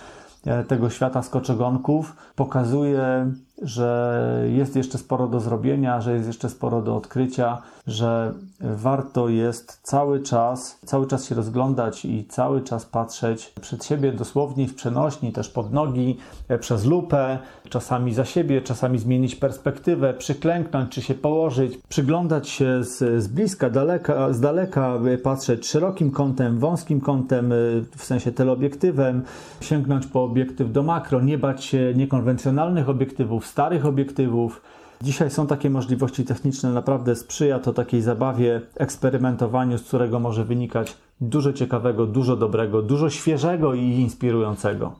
e, tego świata skoczogonków pokazuje że jest jeszcze sporo do zrobienia, że jest jeszcze sporo do odkrycia, że warto jest cały czas, cały czas się rozglądać i cały czas patrzeć przed siebie dosłownie w przenośni, też pod nogi, e, przez lupę, czasami za siebie, czasami zmienić perspektywę, przyklęknąć czy się położyć, przyglądać się z, z bliska, daleka, z daleka, patrzeć szerokim kątem, wąskim kątem, e, w sensie teleobiektywem, sięgnąć po obiektyw do makro, nie bać się niekonwencjonalnych obiektywów, starych obiektywów. Dzisiaj są takie możliwości techniczne, naprawdę sprzyja to takiej zabawie, eksperymentowaniu, z którego może wynikać dużo ciekawego, dużo dobrego, dużo świeżego i inspirującego.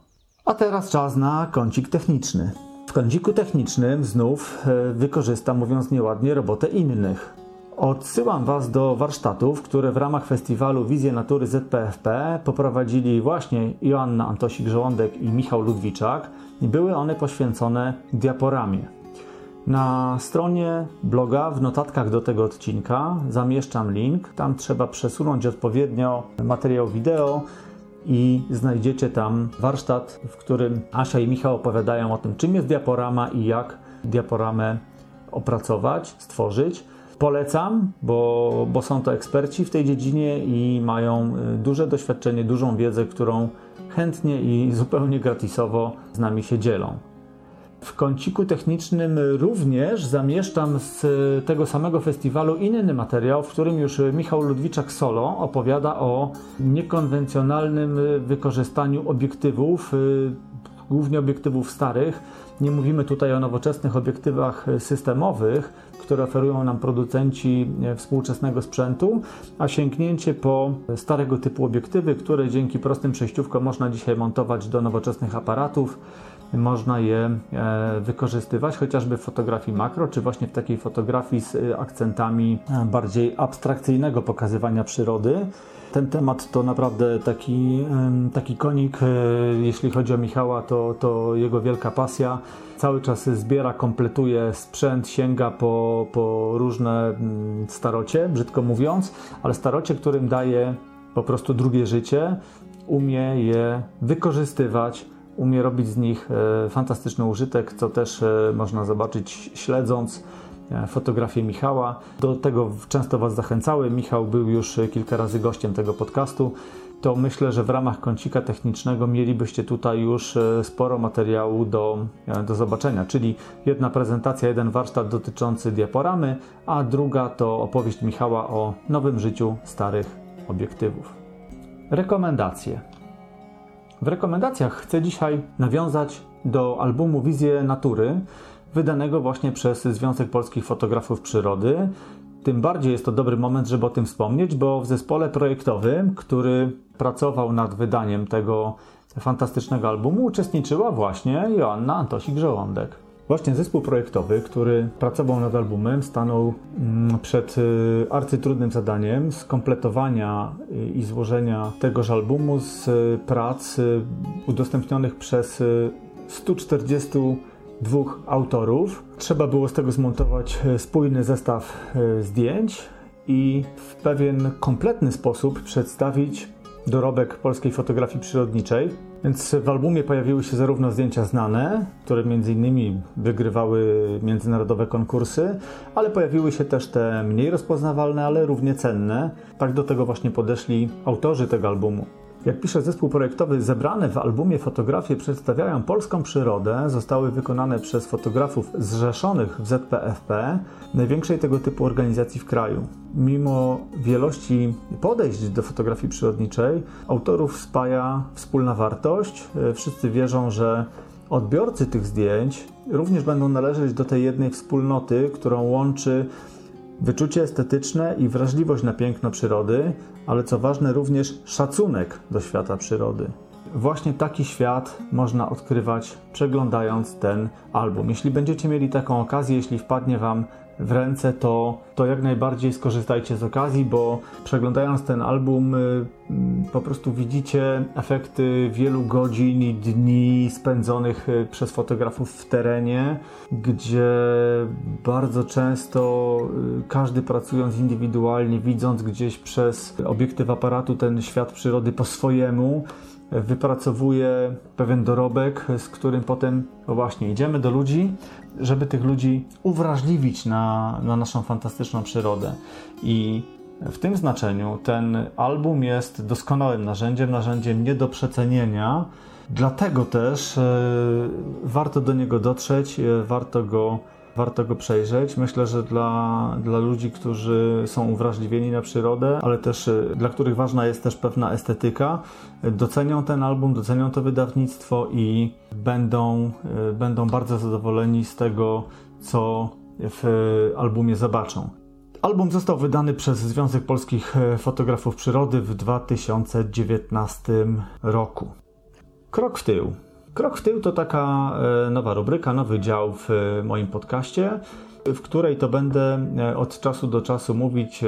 A teraz czas na kącik techniczny. W kąciku technicznym znów e, wykorzystam, mówiąc nieładnie, robotę innych. Odsyłam Was do warsztatów, które w ramach festiwalu Wizje Natury ZPFP poprowadzili właśnie Joanna Antosik-Żołądek i Michał Ludwiczak i były one poświęcone diaporamie. Na stronie bloga, w notatkach do tego odcinka zamieszczam link. Tam trzeba przesunąć odpowiednio materiał wideo i znajdziecie tam warsztat, w którym Asia i Michał opowiadają o tym, czym jest diaporama i jak diaporamę opracować, stworzyć. Polecam, bo, bo są to eksperci w tej dziedzinie i mają y, duże doświadczenie, dużą wiedzę, którą chętnie i zupełnie gratisowo z nami się dzielą. W kąciku technicznym również zamieszczam z tego samego festiwalu inny materiał, w którym już Michał Ludwiczak solo opowiada o niekonwencjonalnym wykorzystaniu obiektywów, głównie obiektywów starych. Nie mówimy tutaj o nowoczesnych obiektywach systemowych, które oferują nam producenci e, współczesnego sprzętu, a sięgnięcie po starego typu obiektywy, które dzięki prostym przejściówkom można dzisiaj montować do nowoczesnych aparatów. Można je e, wykorzystywać chociażby w fotografii makro, czy właśnie w takiej fotografii z e, akcentami bardziej abstrakcyjnego pokazywania przyrody. Ten temat to naprawdę taki, taki konik, jeśli chodzi o Michała, to, to jego wielka pasja cały czas zbiera, kompletuje sprzęt, sięga po, po różne mm, starocie, brzydko mówiąc, ale starocie, którym daje po prostu drugie życie, umie je wykorzystywać, umie robić z nich e, fantastyczny użytek, co też e, można zobaczyć śledząc fotografie Michała. Do tego często Was zachęcały. Michał był już kilka razy gościem tego podcastu to myślę, że w ramach kącika technicznego mielibyście tutaj już e, sporo materiału do, e, do zobaczenia. Czyli jedna prezentacja, jeden warsztat dotyczący diaporamy, a druga to opowieść Michała o nowym życiu starych obiektywów. Rekomendacje. W rekomendacjach chcę dzisiaj nawiązać do albumu Wizje Natury, wydanego właśnie przez Związek Polskich Fotografów Przyrody. Tym bardziej jest to dobry moment, żeby o tym wspomnieć, bo w zespole projektowym, który pracował nad wydaniem tego fantastycznego albumu, uczestniczyła właśnie Joanna Antosik-Żołądek. Właśnie zespół projektowy, który pracował nad albumem, stanął mm, przed y, arcytrudnym zadaniem skompletowania y, i złożenia tegoż albumu z y, prac udostępnionych przez 140 dwóch autorów. Trzeba było z tego zmontować spójny zestaw zdjęć i w pewien kompletny sposób przedstawić dorobek polskiej fotografii przyrodniczej. Więc w albumie pojawiły się zarówno zdjęcia znane, które między innymi wygrywały międzynarodowe konkursy, ale pojawiły się też te mniej rozpoznawalne, ale równie cenne. Tak do tego właśnie podeszli autorzy tego albumu. Jak pisze zespół projektowy, zebrane w albumie fotografie przedstawiają polską przyrodę, zostały wykonane przez fotografów zrzeszonych w ZPFP, największej tego typu organizacji w kraju. Mimo wielości podejść do fotografii przyrodniczej, autorów spaja wspólna wartość. Wszyscy wierzą, że odbiorcy tych zdjęć również będą należeć do tej jednej wspólnoty, którą łączy wyczucie estetyczne i wrażliwość na piękno przyrody, ale co ważne również szacunek do świata przyrody. Właśnie taki świat można odkrywać przeglądając ten album. Jeśli będziecie mieli taką okazję, jeśli wpadnie Wam w ręce, to, to jak najbardziej skorzystajcie z okazji, bo przeglądając ten album, y, mm, po prostu widzicie efekty wielu godzin i dni spędzonych y, przez fotografów w terenie, gdzie bardzo często y, każdy pracując indywidualnie, widząc gdzieś przez obiektyw aparatu ten świat przyrody po swojemu, wypracowuje pewien dorobek, z którym potem no właśnie idziemy do ludzi, żeby tych ludzi uwrażliwić na, na naszą fantastyczną przyrodę. I w tym znaczeniu ten album jest doskonałym narzędziem, narzędziem nie do przecenienia. Dlatego też e, warto do niego dotrzeć, e, warto go warto go przejrzeć. Myślę, że dla, dla ludzi, którzy są uwrażliwieni na przyrodę, ale też y, dla których ważna jest też pewna estetyka, docenią ten album, docenią to wydawnictwo i będą, będą bardzo zadowoleni z tego, co w albumie zobaczą. Album został wydany przez Związek Polskich Fotografów Przyrody w 2019 roku. Krok w tył. Krok w tył to taka e, nowa rubryka, nowy dział w e, moim podcaście, w której to będę e, od czasu do czasu mówić,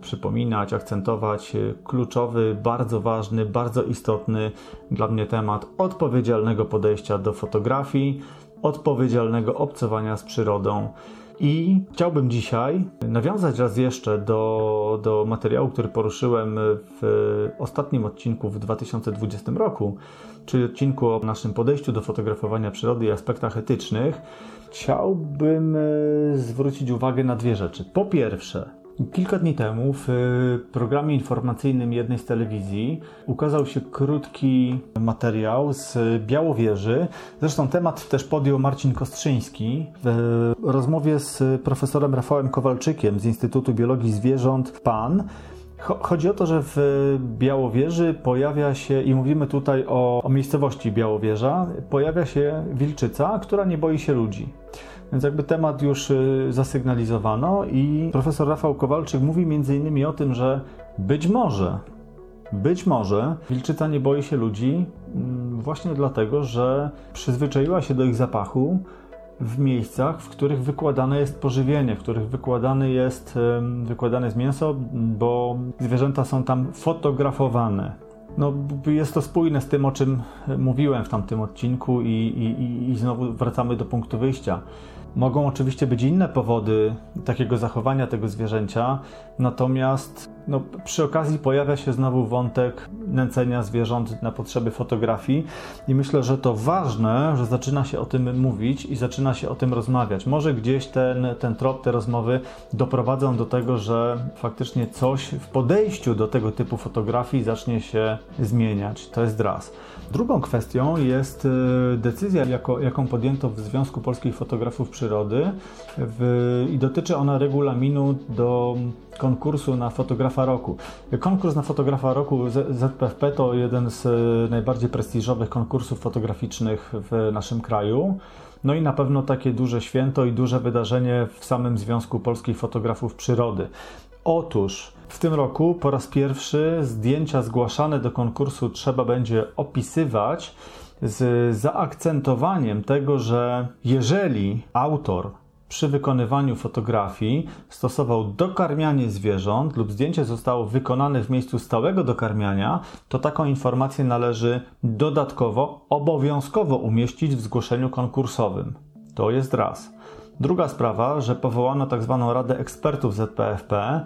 przypominać, akcentować kluczowy, bardzo ważny, bardzo istotny dla mnie temat odpowiedzialnego podejścia do fotografii, odpowiedzialnego obcowania z przyrodą. I chciałbym dzisiaj nawiązać raz jeszcze do, do materiału, który poruszyłem w ostatnim odcinku w 2020 roku, czyli odcinku o naszym podejściu do fotografowania przyrody i aspektach etycznych. Chciałbym e, zwrócić uwagę na dwie rzeczy. Po pierwsze, Kilka dni temu w programie informacyjnym jednej z telewizji ukazał się krótki materiał z Białowieży. Zresztą temat też podjął Marcin Kostrzyński w rozmowie z profesorem Rafałem Kowalczykiem z Instytutu Biologii Zwierząt PAN. Chodzi o to, że w Białowieży pojawia się, i mówimy tutaj o, o miejscowości Białowieża, pojawia się wilczyca, która nie boi się ludzi. Więc jakby temat już y, zasygnalizowano i profesor Rafał Kowalczyk mówi między innymi o tym, że być może, być może wilczyca nie boi się ludzi mm, właśnie dlatego, że przyzwyczaiła się do ich zapachu w miejscach, w których wykładane jest pożywienie, w których wykładane jest, wykładane jest mięso, bo zwierzęta są tam fotografowane. No, jest to spójne z tym, o czym mówiłem w tamtym odcinku, i, i, i znowu wracamy do punktu wyjścia. Mogą oczywiście być inne powody takiego zachowania tego zwierzęcia, natomiast no, przy okazji pojawia się znowu wątek nęcenia zwierząt na potrzeby fotografii i myślę, że to ważne, że zaczyna się o tym mówić i zaczyna się o tym rozmawiać. Może gdzieś ten, ten trop, te rozmowy doprowadzą do tego, że faktycznie coś w podejściu do tego typu fotografii zacznie się zmieniać. To jest raz. Drugą kwestią jest e, decyzja, jako, jaką podjęto w Związku Polskich Fotografów Przyrody w, i dotyczy ona regulaminu do konkursu na fotografa roku. Konkurs na fotografa roku ZPFP to jeden z e, najbardziej prestiżowych konkursów fotograficznych w naszym kraju. No i na pewno takie duże święto i duże wydarzenie w samym Związku Polskich Fotografów Przyrody. Otóż w tym roku po raz pierwszy zdjęcia zgłaszane do konkursu trzeba będzie opisywać z zaakcentowaniem tego, że jeżeli autor przy wykonywaniu fotografii stosował dokarmianie zwierząt lub zdjęcie zostało wykonane w miejscu stałego dokarmiania, to taką informację należy dodatkowo, obowiązkowo umieścić w zgłoszeniu konkursowym. To jest raz. Druga sprawa, że powołano tzw. Tak Radę Ekspertów ZPFP,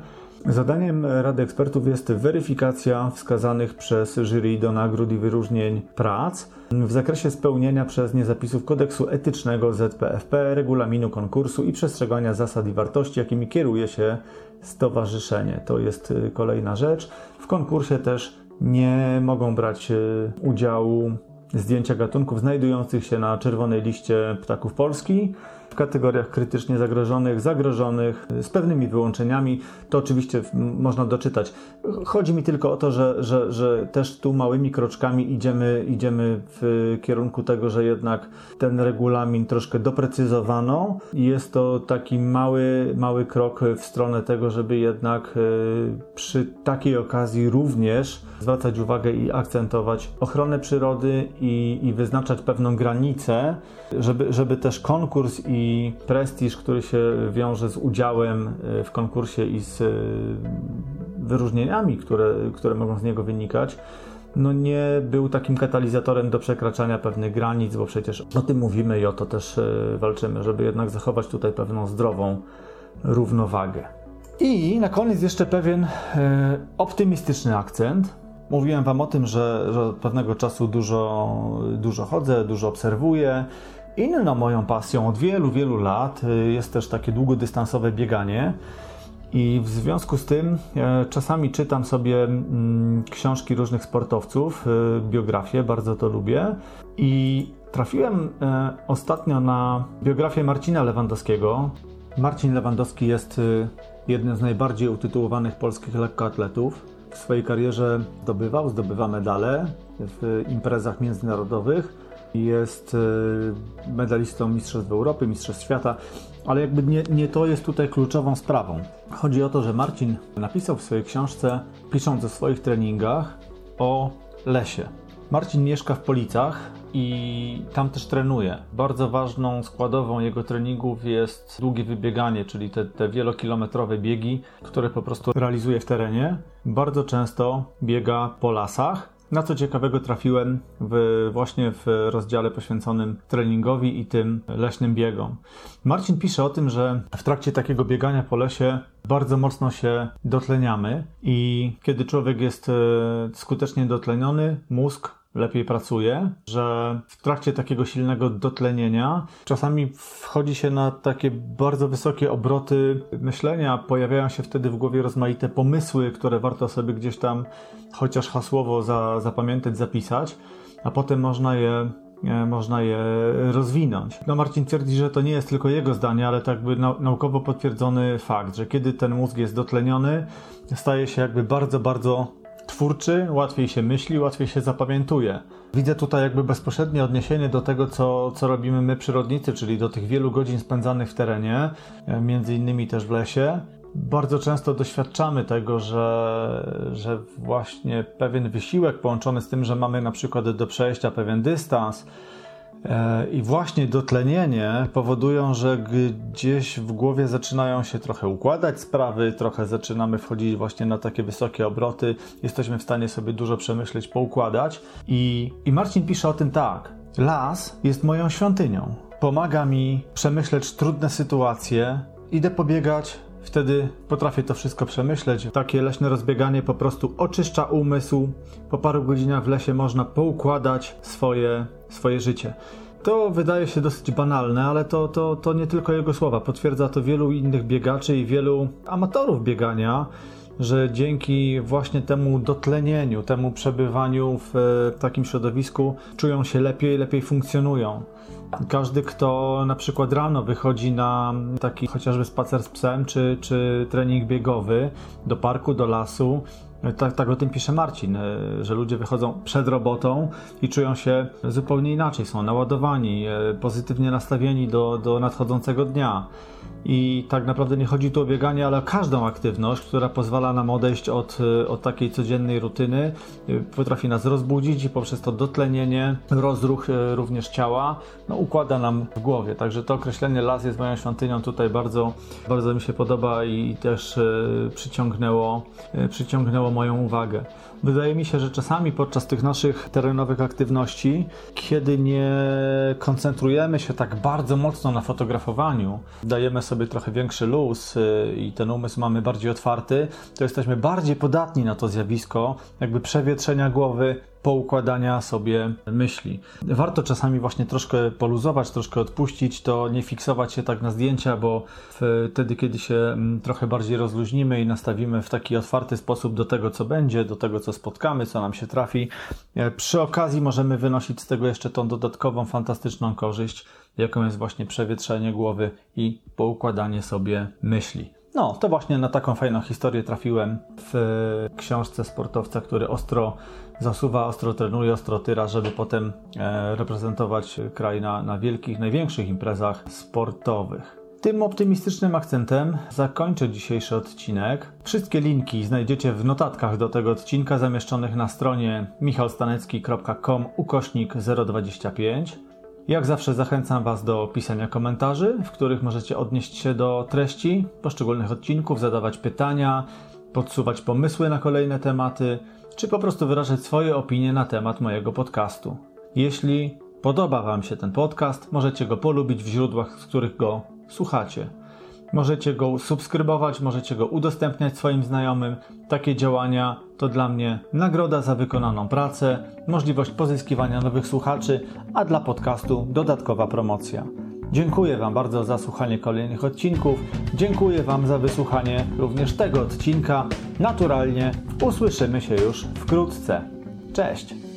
Zadaniem Rady Ekspertów jest weryfikacja wskazanych przez jury do nagród i wyróżnień prac w zakresie spełnienia przez nie zapisów kodeksu etycznego ZPFP, regulaminu konkursu i przestrzegania zasad i wartości, jakimi kieruje się stowarzyszenie. To jest y, kolejna rzecz. W konkursie też nie mogą brać y, udziału zdjęcia gatunków znajdujących się na czerwonej liście ptaków Polski w kategoriach krytycznie zagrożonych, zagrożonych, z pewnymi wyłączeniami. To oczywiście można doczytać. Chodzi mi tylko o to, że, że, że też tu małymi kroczkami idziemy, idziemy w kierunku tego, że jednak ten regulamin troszkę doprecyzowano i jest to taki mały, mały krok w stronę tego, żeby jednak e, przy takiej okazji również zwracać uwagę i akcentować ochronę przyrody i, i wyznaczać pewną granicę, żeby, żeby też konkurs i prestiż, który się wiąże z udziałem e, w konkursie i z e, wyróżnieniami, które, które mogą z niego wynikać, no nie był takim katalizatorem do przekraczania pewnych granic, bo przecież o tym mówimy i o to też e, walczymy, żeby jednak zachować tutaj pewną zdrową równowagę. I na koniec jeszcze pewien optymistyczny akcent, Mówiłem Wam o tym, że, że od pewnego czasu dużo, dużo chodzę, dużo obserwuję. Inną moją pasją od wielu, wielu lat y, jest też takie długodystansowe bieganie. I w związku z tym e, czasami czytam sobie mm, książki różnych sportowców, y, biografie, bardzo to lubię. I trafiłem e, ostatnio na biografię Marcina Lewandowskiego. Marcin Lewandowski jest y, jednym z najbardziej utytułowanych polskich lekkoatletów w swojej karierze zdobywał, zdobywa medale w imprezach międzynarodowych. Jest e, medalistą Mistrzostw Europy, Mistrzostw Świata, ale jakby nie, nie to jest tutaj kluczową sprawą. Chodzi o to, że Marcin napisał w swojej książce, pisząc o swoich treningach, o lesie. Marcin mieszka w Policach i tam też trenuje. Bardzo ważną składową jego treningów jest długie wybieganie, czyli te, te wielokilometrowe biegi, które po prostu realizuje w terenie. Bardzo często biega po lasach. Na co ciekawego trafiłem w, właśnie w rozdziale poświęconym treningowi i tym leśnym biegom. Marcin pisze o tym, że w trakcie takiego biegania po lesie bardzo mocno się dotleniamy i kiedy człowiek jest e, skutecznie dotleniony, mózg lepiej pracuje, że w trakcie takiego silnego dotlenienia czasami wchodzi się na takie bardzo wysokie obroty myślenia, pojawiają się wtedy w głowie rozmaite pomysły, które warto sobie gdzieś tam chociaż hasłowo za, zapamiętać, zapisać, a potem można je e, można je rozwinąć. No Marcin twierdzi, że to nie jest tylko jego zdanie, ale tak jakby naukowo potwierdzony fakt, że kiedy ten mózg jest dotleniony, staje się jakby bardzo, bardzo twórczy, łatwiej się myśli, łatwiej się zapamiętuje. Widzę tutaj jakby bezpośrednie odniesienie do tego, co, co robimy my przyrodnicy, czyli do tych wielu godzin spędzanych w terenie, e, między innymi też w lesie. Bardzo często doświadczamy tego, że, że właśnie pewien wysiłek połączony z tym, że mamy na przykład do przejścia pewien dystans, I właśnie dotlenienie powodują, że gdzieś w głowie zaczynają się trochę układać sprawy, trochę zaczynamy wchodzić właśnie na takie wysokie obroty, jesteśmy w stanie sobie dużo przemyśleć, poukładać. I, i Marcin pisze o tym tak. Las jest moją świątynią. Pomaga mi przemyśleć trudne sytuacje, idę pobiegać, Wtedy potrafię to wszystko przemyśleć. Takie leśne rozbieganie po prostu oczyszcza umysł. Po paru godzinach w lesie można poukładać swoje, swoje życie. To wydaje się dosyć banalne, ale to, to, to nie tylko jego słowa. Potwierdza to wielu innych biegaczy i wielu amatorów biegania, że dzięki właśnie temu dotlenieniu, temu przebywaniu w takim środowisku czują się lepiej, lepiej funkcjonują. Każdy, kto na przykład rano wychodzi na taki chociażby spacer z psem, czy, czy trening biegowy do parku, do lasu, tak, tak o tym pisze Marcin, że ludzie wychodzą przed robotą i czują się zupełnie inaczej, są naładowani, pozytywnie nastawieni do, do nadchodzącego dnia. I tak naprawdę nie chodzi tu o bieganie, ale o każdą aktywność, która pozwala nam odejść od, od takiej codziennej rutyny, potrafi nas rozbudzić i poprzez to dotlenienie, rozruch e, również ciała, no, układa nam w głowie. Także to określenie las jest moją świątynią tutaj bardzo, bardzo mi się podoba i też e, przyciągnęło, e, przyciągnęło moją uwagę. Wydaje mi się, że czasami podczas tych naszych terenowych aktywności, kiedy nie koncentrujemy się tak bardzo mocno na fotografowaniu, dajemy sobie trochę większy luz y, i ten umysł mamy bardziej otwarty, to jesteśmy bardziej podatni na to zjawisko, jakby przewietrzenia głowy, poukładania sobie myśli. Warto czasami właśnie troszkę poluzować, troszkę odpuścić, to nie fiksować się tak na zdjęcia, bo wtedy, kiedy się mm, trochę bardziej rozluźnimy i nastawimy w taki otwarty sposób do tego, co będzie, do tego, co spotkamy, co nam się trafi, e, przy okazji możemy wynosić z tego jeszcze tą dodatkową, fantastyczną korzyść, jaką jest właśnie przewietrzenie głowy i poukładanie sobie myśli. No, to właśnie na taką fajną historię trafiłem w książce sportowca, który ostro zasuwa, ostro trenuje, ostro tyra, żeby potem e, reprezentować kraj na, na wielkich, największych imprezach sportowych. Tym optymistycznym akcentem zakończę dzisiejszy odcinek. Wszystkie linki znajdziecie w notatkach do tego odcinka zamieszczonych na stronie michalstanecki.com ukośnik 025. Jak zawsze zachęcam Was do pisania komentarzy, w których możecie odnieść się do treści poszczególnych odcinków, zadawać pytania, podsuwać pomysły na kolejne tematy, czy po prostu wyrażać swoje opinie na temat mojego podcastu. Jeśli podoba Wam się ten podcast, możecie go polubić w źródłach, z których go słuchacie. Możecie go subskrybować, możecie go udostępniać swoim znajomym. Takie działania to dla mnie nagroda za wykonaną pracę, możliwość pozyskiwania nowych słuchaczy, a dla podcastu dodatkowa promocja. Dziękuję Wam bardzo za słuchanie kolejnych odcinków. Dziękuję Wam za wysłuchanie również tego odcinka. Naturalnie usłyszymy się już wkrótce. Cześć!